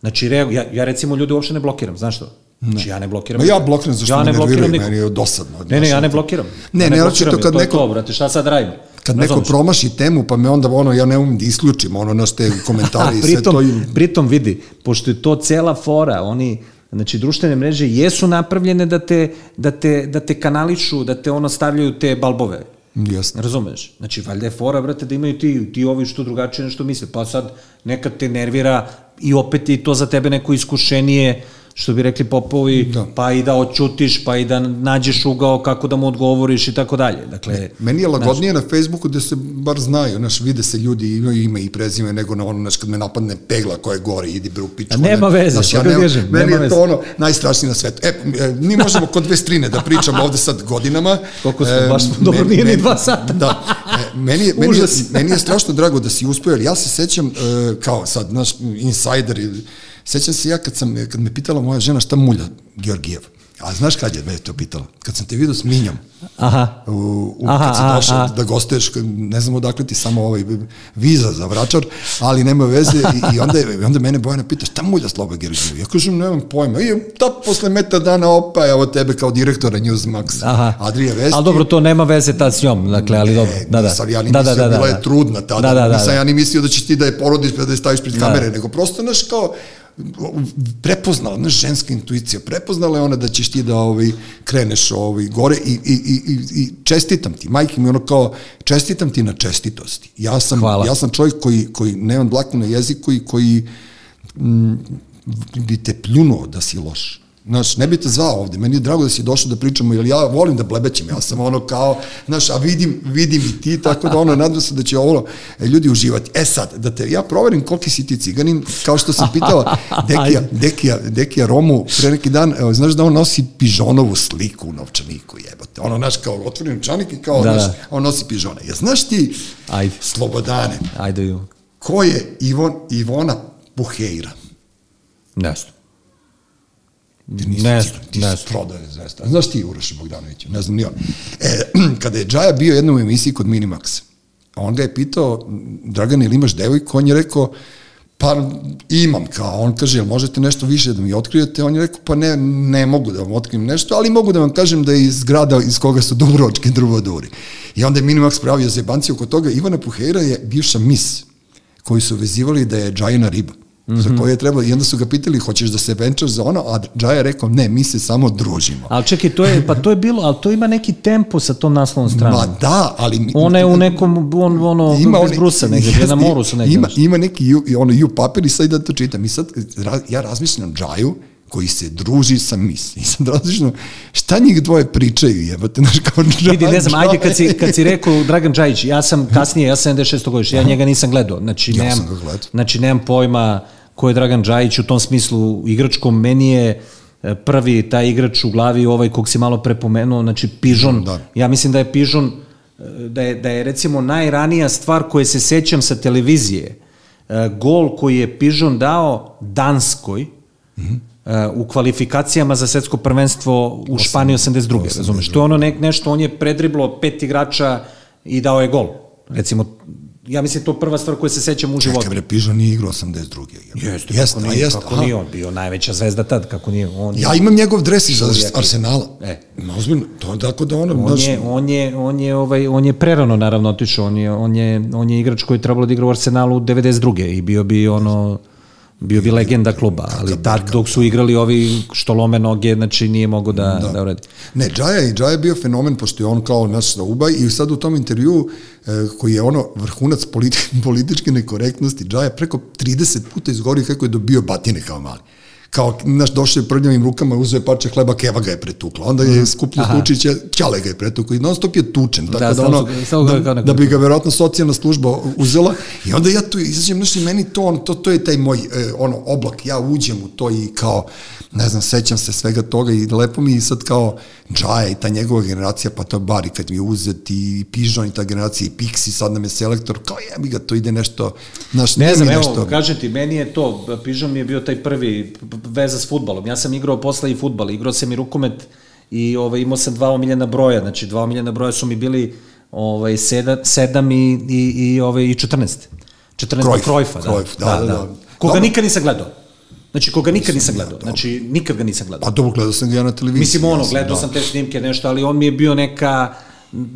Znači, reagu, ja, ja recimo ljude uopšte ne blokiram, znaš što? Znači, ja ne blokiram. Ma ja blokiram zašto ja ne blokiram nerviraju, nikog. meni je dosadno. Ne, ne, ja ne blokiram. Ne, ja ne, blokiram i kad to je neko- To, brate, šta sad radim? Kad neko Razumeš? promaši temu, pa me onda ono, ja ne umem da isključim ono naš te <laughs> komentare i sve to. I, pritom vidi, pošto je to cela fora, oni, znači društvene mreže jesu napravljene da te, da te, da te kanališu, da te ono stavljaju te balbove. Jasno. Razumeš? Znači, valjda je fora, brate, da imaju ti, ti ovi što drugačije nešto misle. Pa sad nekad te nervira i opet je to za tebe neko iskušenije, što bi rekli popovi, Da. pa i da oćutiš, pa i da nađeš ugao kako da mu odgovoriš i tako dalje. Dakle, Meni je lagodnije na Facebooku da se bar znaju, znaš, vide se ljudi, imaju ime i prezime, nego na ono, znaš, kad me napadne pegla koja je gore, idi bre u nema ono, veze, znaš, ja nema, kažem, meni nema je veze. to ono najstrašnije na svetu. E, e, mi možemo kod dve strine da pričamo ovde sad godinama. Koliko smo, E, baš smo, dobro, nije ni dva sata. Da, e, meni je, meni, je, meni je strašno drago da si uspeo, jer ja se sećam, e, kao sad, naš insider, ili- sećam se ja kad, sam, kad me pitala moja žena šta mulja Georgijev. A znaš kad je me to pitala? Kad sam te vidio s Minjom. Aha. U, u, Aha, kad si došao aha. da gostuješ, ne znam odakle ti samo ovaj viza za vračar, ali nema veze i, i onda, je- onda mene Bojana pita šta mulja Sloba Gergiju? Ja kažem, nemam pojma. I ta posle meta dana opa, evo tebe kao direktora Newsmax. Aha. Adrija Vesti. Ali dobro, to nema veze tad s njom, dakle, ali dobro. E, Da, da. nisam ja ni da, mislio, da, da, bila da. je trudna tada, Da, da, da, nisam da. ja ni mislio da ćeš ti da je porodiš pa da je staviš pred Da. kamere, nego prosto, znaš, kao, prepoznala, znaš, ženska intuicija, prepoznala je ona da ćeš ti da ovaj, kreneš ovaj, gore i, i, i, i, i čestitam ti, majke mi ono kao, čestitam ti na čestitosti. Ja sam, Hvala. ja sam čovjek koji, koji nemam dlaku na jeziku i koji mm, bi te pljunuo da si loš. Znaš, ne bi te zvao ovde, meni je drago da si došao da pričamo, jer ja volim da blebećem, ja sam ono kao, znaš, a vidim, vidim i ti, tako da ono, nadam se da će ovo e, ljudi uživati. E sad, da te, ja proverim koliki si ti ciganin, kao što sam pitala <laughs> Dekija, Dekija, Dekija Romu pre neki dan, evo, znaš da on nosi pižonovu sliku u novčaniku, jebote, ono, znaš, kao otvoren novčanik i kao, Da, znaš, da. on nosi pižone. Ja, znaš ti, Ajde. Slobodane, Ajde, ju. ko je Ivon, Ivona Puheira? Ne znam. Ti nisi, Ne ti, ti ne prodaje zvezda. Znaš ti Uroš Bogdanović, ne znam ni on. E, <clears throat> kada je Džaja bio jednom u emisiji kod Minimax, on ga je pitao, Dragan, ili imaš devojku? On je rekao, pa imam kao, on kaže, jel možete nešto više da mi otkrijete? On je rekao, pa ne, ne mogu da vam otkrijem nešto, ali mogu da vam kažem da je iz grada iz koga su Dubrovački drvoduri. I onda je Minimax pravio zebanci oko toga. Ivana Puhera je bivša mis koji su vezivali da je Džajina riba. Mm -hmm. za koje je trebalo, i onda su ga pitali, hoćeš da se venčaš za ono, a Džaja je rekao, ne, mi se samo družimo. Ali čekaj, to je, pa to je bilo, ali to ima neki tempo sa tom naslovnom stranom. Ma da, ali... Ona je u nekom, on, ono, ima bez oni- brusa negdje, jeste, na moru su negdje. Ima, ima neki ju, ono ju papir i sad da to čitam. I sad ja razmišljam Džaju koji se druži sa mis. <laughs> I sad razmišljam šta njih dvoje pričaju, jebate, znaš kao Džaja. Vidi, ne znam, ajde kad si, kad si rekao Dragan Džajić, ja sam kasnije, ja sam 76. godišnji, ja njega nisam gledao, znači, Ja nemam, sam ga gledao. znači nemam pojma ko je Dragan Džajić u tom smislu igračkom, meni je e, prvi taj igrač u glavi ovaj kog si malo prepomenuo, znači Pižon, Da. ja mislim da je Pižon, e, da je, da je recimo najranija stvar koje se sećam sa televizije, e, gol koji je Pižon dao Danskoj, e, u kvalifikacijama za svetsko prvenstvo u Španiji 82. razumeš? To je ono ne, nešto, on je predriblo pet igrača i dao je gol. Recimo, ja mislim to prva stvar koju se sećam u životu. Čekaj bre, Pižon nije igrao 82. Jeste, jeste, kako nije, jeste. kako aha. nije on bio najveća zvezda tad, kako nije on. Ja imam njegov dres iz. Arsenala. E. Ma, ozbiljno, to tako da ono, On znaš, je, on je, on je, ovaj, on je prerano naravno otišao, on je, on je, on je igrač koji je trebalo da igra u Arsenalu 92. i bio bi ono, bio bi legenda kluba, ali tad dok su igrali ovi što lome noge, znači nije mogo da, da. da uradi. Ne, Džaja i Džaja je bio fenomen, pošto je on kao naš Ubaj i sad u tom intervju e, koji je ono vrhunac politi <laughs> političke nekorektnosti, Džaja preko 30 puta izgovorio kako je dobio batine kao mali kao, znaš, došao je prljavim rukama, uzeo je parče hleba, Keva ga je pretukla. Onda je skupljio Aha. Tučića, Ćale ga je pretukla i non stop je tučen. Tako Da, da, ono, da, da bi ga verovatno socijalna služba uzela i onda ja tu izađem, znaš, i meni to, ono, to, to je taj moj e, ono, oblak, ja uđem u to i kao, ne znam, sećam se svega toga i lepo mi je sad kao Džaja i ta njegova generacija, pa to Bari kad mi je uzet i Pižon i ta generacija i Pixi, sad nam je selektor, kao jebi ga, to ide nešto, znaš, Ne znam, evo, nešto, kažem ti, meni je to, Pižon mi je bio taj prvi veza s futbalom. Ja sam igrao posle i futbal, igrao sam i rukomet i ovaj, imao sam dva omiljena broja, znači dva omiljena broja su mi bili ovaj, sedam, sedam i, i, i, ovaj, i 14. 14 Cruyff, Krojfa, da, Cruyff, da, da, da. Koga Dobro. nikad nisam gledao. Znači, koga nikad nisam gledao. Znači, nikad ga nisam gledao. pa dobro, gledao sam ga ja na televiziji. Mislim, ono, gledao da. sam te snimke, nešto, ali on mi je bio neka,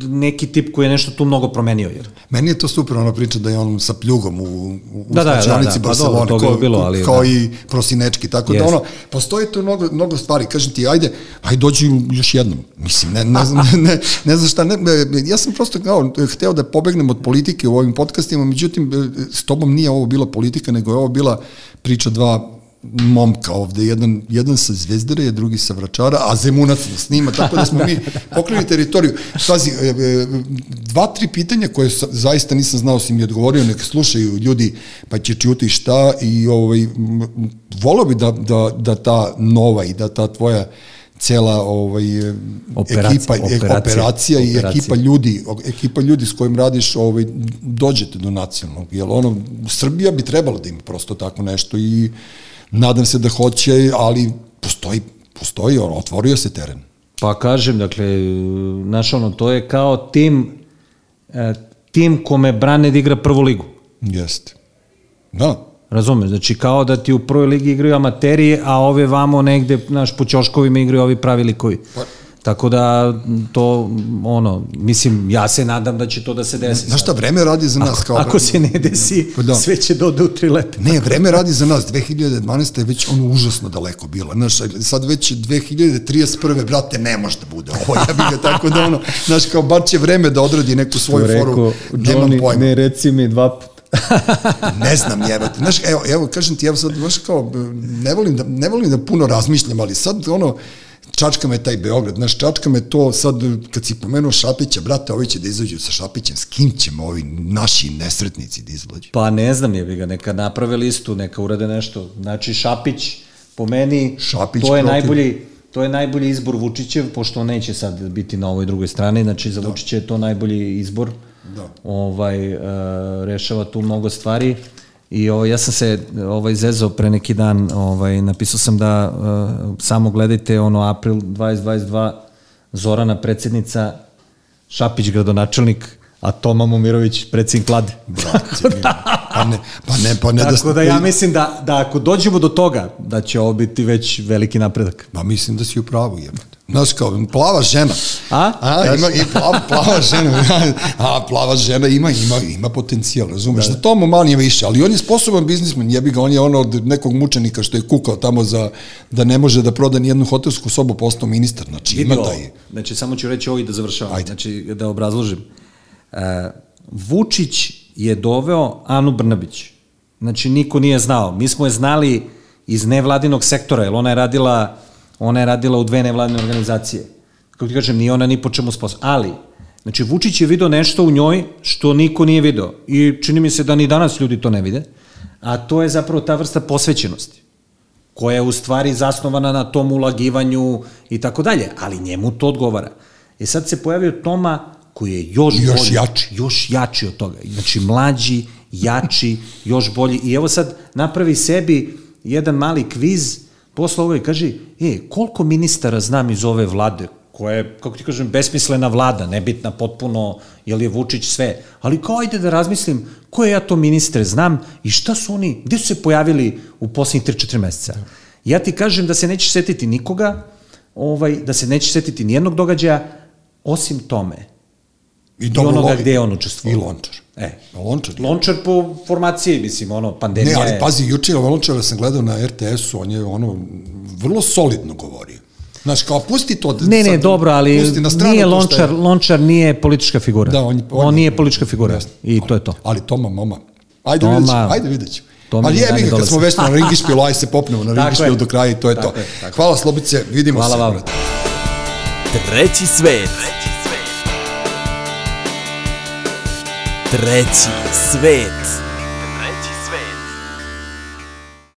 neki tip koji je nešto tu mnogo promenio. Jer. Meni je to super ona priča da je on sa pljugom u, u Da, da, da, da, pa dobro, toga je kao, bilo, ali, kao da. i prosinečki, tako da Jeste. ono, postoji tu mnogo, mnogo stvari, kažem ti, ajde, ajde dođi još jednom, mislim, ne, ne, znam, <laughs> ne, ne znam šta, ne, ja sam prosto kao, hteo da pobegnem od politike u ovim podcastima, međutim, s tobom nije ovo bila politika, nego je ovo bila priča dva momka ovde, jedan, jedan sa Zvezdare, drugi sa Vračara, a Zemunac nas snima, tako da smo mi pokrili teritoriju. Pazi, e, e, dva, tri pitanja koje zaista nisam znao si mi odgovorio, nek slušaju ljudi, pa će čuti šta i ovaj, volao bi da, da, da ta nova i da ta tvoja cela ovaj Operacija, ekipa operacija, operacija, i operacija. ekipa ljudi ekipa ljudi s kojim radiš ovaj dođete do nacionalnog jel ono Srbija bi trebala da ima prosto tako nešto i nadam se da hoće ali postoji Postoji, otvorio se teren. Pa kažem, dakle, znaš ono, to je kao tim, e, tim kome brane da igra prvu ligu. Jeste. Da, Razumeš? Znači kao da ti u prvoj ligi igraju amaterije, a ove vamo negde, znaš, po ćoškovima igraju ovi pravi likovi. Pa- Tako da to, ono, mislim, ja se nadam da će to da se desi. Znaš šta, vreme radi za nas. Kao, Ako se ne desi, Pa da. sve će do, do tri lete. Ne, vreme radi za nas. 2012. je već ono užasno daleko bilo. Znaš, sad već 2031. brate, ne može da bude ovo. Ja bih ga tako da ono, znaš, kao bar će vreme da odradi neku svoju foru. Nemam pojma. reci mi dva puta. Ne znam, jebate. Znaš, evo, evo, kažem ti, evo sad, znaš, kao, ne volim da, ne volim da puno razmišljam, ali sad, ono, čačka me taj Beograd, znaš, čačka me to sad, kad si pomenuo Šapića, brate, ovi će da izađu sa Šapićem, s kim ćemo ovi naši nesretnici da izađu? Pa ne znam, je bi ga, neka naprave listu, neka urade nešto. Znači Šapić, po meni, Šapić to je protiv- najbolji to je najbolji izbor Vučićev, pošto on neće sad biti na ovoj drugoj strani, znači za da. Vučića je to najbolji izbor. Da. Ovaj, e, rešava tu mnogo stvari. I ovaj, ja sam se ovaj, zezao pre neki dan, ovaj, napisao sam da e, samo gledajte ono april 2022, Zorana predsednica, Šapić gradonačelnik, a Toma Momirović predsjednik vlade. Brate, <laughs> pa ne, pa ne, pa ne Tako da ja mislim da, da ako dođemo do toga, da će ovo biti već veliki napredak. Ma mislim da si u pravu, jebate. Znaš kao, plava žena. A? A, ima i plava, plava žena. <laughs> A, plava žena ima, ima, ima potencijal, razumeš? Da. da Tomo mali je više, ali on je sposoban biznismen, jebi ga, on je ono od nekog mučenika što je kukao tamo za, da ne može da proda ni jednu hotelsku sobu, postao ministar. Znači, ima da je. Znači, samo ću reći ovo i da završavam. Ajde. Znači, da obrazložim. Uh, Vučić je doveo Anu Brnabić. Znači, niko nije znao. Mi smo je znali iz nevladinog sektora, jer ona je radila, ona je radila u dve nevladine organizacije. Kako ti kažem, nije ona ni po čemu sposobna. Ali, znači, Vučić je video nešto u njoj što niko nije video. I čini mi se da ni danas ljudi to ne vide. A to je zapravo ta vrsta posvećenosti koja je u stvari zasnovana na tom ulagivanju i tako dalje, ali njemu to odgovara. I sad se pojavio Toma koji je još, Još bolji, jači. još jači od toga. Znači mlađi, jači, još bolji. I evo sad napravi sebi jedan mali kviz posle ovoga i kaže, e, koliko ministara znam iz ove vlade, koja je, kako ti kažem, besmislena vlada, nebitna potpuno, jel je Vučić sve, ali kao ajde da razmislim koje ja to ministre znam i šta su oni, gde su se pojavili u poslednjih 3-4 meseca. Ja ti kažem da se nećeš setiti nikoga, ovaj, da se nećeš setiti nijednog događaja, osim tome. I, I onoga gde je on učestvovao. I Lončar. E. Lončar. Lončar po formaciji, mislim, ono, Ne, pandemija ali je... pazi, juče Lončara sam gledao na RTS-u, on je ono vrlo solidno govorio. Znaš, kao pusti to. Ne, ne, sad, dobro, ali nije Lončar, je- Lončar nije politička figura. Da, on, on, nije politička figura. Jeste. I to je to. Ali Toma, mama. Ajde Toma- vidjet ćemo, ajde vidjet ćemo. Toma Ali jebi ga, kad smo već na <laughs> ringišpilu, aj se popnemo na ringišpilu do kraja i to je Tako to. je, tako. Hvala Slobice, vidimo Hvala se. vam. brate. Treći svet. Treći svet.